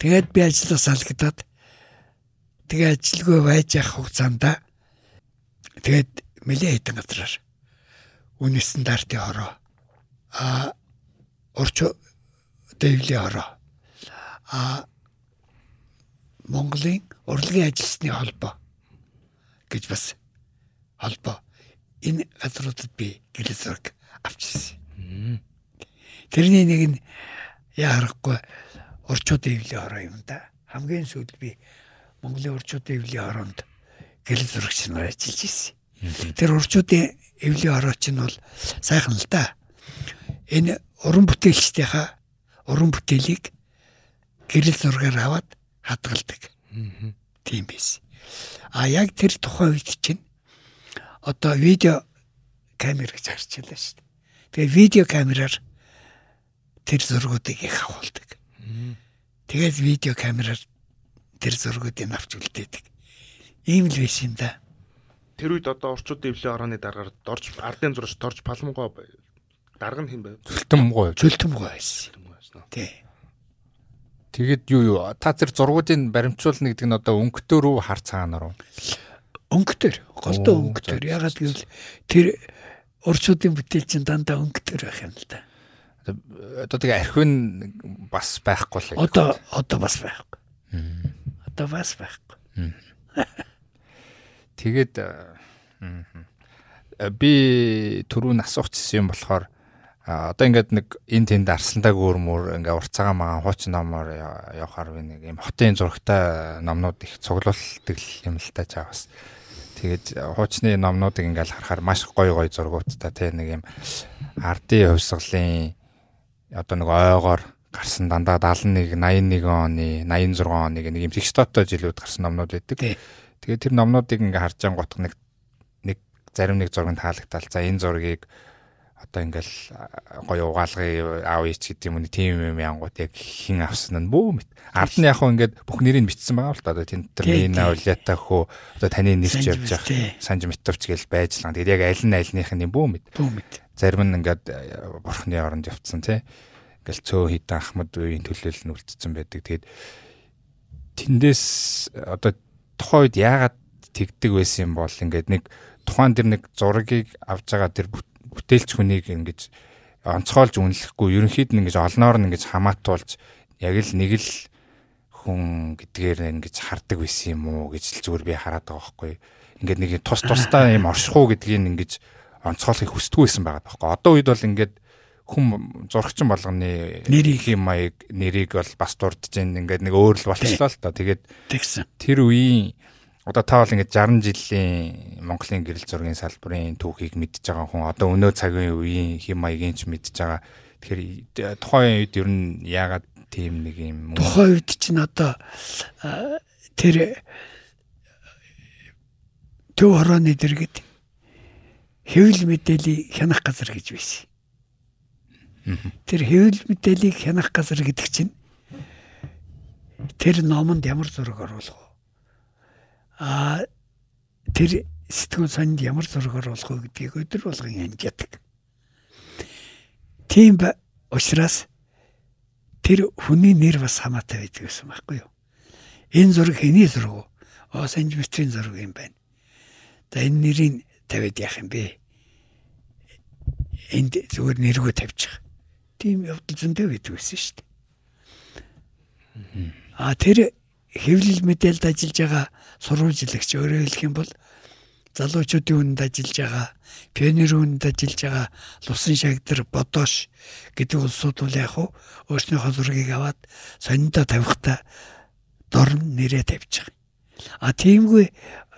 Тэгээд би ажлаас салгадаад тэгээ ажилгүй байж явах хугацаанд тэгээд нэлээд хэдэн газраар үнэ стандартын хороо а орчо дэвлийн хороо а Монголын урлагийн ажилчны холбоо гэж бас холбоо энэ газруудад би гэрэл зураг авчихсан. Тэрний нэг нь яа харахгүй урчуудын эвлийн хороо юм да. Хамгийн сүүлд би Монголын урчуудын эвлийн хороонд гэрэл зурагч нар ажиллаж ирсэн. Тэр урчуудын эвлийн хороо чинь бол сайхан л да. Энэ уран бүтээлчдийнхаа уран бүтээлийг гэрэл зургаар аваад хадгалдаг. Тийм биш. А яг тэр тухайн үед чинь одоо видео камер гэж харчихлаа шүү дээ. Тэгээ видео камераар тэр зургуудыг их авахулдаг. Тэгээд видео камераар тэр зургуудыг авч үлдээдэг. Ийм л биш юм да. Тэр үед одоо орчуудын эвлэлийн хорооны дараагаар дорж ардын зурагч дорж палмгоо дарга нь хэн байв? Төлтөм гоо. Чөлтөмгөө байсан. Тий. Тэгэд юу юу та тэр зургуудын баримтжуулна гэдэг нь одоо өнгөтөө рүү хар цагаанаар уу? Өнгөтөр, голдоо Оо, өнгөтөр. Ягаад гэвэл тэр урчуудын бүтээлчин дандаа өнгөтөр байх юм л да. Одоо тэгээ архин бас байхгүй л. Одоо одоо бас байхгүй. Одоо бас байхгүй. Тэгээд би түрүүн асуучихсан юм болохоор одоо ингээд нэг эн тэнд арслантаа гөрмөр ингээ урцагаа магаа хуучин номоор я- явахаар би нэг юм хотын зурагтай номнууд их цуглуулдаг юм л та чаавас. Тэгээд хуучны номнуудыг ингээл харахаар маш гоё гоё зургуудтай тий нэг юм ардын хувьсгалын одоо нэг ойгоор гарсан дандаа 71 81 оны 86 оны нэг юм текстоттой жилүүд гарсан номнууд байдаг. Тэгээд тэр номнуудыг ингээ харж ангуудах нэг нэг зарим нэг зургийг таалагдтал. За энэ зургийг одоо ингээл гоё угаалгын аав ич гэдэг юм уу тийм юм янгууд яг хин авсан нь бөө мэд. Ард нь яг хөө ингээд бүх нэрийг бичсэн байгаа л да. Одоо тэн тэр тий. Улята хөө одоо таны нэрч явж явах. Санж Митовч гэж байж лаа. Тэгээд яг аль нь альных нь бөө мэд. Бүүмэд. Зарим нь ингээд бурхны оронд явцсан тий. Ингээл цөө хитэн Ахмад үеийн төлөөлөл нь үлдсэн байдаг. Тэгээд тэндээс одоо тухайн үед яагаад тэгдэг байсан юм бол ингээд нэг тухайн тэр нэг зургийг авж байгаа тэр бүт- бүтээлч хүнийг ингэж онцгойлж үнэлэхгүй ерөнхийд нь ингэж олноор нь ингэж хамаатуулж яг л нэг л хүн гэдгээр ингэж хардаг байсан юм уу гэж л зүгээр би хараад байгаа байхгүй. Ингээд нэг тус тустай юм оршихуу гэдгийг ингэж онцгойлохыг хүсдэг байсан байгаа байхгүй. Одоо үед бол ингээд хүн зурагчин болгоны Нэрийг. юм маяг нэрийг бол бас дурдж जैन ингээд нэг өөр л болчихлоо л та. Тэгээд Тэгсэн. тэр үеийн одоо та бол ингээд 60 жилийн Монголын гэрэл зургийн салбарын түүхийг мэдж байгаа хүн одоо өнөө цагийн үеийн хэм маягийн ч мэдж байгаа. Тэгэхээр тухайн үед ер нь яагаад тийм нэг юм Тухайн үед чинь одоо тэр төв хорооны дэргэд хэвлэл мэдээллийг хянах газар гэж байсан. Тэр хэвлэл мэдээллийг хянах газар гэдэг чинь тэр номонд ямар зураг оруулах вэ? А тэр сэтгүүл сонд ямар зураг оруулах вэ гэдгийг өдөр болгон хянждаг. Тийм ба учраас тэр хүний нэр бас хамаатай байдаг гэсэн байхгүй юу? Энэ зураг хэний зураг вэ? Оо санжмитрийн зураг юм байна. За энэ нэрийг тавиад яах юм бэ? Энд зүгээр нэргөө тавьчих. Тийм явдал зөндөө байдаг байсан шүү дээ. А тэр хэвлэл мэдээлэлд ажиллаж байгаа сурвалжлагч өөрөөр хэлэх юм бол залуучуудын үнэнд ажиллаж байгаа пионерын үнэнд ажиллаж байгаа лусан шагдар бодоош гэдэг улсууд бол яг өөрснийхөө зургийг аваад сониндоо тавихта дорн нэрээ тавьж байгаа. А тиймгүй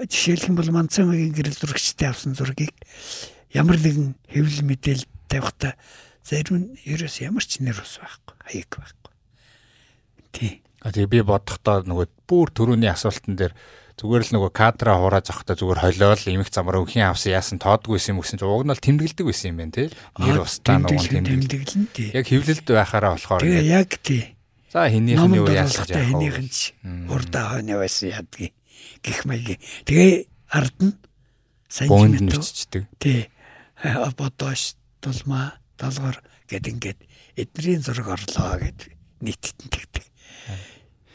жишээлх юм бол манцамагийн гэрэл зурагчтай авсан зургийг ямар нэгэн хэвлэл мэдээлэл тавихта зарим нь ерөөс ямар ч нэр ус байхгүй хаяг байхгүй. Тий. А тэгээ би бодохдоо нөгөө бүр төрөүний асуултан дээр зүгээр л нөгөө кадраа хурааж авахдаа зүгээр холиол эмх замаар өнхийн авсан яасан тоодгүй юм гэсэн чинь уг нь бол тэмдэглэдэг байсан юм байна тий. Нэр устаа нөгөө тэмдэглэн тий. Яг хөвлөлд байхаараа болохоор Тэгээ яг тий. За хинийх нь юу яасан яах вэ? Хинийх нь ч урдаа хойно байсан ядгийг гих маяг. Тэгээ ард нь нь бичдэг. Тий. Бодоош тулмаа долгор гэд ингээд эдний зураг орлоо гэд нийтэд нь тэгдэг.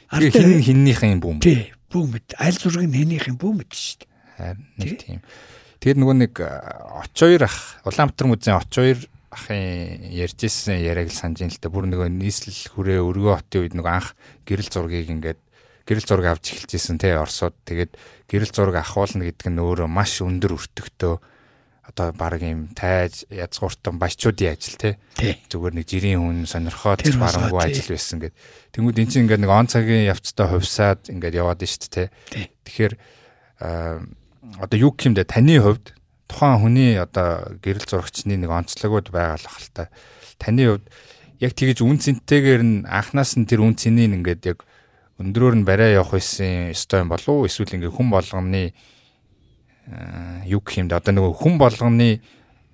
Тэгээ хин хиннийхэн бүүм. Тий, бүүм мэд. Аль зургийг хиннийхэн бүүм мэд шүү дээ. Харин нэг тийм. Тэгээд нөгөө нэг оч хоёр ах Улаанбаатар музейн оч хоёр ахын ярьжсэн яриаг л санаж ин л та бүр нөгөө нийслэл хүрээ өргөө хотын үед нөгөө анх гэрэл зургийг ингээд гэрэл зураг авч эхэлжсэн те Оросод тэгээд гэрэл зураг ахуулна гэдэг нь өөрөө маш өндөр өртөгтөө одоо баг юм тайж язгууртан баячуудын ажил те? Зүгээр нэг жирийн хүн сонирхоод барангуй ажил байсан гэд. Тэнгууд эн чинь ингээд нэг он цагийн явцдаа хувьсаад ингээд яваад дээ те? Тэгэхээр одоо юу гэмдэ таны хувьд тухайн хүний одоо гэрэл зурагчны нэг онцлогуд байгаа л ахalta таны хувьд яг тэгэж үн цэнтэйгээр нь анханаас нь тэр үн цэнийг ингээд яг өндрөөр нь барай явах байсан ёстой юм болов уу? Эсвэл ингээд хүн болгоны юу гэх юм да одоо нөгөө хүн болгоны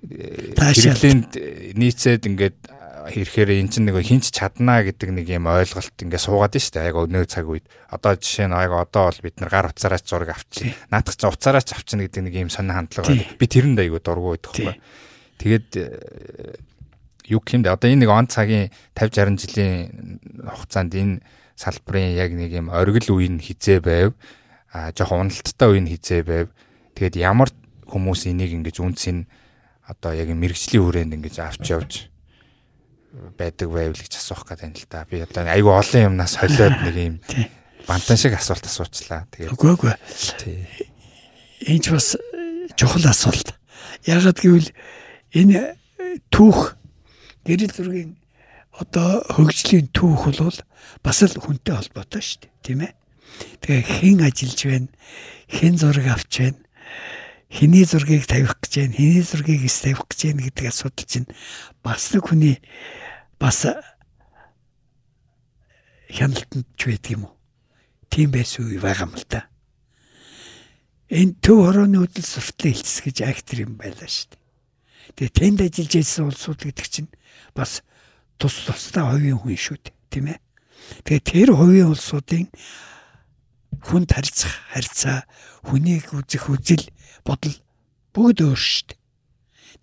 хэрэглээнд нийцээд ингээд ирэхээр эн чинь нэг хинч чаднаа гэдэг нэг юм ойлголт ингээд суугаад нь шүү дээ. Яг өнөө цаг үед. Одоо жишээ нь яг одоо бол бид нар гар уцаараач зураг авчих. Наадах чинь уцаараач авчихна гэдэг нэг юм сонир хандлага байна. Би тэрэнд айгу дургу байдаг байхгүй. Тэгээд юу гэмдэ одоо энэ нэг он цагийн 50 60 жилийн хугацаанд энэ салбарын яг нэг юм оргил үе нь хизээ байв. А жоохон уналттай үе нь хизээ байв Тэгээд ямар хүмүүс энийг ингэж үнцэн одоо яг мэрэгжлийн хүрээнд ингэж авч явж байдаг байвал гэж асуух гэдэг юм л да. Би одоо айгүй олон юмнаас холиод нэг юм бантан шиг асуулт асуучлаа. Тэгээд үгүй үгүй. Энд бас чухал асуулт. Ягаад гэвэл энэ түүх гэрэл зургийн одоо хөгжлийн түүх бол бас л хүнтэй холбоотой шүү дээ, тийм ээ. Тэгээ хэн ажиллаж байна, хэн зураг авч байна, хэний зургийг тавих гэж байна, хэний зургийг эс тавих гэж байна гэдэг асуудал чинь бас нэг хүний бас хяналтанд ч байдаг юм уу? Тийм байсан үе байгаа юм л да. Энэ төв хорооны хөдөл суртлын хэлцс гэж актер юм байлаа шүү дээ. Тэгээ тэнд ажиллаж байсан улсууд гэдэг чинь бас тус тусдаа хувийн хүн шүү дээ, тийм ээ. Тэгээ тэр хувийн улсуудын хүнд харьцах харьцаа, хүнийг үзэх үзэл бодол бүгд өөр шүү дээ.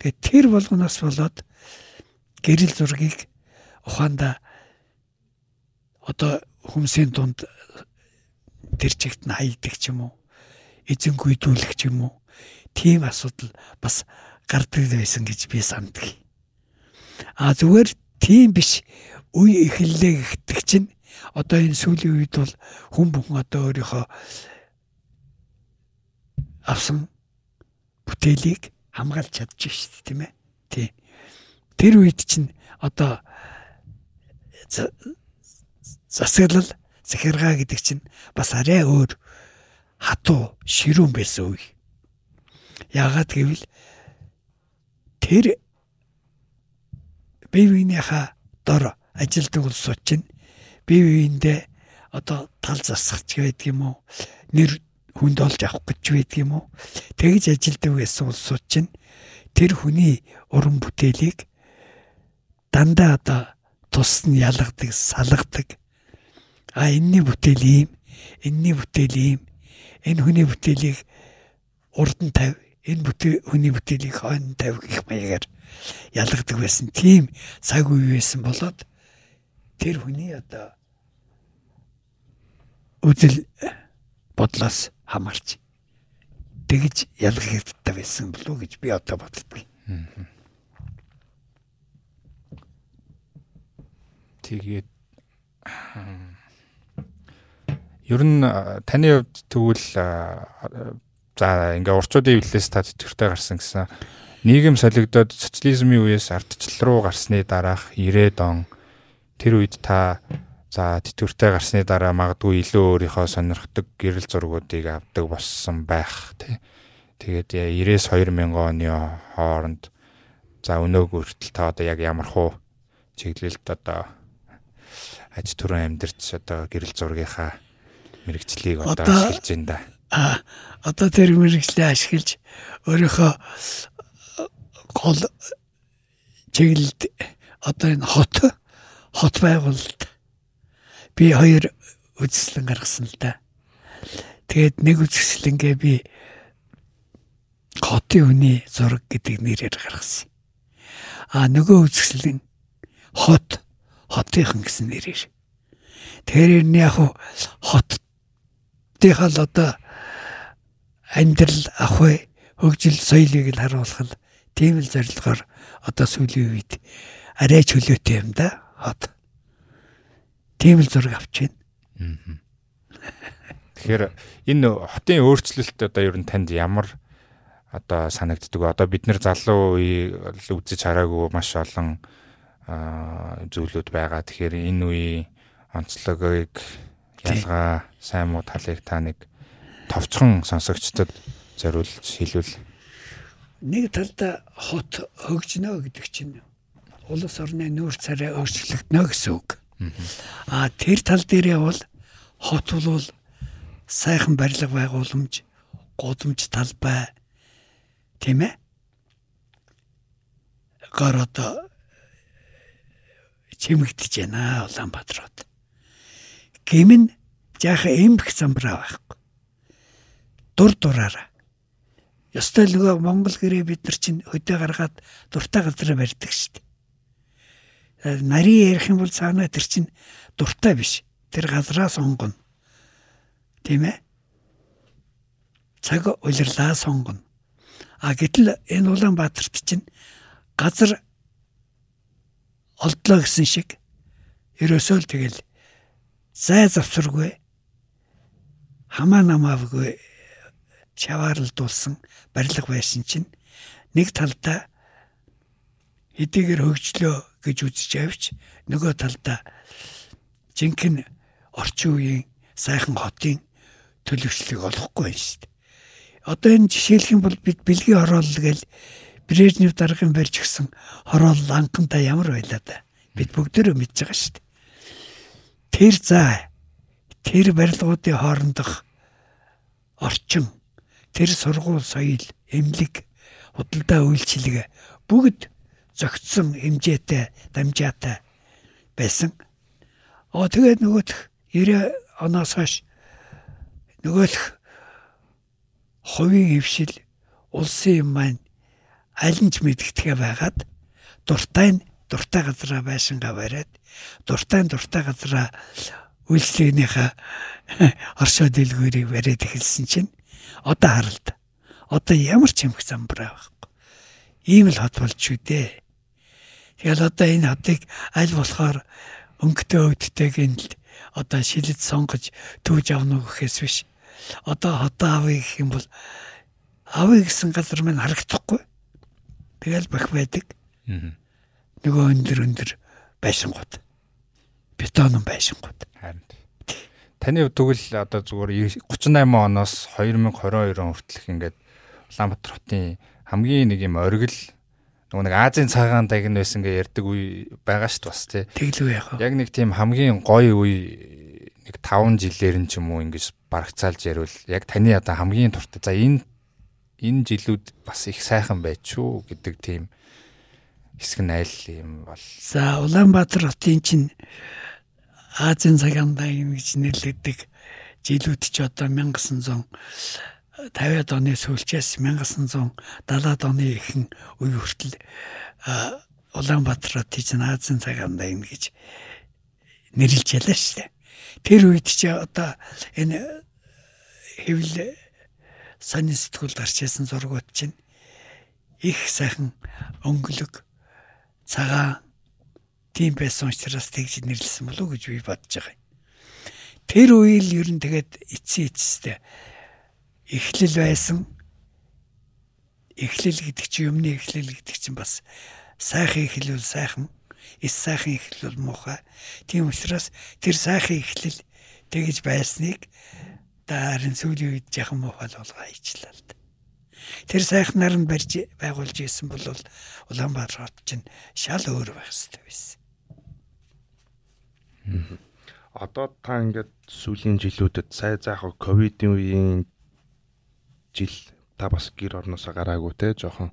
Тэгээд тэр болгоноос болоод гэрэл зургийг ухаанда одоо хүмүүсийн дунд тэр чигт нь хайдаг ч юм уу эзэнгүйдүүлэх ч юм уу тийм асуудал бас гардаг байсан гэж би санддаг. А зүгээр тийм биш үе эхэллээ гэхдээ чинь одоо энэ сүүлийн үед бол хүн бүхэн одоо өөрийнхөө авсан бүтээлийг хамгаалж чадчих шүү дээ тийм ээ. Тий. Тэр үед чинь одоо засаглал захиргаа гэдэг чинь бас арай өөр хатуу ширүүн байсан үе. Яагаад гэвэл тэр биенийхээ дор ажилтдаг улсууд чинь бие биендээ одоо тал засах ч байдаг юм уу? Нэр хүнд олж авах гэж байдаг юм уу? Тэгж ажилдаг байсан улсууд чинь тэр хүний уран бүтээлийг дандаа одоо тус нь ялгадаг, салгадаг. А энэний бүтээл ийм, энэний бүтээл ийм. Энэ хүний бүтээлийг урд нь тавь, энэ бүтээл хүний бүтээлийг хойно тавь гэх маягаар ялгадаг байсан. Тийм цаг үе байсан болоод тэр хүний одоо үзэл бодлоос хамаарч тэгж ялгагддаг байсан болов гэж би одоо боддог. Тэгээд ер нь таны хувьд тэгвэл за ингээ урчуудын хөвлөөс та тэтгэртэй гарсан гэсэн нийгэм солигдоод социализмын үеэс ардчлал руу гарсны дараах 90-ад он тэр үед та за тэтгэртэй гарсны дараа магадгүй илүү өөрийнхөө сонирхдаг гэрэл зургуудыг авдаг болсон байх тий. Тэгээд 90-с 2000 оны хооронд за өнөөг хүртэл та одоо яг ямар хуу чиглэлд одоо аж түрэн амьдарч одоо гэрэл зургийнхаа мэрэгчлийг одоо ашиглаж байна да. А одоо тэр мэрэгчлээ ашиглаж өөрийнхөө гол чиглэлд одоо энэ хот хот байгуулалт би хоёр үзэсгэлэн гаргасан л да. Тэгээд нэг үзэсгэлэнгээ би хотын хүний зураг гэдэг нэрээр гаргасан. А нөгөө үзэсгэлэн хот хотынхан гэсэн нэрээр. Тэгэхээр энэ яг хотынхаа л одоо амьдрал ахуй хөгжил соёлыг л харуулах л тийм л зорилгоор одоо сүүлийн үед арай чөлөөтэй юм да хот. Тийм л зураг авч байна. Тэгэхээр энэ хотын өөрчлөлт одоо ер нь танд ямар одоо санагддаг. Одоо бид нар залуу үе үзэж хараагүй маш олон зүйлүүд байгаа. Тэгэхээр энэ үеийн онцлогийг ялгаа сайн муу талыг та нэг товчхон сонсогчдод зориулж хэлвэл нэг талда хот хөгжнө гэдэг чинь улс орны нүүр царай өөрчлөгднө гэсэн үг. А тэр тал дээрээ бол хот бол сайхан барилга байгууламж, гудамж талбай тийм ээ. Гар одоо чимэгдэж байна Улаанбаатарт. Гэм нь жаахан эмх замбраа байхгүй. Дур дураараа. Ёстой нөгөө Монгол гэрээ бид нар чинь хөдөө гаргаад дуртай газараа барьдаг шүү дээ. Нарийн ярих юм бол цаанаа тэр чинь дуртай биш. Тэр газраа сонгоно. Тийм ээ? Цаг улирлаа сонгоно. А гэтэл энэ Улаанбаатарт чинь газар олдлоо гэсэн шиг ерөөсөө л тэгэл зай завсаргүй хамаа намаавгүй чаваарлдуулсан барилга байсан чинь нэг талдаа хэдийгээр хөгжлөө гэж үзэж авч нөгөө талдаа жинхэнэ орчин үеийн сайхан хотын төлөвчлөгийг олохгүй байна шүү дээ. Одоо энэ жишээлх юм бол бид бэлгийн хороолол гэл Брежнев даргын барьж гисэн хороол ланканта ямар байлаа да. Бид бүгдөө мэдж байгаа шүү дээ. Тэр заа тэр барилгуудын хоорондох орчин тэр сургууль соёл эмнэлэг худалдаа үйлчилгээ бүгд зөгцсөн хэмжээтэй дамжаатай байсан. Оо тэгээд нөгөөх 90 оноос хойш нөгөөх хувийн хөвшил улсын юм маань аль нь ч мэдгэдгээ байгаад дуртай нь дуртай газараа байшингаа бариад дуртай нь дуртай газараа үйлчлэгнийхээ оршоо дэлгүүрийг бариад эхэлсэн чинь одоо харалт. Одоо ямар ч юмх замбраа байхгүй. Ийм л хот болж шүү дээ. Тэгэл одоо энэ хотыг аль болохоор өнгөтэй өвдтэйг л одоо шилэд сонгож түүж авна уу гэхээс биш. Одоо хотоо авъя гэх юм бол авъя гэсэн газар маань харагдахгүй. Тэгэл бах байдаг. Нөгөө өндөр өндөр байшингууд. Бетон байшингууд. Харин. Таны хувьд тэгвэл одоо зүгээр 38 оноос 2022 он хүртэлх ингээд Улаанбаатар хотын хамгийн нэг юм оргил нөгөө нэг Азийн цагаан дагн байсан гэж ярьдаг үе байгаа шүү дээ бас тий. Тэглүү яах вэ? Яг нэг тийм хамгийн гоё үе нэг 5 жилээр нь ч юм уу ингэж барагцаалж ярил яг таны одоо хамгийн туртай за энэ энэ жилүүд бас их сайхан байчуу гэдэг тийм хэсэг нь айл юм бол За Улаанбаатар хотын чинь Азийн цагаан дагн гэж нэрлэгдэг жилүүд ч одоо 1900 50-аад оны сүүлчээс 1970-аад оны ихэнх үе хүртэл а, Улаанбаатар хотын чинь Азийн цагаан дагн гэж нэрлж ялаа шүү дээ. Тэр үед чи одоо энэ хэвлэл сонин сэтгүүлд гарч ирсэн зургууд чинь их сайхан өнгөлөг цагаан тийм байсан учраас тэгж нэрлсэн болов уу гэж би бодож байгаа. Тэр үеэл ер нь тэгээд эцсийн эцэстэй эхлэл байсан. Эхлэл гэдэг чинь юмны эхлэл гэдэг чинь бас сайхан эхлэл сайхан, эс сайхан эхлэл муухай. Тийм учраас тэр сайхан эхлэл тэгж байсныг дарын сүүлийн үед яхан муухай болгоо ичлээ л да. Тэр сайхнаар нь барьж байгуулж исэн бол Улаанбаатар хот чинь шал өөр байх хэрэгтэй байсан. Одоо та ингээд сүүлийн жилүүдэд сая заах ковидын үеийн жил та бас гэр орноосоо гараагүй те жоохон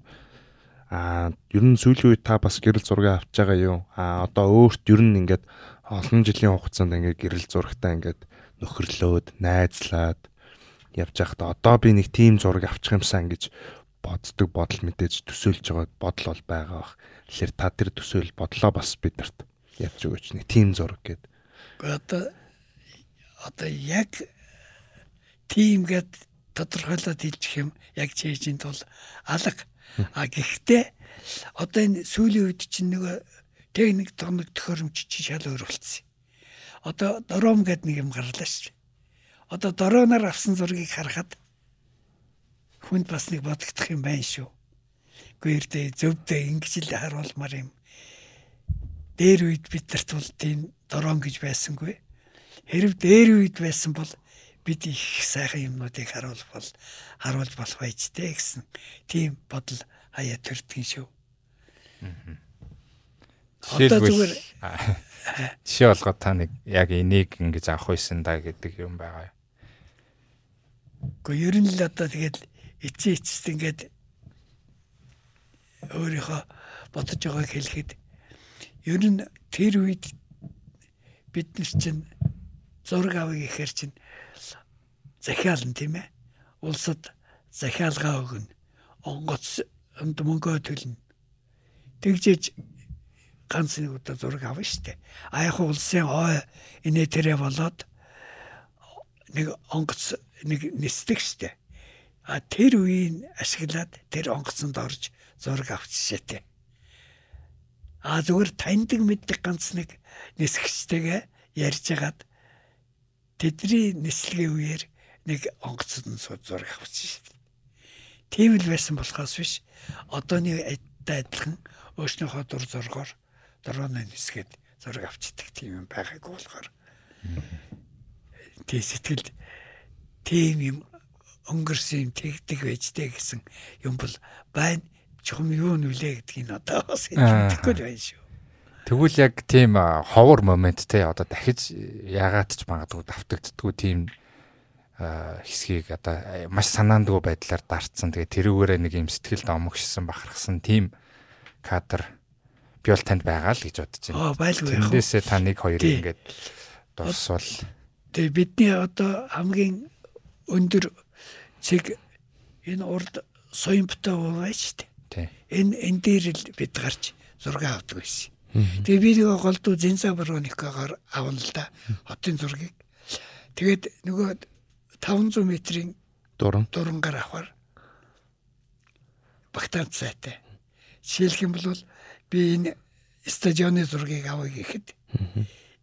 а ер нь сүүлийн үед та бас гэрэл зураг авч байгаа юу а одоо өөрт ер нь ингээд олон жилийн хугацаанд ингээд гэрэл зурагтаа ингээд нөхөрлөөд найзлаад явж байхдаа одоо би нэг тийм зураг авчих юмсан гэж боддог бодол мэдээж төсөөлж байгаа бодол бол байгаа бах. Тэгэхээр та тэр төсөөл бодлоо бас бидэрт явж өгөөч нэг тийм зураг гэд. Одоо одоо яг тийм гэд тодорхойлоод хэлчих юм яг чэйжийн тул алга. А гэхдээ одоо энэ сүүлийн үед чинь нөгөө техник тоног төхөөрөмж чи шал өөр болцсон. Одоо дрон гэд нэг юм гарлаа шүү. Одоо дроноор авсан зургийг харахад хүнд бас нэг бодогдох юм байна шүү. Гээрдээ зөвдөө ингэж л харуулмаар юм. Дээр үед бидэрт бол тийм дрон гэж байсангүй. Хэрв дээр үед байсан бол бид их сайхан юмнуудыг харуул бол харуулж болох байж тээ гэсэн тийм бодол хаяа төрдгөн шүү. Одоо зүгээр жишээ болгоод та нэг яг энийг ингэж авах байсан да гэдэг юм байгаа. Гэхдээ ер нь л одоо тэгээд эцээ эцэст ингээд өөрийнхөө бодож байгааг хэлэхэд ер нь тэр үед бид нар чинь зураг авъя гэхээр чинь захиална тийм ээ. Улсад захиалгаа өгнө. Онгоц өмд мөнгөө төлнө. Тэгжээж ганц нэг удаа зураг авна штэ. А яг улсын ой инээ тэрэ болоод нэг онгоц нэг нисдэг штэ. А тэр үеийг ашиглаад тэр онгоцонд орж зураг авчишээ. А зүгээр таньдаг мэддэг ганц нэг нисгчтэйгээ ярьж хагаад тэдний нислэгийн үеэр нэг онгоцод нь зураг авчихсан шүү дээ. Тийм л байсан болохоос биш. Одооны адилхан өөрснийхөө дур зургаар дроны нисгээд зураг авчдаг тийм юм байгаагүй болохоор. Тэг сэтгэлд тийм юм өнгөрсөн юм тэгдэг байжтэй гэсэн юм бол байна. Чухам юу нүлээ гэдгийг одоо бас хэлэхгүй байна шүү. Тэгвэл яг тийм ховор момент те одоо дахиж яагаад ч магадгүй давтагддггүй тийм хэсгийг одоо маш санаандгүй байдлаар дарцсан. Тэгээ тэрүүгээрээ нэг юм сэтгэлд омогшсон бахархсан тийм кадр би бол танд байгаа л гэж бодож байна. Аа байлгүй. Тэндээсээ та нэг хоёрыг ингээд дурсвал Тэгээ бидний одоо хамгийн өндөр цэг энэ урд соёмтой байж тээ. тий. Энэ энэ дээр л бид гарч зураг авдаг байсан. Тэгээ би нэг голдуу зинса броникагаар авна л да. Хотын зургийг. Тэгээд нөгөө 500 метрийн Дуран. дурангаар авахар багтаан цайтай. Жишээлх юм бол би энэ стадионы зургийг авъя гэхэд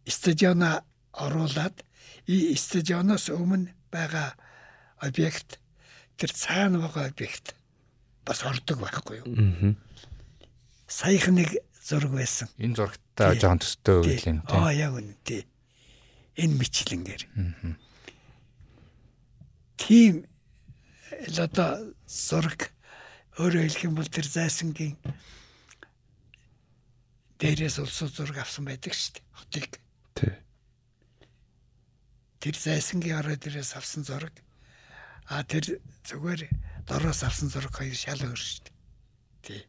стадиона оруулаад и стадионоос өмнө байгаа объект тэр цаана байгаа объект бас ордог байхгүй юу? Саяхан нэг зураг байсан. Энэ зурагтаа жоохон төстэй үйл юм тий. Аа яг үнэ тий. Энэ мичлэнгээр. Тийм л одоо зураг өөрөөр хэлэх юм бол тэр зайсангийн дээрээс улсуу зураг авсан байдаг шүү дээ. Хотыг. Тий. Тэр зайсангийн орой дээрээс авсан зураг. А тэр зүгээр дороос авсан зураг хоёр шал өөр шүү дээ. Тий.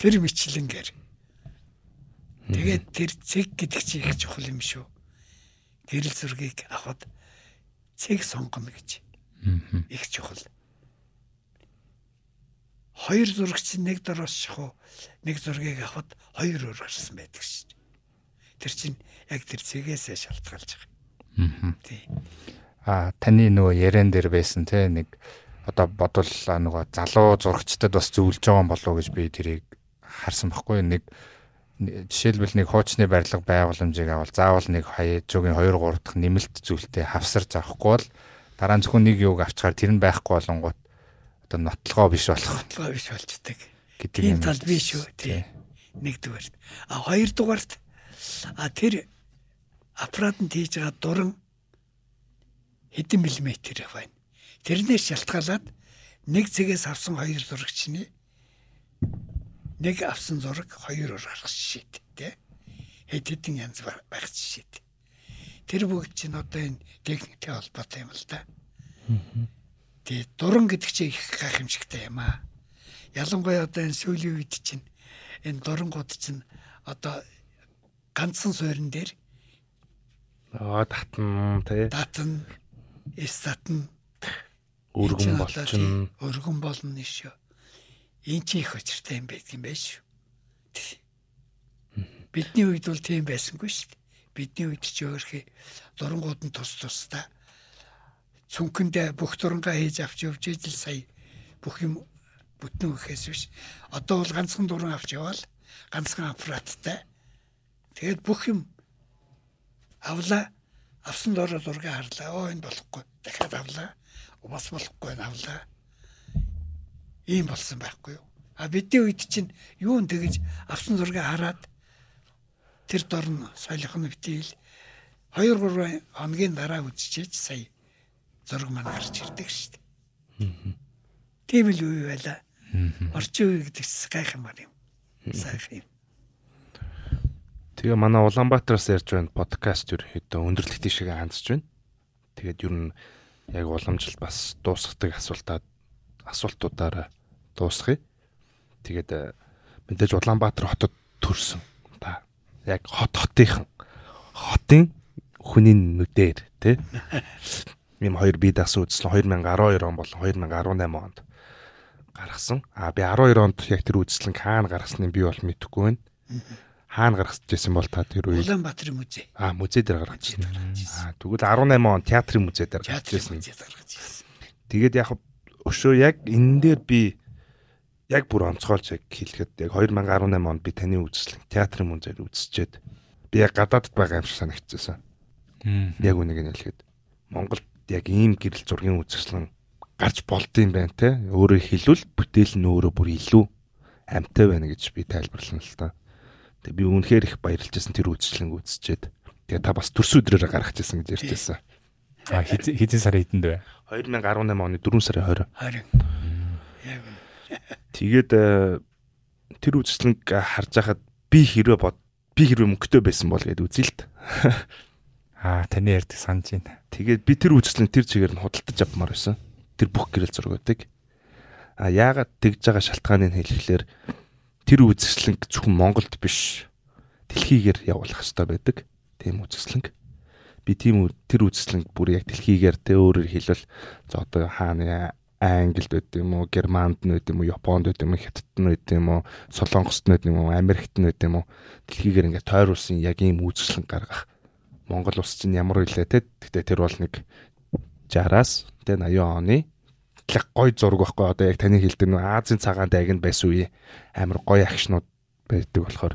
Тэр мичлэнгээр. Тэгээд тэр цэг гэдэг чинь их чухал юм шүү. Гэрэл зургийг авахд цэг сонгоно гэж. Их чухал. Хоёр зураг чинь нэг дороос шахуу нэг зургийг авахд хоёр өөр гарсан байдаг шүү дээ. Тэр чинь яг тэр цэгээсээ шалтгаалж байгаа. Тий. А таны нөгөө ярен дээр байсан те нэг одоо бодвол нөгөө залуу зурагчдад бас зөвлөж байгаа болов уу гэж би тэрийг харсан байхгүй нэг жишээлбэл нэг хуучны барилга байгууламжийг авал заавал нэг хаяжуугийн 2 3 дахь нэмэлт зүйлтэй хавсарч авахгүй бол дараа нь зөвхөн нэг юуг авчгаар тэр нь байхгүй болонгууд одоо нотлогоо биш болох Бодлого биш болчдөг. гэдэг юм. тал биш шүү. Тий. Нэгдүгээрт. А хоёрдугаарт а тэр аппаратанд хийж байгаа дуран хэдэн миллиметр байна. Тэрнээс шалтгаалаад нэг цэгээс авсан хоёр зурагчны нэг авсан зураг хоёр өр гарах жишээт тий. Хэд хэдэн янз байх жишээт. Тэр бүгд чинь одоо энэ техниктэй холбоотой юм л да. Тэгээ дуран гэдэг чинь их гайхамшигтай юм аа. Ялангуяа одоо энэ сүүлийн үед чинь энэ дурангууд чинь одоо ганцхан суурин дээр Аа татн тий. датан, статн Өргөн болчин. өргөн болно шүү. Энд чи их очиртай юм байдаг юм байна шүү. Бидний үед бол тийм байсангүй шүү. Бидний үед ч өөрхий дурангууд нь тус тусдаа цүнхэндээ бүх дурангаа хийж авч явж ижил сая бүх юм бүтэн өгөхөөс биш. Одоо бол ганцхан дуран авч яваал ганцхан аппараттай. Тэгээд бүх юм авлаа. Авсан дороо зураг харлаа. Оо энэ болохгүй. Дахиад авлаа. Бас болохгүй энэ авлаа. Ийм болсон байхгүй юу? А бидний үед чинь юу н тэгэж авсан зургийг хараад тэр дорн солих нь битийл 2 3 хоногийн дараа үзчихэж сая зураг маань гарч ирдэг шүү дээ. Тийм л үе байла. Орчин үе гэдэг чинь гайх юм байна юм. Сайхан юм. Тэгээ манай Улаанбаатараас ярьж байна подкаст ерөөхдөө өндөрлөх тийшээ хандж байна. Тэгээд ер нь яг уламжлал бас дуусгадаг асуултаа асуултуудаараа дуусгая. Тэгээд э, мэдээж Улаанбаатар хотод төрсөн. Яг хот хотынхан хотын хүний нүдээр тий юм хоёр бие дасан үзсэн 2012 он болон 2018 онд гаргасан. А би 12 онд яг тэр үзэсгэлэн хаана гаргасныг би бол мэдэхгүй байна. Хаана гаргажсэн бол та тэр үед Улаанбаатарын музей. а музей дээр гаргаж байна. А тэгвэл 18 он театрын музей дээр гаргаж гаргаж ирсэн. Тэгээд яг өшөө яг энэ дээр би яг бүр онцгойлж яг хэлэхэд яг 2018 онд би таны үзэсгэлэн театрын музейд үзчихэд би яг гадаадд байгаа юм шиг санагдчихсан. Яг үнийг нь хэлэхэд Монголд яг ийм гэрэл зургийн үзэсгэлэн гарч болд юм байна те. Өөрөөр хэлвэл бүтээл нь өөрөө бүр илүү амтай байна гэж би тайлбарлана л та. Тэгээ би үнэхээр их баярлж байсан тэр үзэсгэлэнг үзчихэд. Тэгээ та бас төрс өдрөөрөө гаргаж ирсэн гэж ярьжсэн. А хэдэн сарын хэдэнд вэ? 2018 оны 4 сарын 20. 20. Тэгээд э, тэр үзэсгэлэнг харж байхад би хэрвээ бод би хэрвээ мөнгөтэй байсан бол гэд үзээ л т. А таны ярьдаг санаж байна. Тэгээд би тэр үзэсгэлэн тэр чигээр нь худалдаж авмаар байсан. Тэр бүх гэрэл зургуудыг. А яагаад тэгж байгаа шалтгааныг хэлэхлээр тэр үзэсгэлэнг зөвхөн Монголд биш дэлхийгээр явуулах хэрэгтэй байдаг. Тийм үзэсгэлэнг. Би тийм тэр үзэсгэлэнг бүр яг дэлхийгээр тэ өөрөөр хэлбэл за одоо хааны Англид байд юм уу, Германд нь байд юм уу, Японд байд юм уу, Хятадд нь байд юм уу, Солонгост нь байд юм уу, Америкт нь байд юм уу. Дэлхийгээр ингээд тойруулсан яг ийм үзэсгэлэн гаргах. Монгол улс чинь ямар үйлээ те. Гэтэ тэр бол нэг 60-аас тэ 80 оны тэг гой зураг байхгүй одоо яг таны хэлдэг нөө Азийн цагаан дайганд байсан үе амар гой акшнууд байдаг болохоор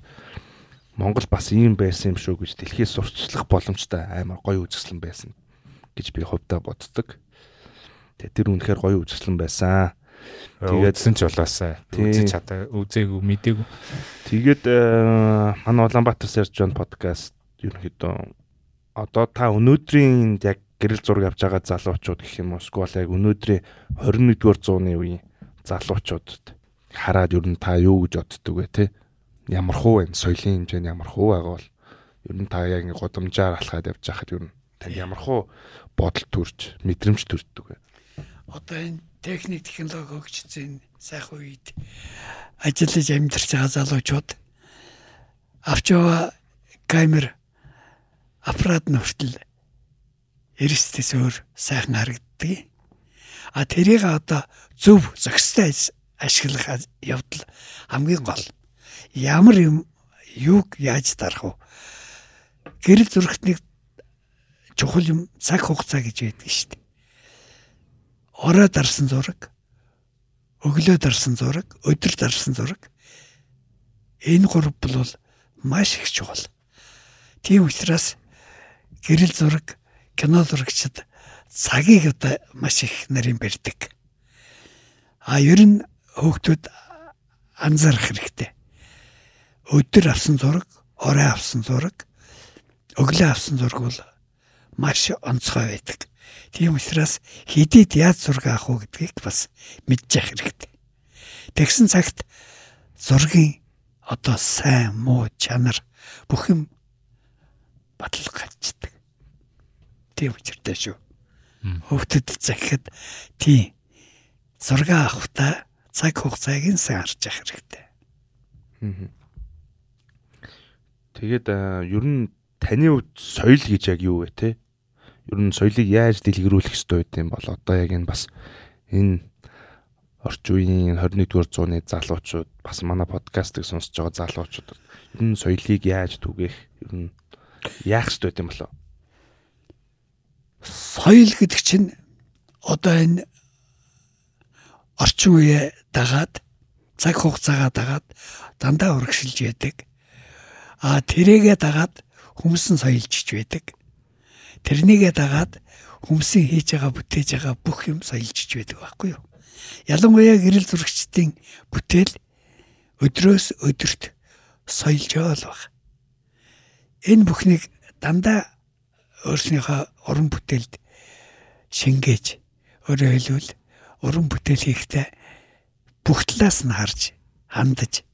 Монгол бас ийм байсан юм шүү гэж дэлхийд сурчлах боломжтой амар гой үзэсгэлэн байсан гэж би хувьдаа боддог. Тэгээ тэр үнэхээр гоё үзэсгэлэн байсан. Тэгээд- Тэгээдсэн ч болоосаа үзэж чадаа үзээгүй мэдээгүй. Тэгээд э, манай Улаанбаатар сэрж жон подкаст ерөнхийдөө одоо та өнөөдрийн яг гэрэл зураг авч байгаа залуучууд гэх юм уу эсвэл яг өнөөдрийн 21-р зууны үеийн залуучуудад хараад ер нь та юу гэж боддөг вэ те ямар хуу байна? Соёлын хэмжээ нь ямар хуу байгаа бол ер нь та яг ингээ гудамжаар алхаад явж байхад ер нь танд ямар хуу бодол төрж, мэдрэмж төрдөг вэ? Одоо энэ техник технологи хөгжсөн сайхан үед ажиллаж амьдарч байгаа залуучууд авч яваа камер аппарат нь хүртэл эрсдэс өөр сайхан харагддаг. А тэрийг одоо зөв зохистой ашиглах явдал хамгийн гол. Ямар юм юуг яаж дарах вэ? Гэрэл зурагтныг чухал юм цаг хугацаа гэж байдаг шүү дээ. Орой дарсан зураг, өглөө дарсан зураг, өдөр дарсан зураг. Энэ гурав бол маш их чухал. Тийм учраас гэрэл зураг, кино зурагчид цагийг одоо маш их нарийн барьдаг. А ер нь хүүхдүүд анзаарах хэрэгтэй. Өдөр авсан зураг, орой авсан зураг, өглөө авсан зураг бол маш онцгой байдаг. Тийм учраас хэдийд яаж зураг авах уу гэдгийг бас мэдчих хэрэгтэй. Тэгсэн цагт зургийн одоо сайн муу чанар бүх юм батлах гацдаг. Тийм учиртай шүү хөвгөд захиад тийм зураг авахта цаг хугацааг нь сайн харж явах хэрэгтэй. Тэгээд ер нь таны хувьд соёл гэж яг юу вэ те? Ер нь соёлыг яаж дэлгэрүүлэх ёстой байд юм бол одоо яг энэ бас энэ орчин үеийн 21-р зууны залуучууд бас манай подкастыг сонсож байгаа залуучууд ер нь соёлыг яаж түгэх ер нь яах ёстой байд юм болоо? соёл гэдэг чинь одоо энэ орчин үеэ дагаад цаг хугацаагаа дагаад дандаа урагшилж байдаг. А тэрийгэ дагаад хүмүүс нь соёлжиж байдаг. Тэрнийгээ дагаад хүмүүсийн хийж байгаа бүтээж байгаа бүх юм соёлжиж байдаг байхгүй юу? Ялангуяа гэрэл зурагчдын бүтээл өдрөөс өдөрт соёлж явал баг. Энэ бүхнийг дандаа өөрснийхөө уран бүтээлд шингээж өөрөөр хэлбэл уран бүтээл хийхдээ бүх талаас нь харж хандаж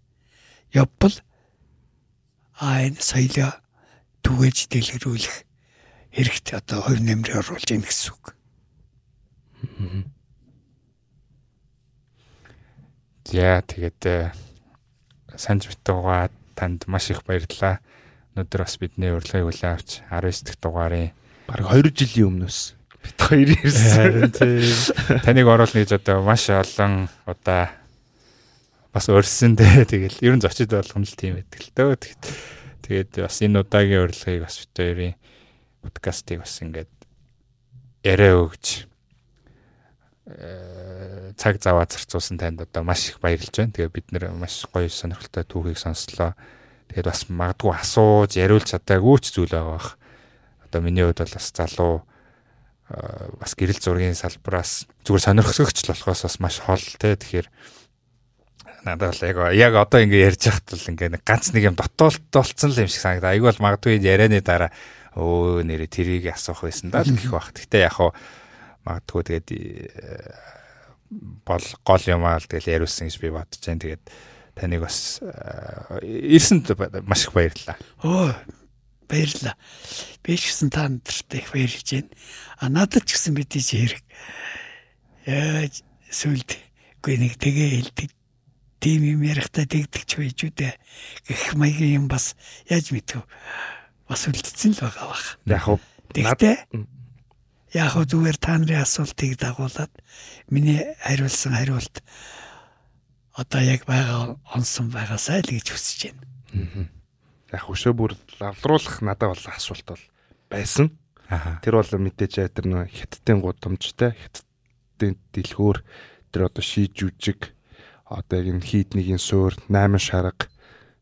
явбал а энэ соёлоо түгээж дэлгэрүүлэх хэрэгтэй одоо хувь нэмрээ оруулж ийн гэсэн үг. За тэгээд э, санж битугаа танд маш их баярлалаа. Өнөөдөр бас бидний урилгыг хүлээн авч 19 дахь дугаарын баг 2 жилийн өмнөөс бид хоёр ирсэн. Таныг оруулна гэж одоо маш олон удаа бас өрсөн дээ. Тэгэл ер нь зочид болгоно л тийм байдаг л дөө. Тэгээд бас энэ удаагийн урилгыг бас бид хоёрын подкастыг бас ингээд яриа өгч э, цаг заваа зарцуулсан танд одоо маш их баярлж байна. Тэгээ бид нэр маш гоё сонирхолтой түүхийг сонслоо. Тэгээд бас магадгүй асууж яриулж чадаагүй ч зүйл байгаа бах. Одоо миний хувьд бол бас залуу бас гэрэл зургийн салбараас зүгээр сонирхсогч л болохоос бас маш хол те тэгэхээр надад бол яг яг одоо ингэ ярьж байхад бол ингэ нэг ганц нэг юм дотоолт болцсон л юм шиг санагдаа. Айгүй бол магадгүй ярианы дараа өө нэрээ тэрийг асуух байсан даа гэх бах. Гэтэ яг хуу магадгүй тэгээд бол гол юм аа л тэгэл яриулсан гэж би бодож байна. Тэгээд таныг бас ирсэнд маш их баярлалаа. Оо баярлалаа. Би ч гэсэн та нартай их баярлж байна. А надад ч гэсэн бидний хэрэг. Яаж сүлд үгүй нэг тэгээ хэлдэг. Тим юм ярихдаа тэгдэг ч байж үдэ. Гэх маягийн юм бас яаж мэдв. Бас үлдсэн л байгаа бах. Яг хөө Тэгтээ яг хөө зүгээр та нарын асуултыг дагуулад миний хариулсан хариулт одоо яг байгаа онсон байгаасай л гэж хүсэж байна. Яг хөшөө бүр лавлруулах надад бол асуулт бол байсан. Тэр бол мэдээж тэр нөө хятадын гудамжтай хятадын дэлгүүр тэр одоо шийж үжиг одоо яг энэ хийднийгийн суур 8 шарга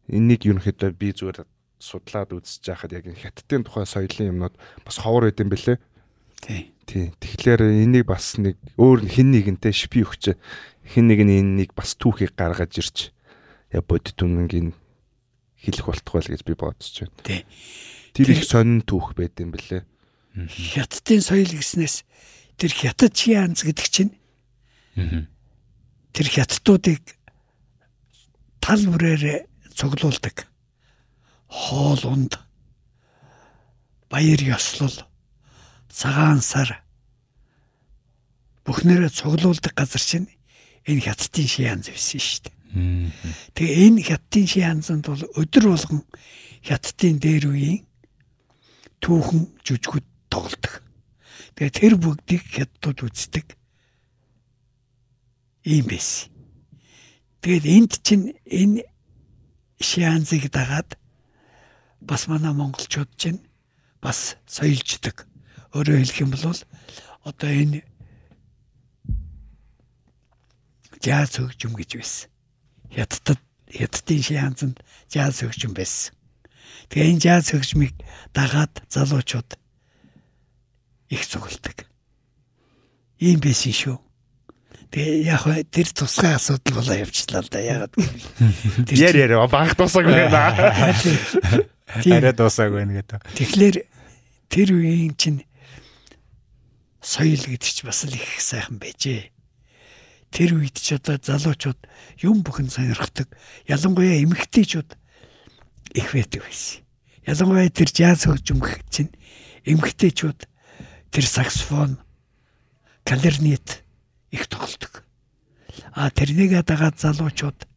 энийг ерөнхийдөө би зүгээр судлаад үзэж байхад яг энэ хятадын тухай соёлын юмнууд бас ховор байд юм бэлээ. Тий. Тий. Тэгэхээр энийг бас нэг өөр хин нэгэнтэй шипи өгч хин нэг нь энийг бас түүхийг гаргаж ирч я бодит үнэнгийн хэлэх болтгой л гэж би бодож байна. Тий. Тэр их сонин түүх байд юм бэлээ. Хятадын соёл гэснээс тэр хятад чианз гэдэг чинь тэр хятадуудыг тал бүрээр цуглуулдаг. Хоол унд баяр ёслол цагаан сар бүхнээрээ цуглуулдаг газар чинь энэ хятадын ши янз байсан шүү дээ. Тэгээ энэ хятадын ши янзанд бол өдөр болгон хятадын дээр үеийн түүхэн жүжгүүд тоглодог. Тэгээ тэр бүгдийг хятадууд үздэг. Ийм байсан. Тэгээд энд чинь энэ шианзыг дагаад бас манай монголчууд чинь бас соёлждаг. Өөрөөр хэлэх юм бол одоо энэ жаз хөгжим гэж байсан. Хятадд хятадын шианзанд жаз хөгжим байсан. Тэгээ энэ жаз хөгжмийг дагаад залуучууд их цугладаг. Ийм байсан шүү. Тэгээ яг тэр тусгай асуудал болоо явчлаа л да. Ягаад Яр яр банк дуусаг байна. Арай дуусаг байна гэдэг. Тэгэхээр тэр үеийн чинь соёл гэдэг чи бас л их сайхан байжээ. Тэр үед ч одоо залуучууд юм бүхэн сонирхдаг. Ялангуяа эмэгтэйчүүд их байдаг байсан. Ялангуяа тэр жаз хөгжимх чинь эмэгтэйчүүд тэр саксофон, кларнет их тоглодог. А тэрнийгээ дагаад залуучууд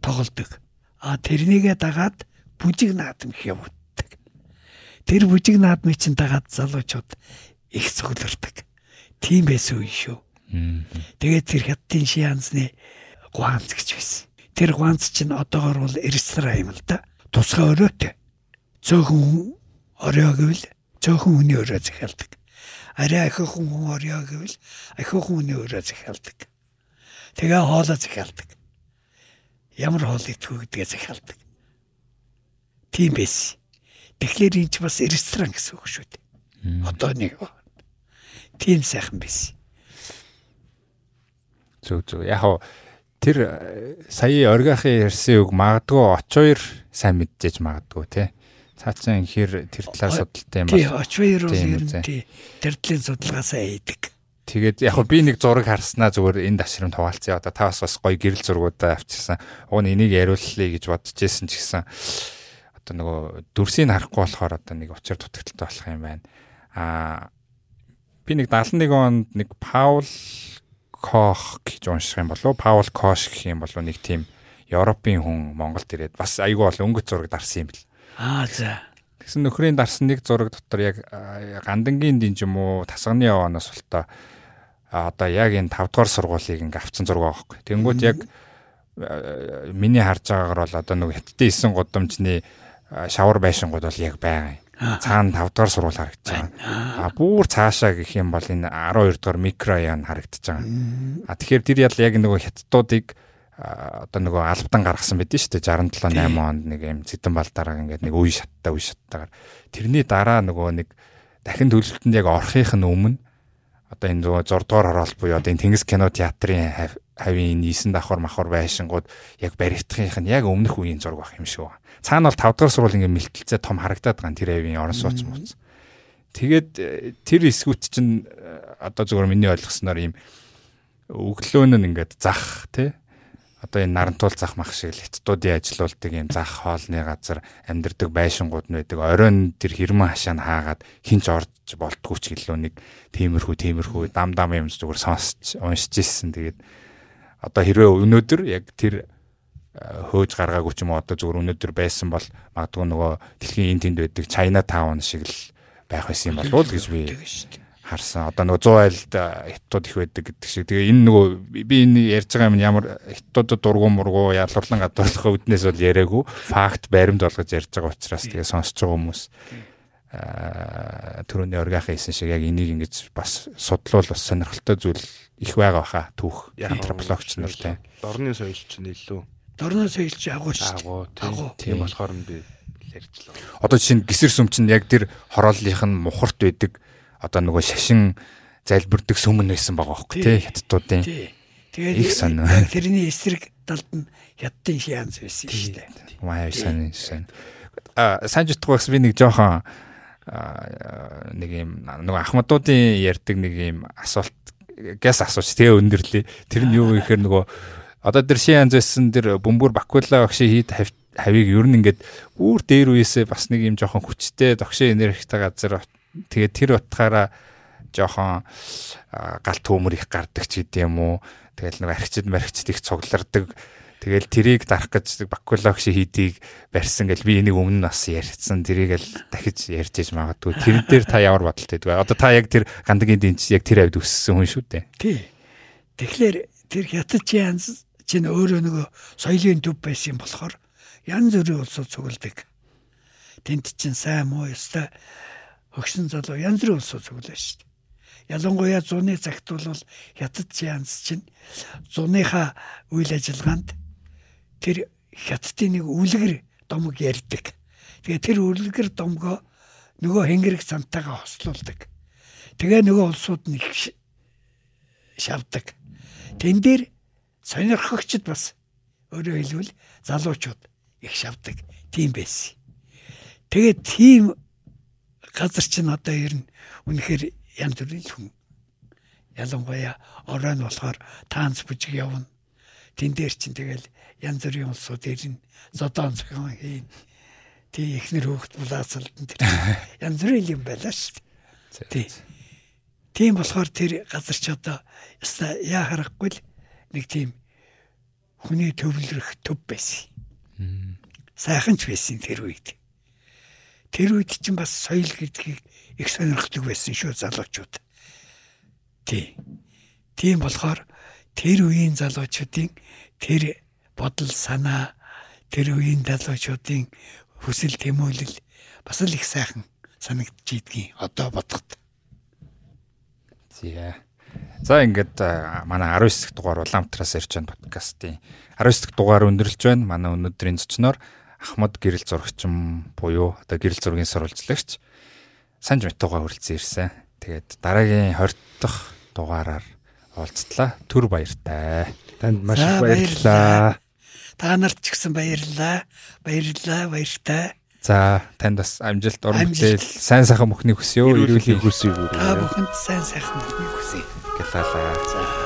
тоглодог. А тэрнийгээ дагаад бүжиг наадам их явагддаг. Тэр бүжиг наадмыг чинь дагаад залуучууд их цуглардаг. Тийм байсан үе шүү. Тэгээд тэр хятадын шианзны гуанц гэж байсан. Тэр гуанц чинь одоогор бол ресторан юм л да. Тусгай өрөөтэй. Цөөхөн орой гэвэл цөөхөн хүний өрөө захиалдаг арай ахихан хүн орё гэвэл ахихан хүний өрөө захиалдаг. Тэгээ хоолоо захиалдаг. Ямар хоол идэх гэдгээ захиалдаг. Тийм байсан. Тэгэхээр энэ ч бас ресторан гэсэн үг шүү дээ. Одоо нэг тийм сайхан байсан. Зөв зөв. Яг хоо тэр э, сая оргийнхын ярьсан үг магадгүй очоор сайн мэдчихэж магадгүй тий. Цаацсан хэр тэр талаар судалтай юм байна. Тий, очвэр бол ер нь тий. Тэр талын судалгаасаа хийдэг. Тэгээд яг би нэг зураг харснаа зүгээр энэ ташрам хаваалцъя. Одоо та бас бас гоё гэрэл зургуудаа авчирсан. Уг нь энийг яриулъя гэж бодож исэн ч гэсэн одоо нөгөө дүрсийг харахгүй болохоор одоо нэг учир дутагдaltaй болох юм байна. Аа би нэг 71 онд нэг Паул Кох гэж унших юм болов Паул Кош гэх юм болов нэг тийм Европын хүн Монголд ирээд бас айгүй бол өнгөц зураг дарсан юм бэл. Аа за. Тэгсэн нөхрийн дарсан нэг зураг дотор яг гандангийн дин ч юм уу тасганы яваанаас болтоо одоо яг энэ 5 дугаар сургуулийг ингээ авцсан зураг байхгүй. Тэнгүүд яг миний харж байгаагаар бол одоо нэг хятадын 9 гудамжны шавар байшингууд бол яг байгаа юм. Цаана 5 дугаар сургууль харагдаж байгаа. А бүр цаашаа гэх юм бол энэ 12 дугаар микрорайон харагдаж байгаа. А тэгэхээр тэр ял яг нөгөө хятадуудыг одоо нөгөө албадан гаргасан байдэн шүү дээ 67 8 онд нэг юм зэдэн бал дараа ингээд нэг үе шаттай үе шаттайгаар тэрний дараа нөгөө нэг дахин төлөвлөлтөнд яг орохынх нь өмнө одоо энэ нөгөө 6 дугаар хороолт буюу одоо энэ Тэнгис кино театрын хавийн 9 давхар махар байшингууд яг баригдахынх нь яг өмнөх үеийн зураг байх юм байна. Цаана бол 5 дугаар сургууль ингээд мэлтэлцээ том харагдаад байгаа тэр хавийн орон сууц мууц. Тэгээд э, тэр эсгүүт чинь э, одоо зөвхөн миний ойлгосноор ийм өглөөн нь ингээд зах тий одоо энэ нарантуул зах мах шиг л хятадуудын ажилуулдаг юм зах хоолны газар амьдардаг байшингууд нь байдаг. Оройн тэр хэрмэн хашаа нь хаагаад хинч орж болтгүй ч гэлөө нэг тиймэрхүү тиймэрхүү дам дам юм зүгээр сонсч уншиж ирсэн. Тэгээд одоо хэрвээ өнөөдөр яг тэр хөөж гаргаагүй ч юм уу одоо зүгээр өнөөдөр байсан бол магадгүй нөгөө дэлхийн энэ тэнд байдаг China Town шиг л байх байсан юм болов уу гэж би харсан. Одоо нөгөө 100 айлд хятадууд их байдаг гэдэг шиг. Тэгээ энэ нөгөө би энэ ярьж байгаа юм ямар хятадуудад дургу мургу ялурлан гадуурлах үүднээс бол яриаггүй. Факт баримт болгож ярьж байгаа учраас тэгээ сонсож байгаа хүмүүс аа түрүүний оргийнхаа хийсэн шиг яг энийг ингэж бас судлуул бас сонирхолтой зүйл их байгаа баха түүх антропологч нар тийм. Дорны соёл чинь илүү. Дорны соёл чи агуу шүү. Агуу тийм болохоор нь би ярьчлаа. Одоо жишээ нь гисэр сүм чинь яг тэр хорооллынх нь мухарт байдаг одоо нөгөө шашин залбирдаг сүмэн байсан байгаа хөөхгүй тий хятадуудын. Тэгээд их сонь. Тэрний эсрэг талд нь хятадын шианц байсан шүү дээ. Маа сонь сонь. А санжтгаас би нэг жоохон нэг юм нөгөө ахмадуудын ярьдаг нэг юм асуулт гэс асууч тэгээ өндөрлөө. Тэр нь юу гэхээр нөгөө Одоо тэр шин янз байсан тэр бөмбөр бакула багшийн хийд хавийг ер нь ингээд бүр дээр үесээ бас нэг юм жоохон хүчтэй догшин энергитэй газар тэгээд тэр утгаараа жоохон галт төмөр их гардаг ч гэдэм юм уу тэгэл нэг архичд мархичд их цуглардаг Тэгэл тэрийг дарах гэж бакулогш хийдийг барьсан гэл би энийг өмнө нь бас ярьсан. Тэрийг л дахиж ярьж иж магадгүй. Тэр дээр та ямар бодолтой вэ? Одоо та яг тэр гандагийн дэнч яг тэр хавьд өссөн хүн шүү дээ. Тий. Тэгэхээр тэр хятад янз чинь өөрөө нөгөө соёлын төв байсан болохоор янз бүрийн улсууд цугладаг. Тэнд чинь сайн муу ёстой хөгшин залуу янз бүрийн улсууд цуглаа шүү дээ. Ялангуяа зуны цагт бол хятад янз чинь зуныхаа үйл ажиллагаанд тэр хятадын нэг үлгэр домог ярьдаг. Тэгээ тэр үлгэр домгоо нөгөө хэнгэрэг цантайгаа хослуулдаг. Тэгээ нөгөө улсууд нь их шавдаг. Тэн дээр сонирхогчд бас өөрөөр хэлбэл залуучууд их шавдаг. Тийм байсан. Тэгээ тийм газар чинь одоо ер нь үнэхээр янз бүрийн хүн ялангуяа оройн болохоор таанц бүжиг явна. Тэн дээр чинь тэгэл янз бүрийн улсууд ирнэ. Зодон зохион хийн. Тий ихнэр хөөхт булаацалдан тэр янз бүрийн юм байлаа шүү дээ. Тий. Тийм болохоор тэр газар ч одоо яа харахгүй л нэг тийм хүний төвлөрөх төв байсан. Сайхан ч байсан тэр үед. Тэр үед чинь бас соёл гэдгийг их сонирхдаг байсан шүү залуучууд. Тий. Тийм болохоор тэр үеийн залуучуудын тэр бодол санаа тэр үеийн залуучуудын хүсэл тэмүүлэл бас л их сайхан санагдчихийдгийг одоо бодоход. Зя. За ингээд манай 19 дахь дугаар Улаанбаатараас ирж байгаа подкастын 19 дахь дугаар өндөрлж байна. Манай өнөөдрийн зочноор Ахмад гэрэл зурагчин буюу одоо гэрэл зургийн сурвалжлагч Санж Метуга хүрэлцэн ирсэн. Тэгээд дараагийн 20 дахь дугаараар уулзтлаа. Түр баяртай. Танд маш их баярлалаа. Та нарт ч гэсэн баярлалаа. Баярлалаа, баяртай. За, танд бас амжилт урам бүтээл сайн сайхан мөхний хүсье. Эрүүл хүсье. Та бүхэнд сайн сайхан мөхний хүсье. Гэлалаа. За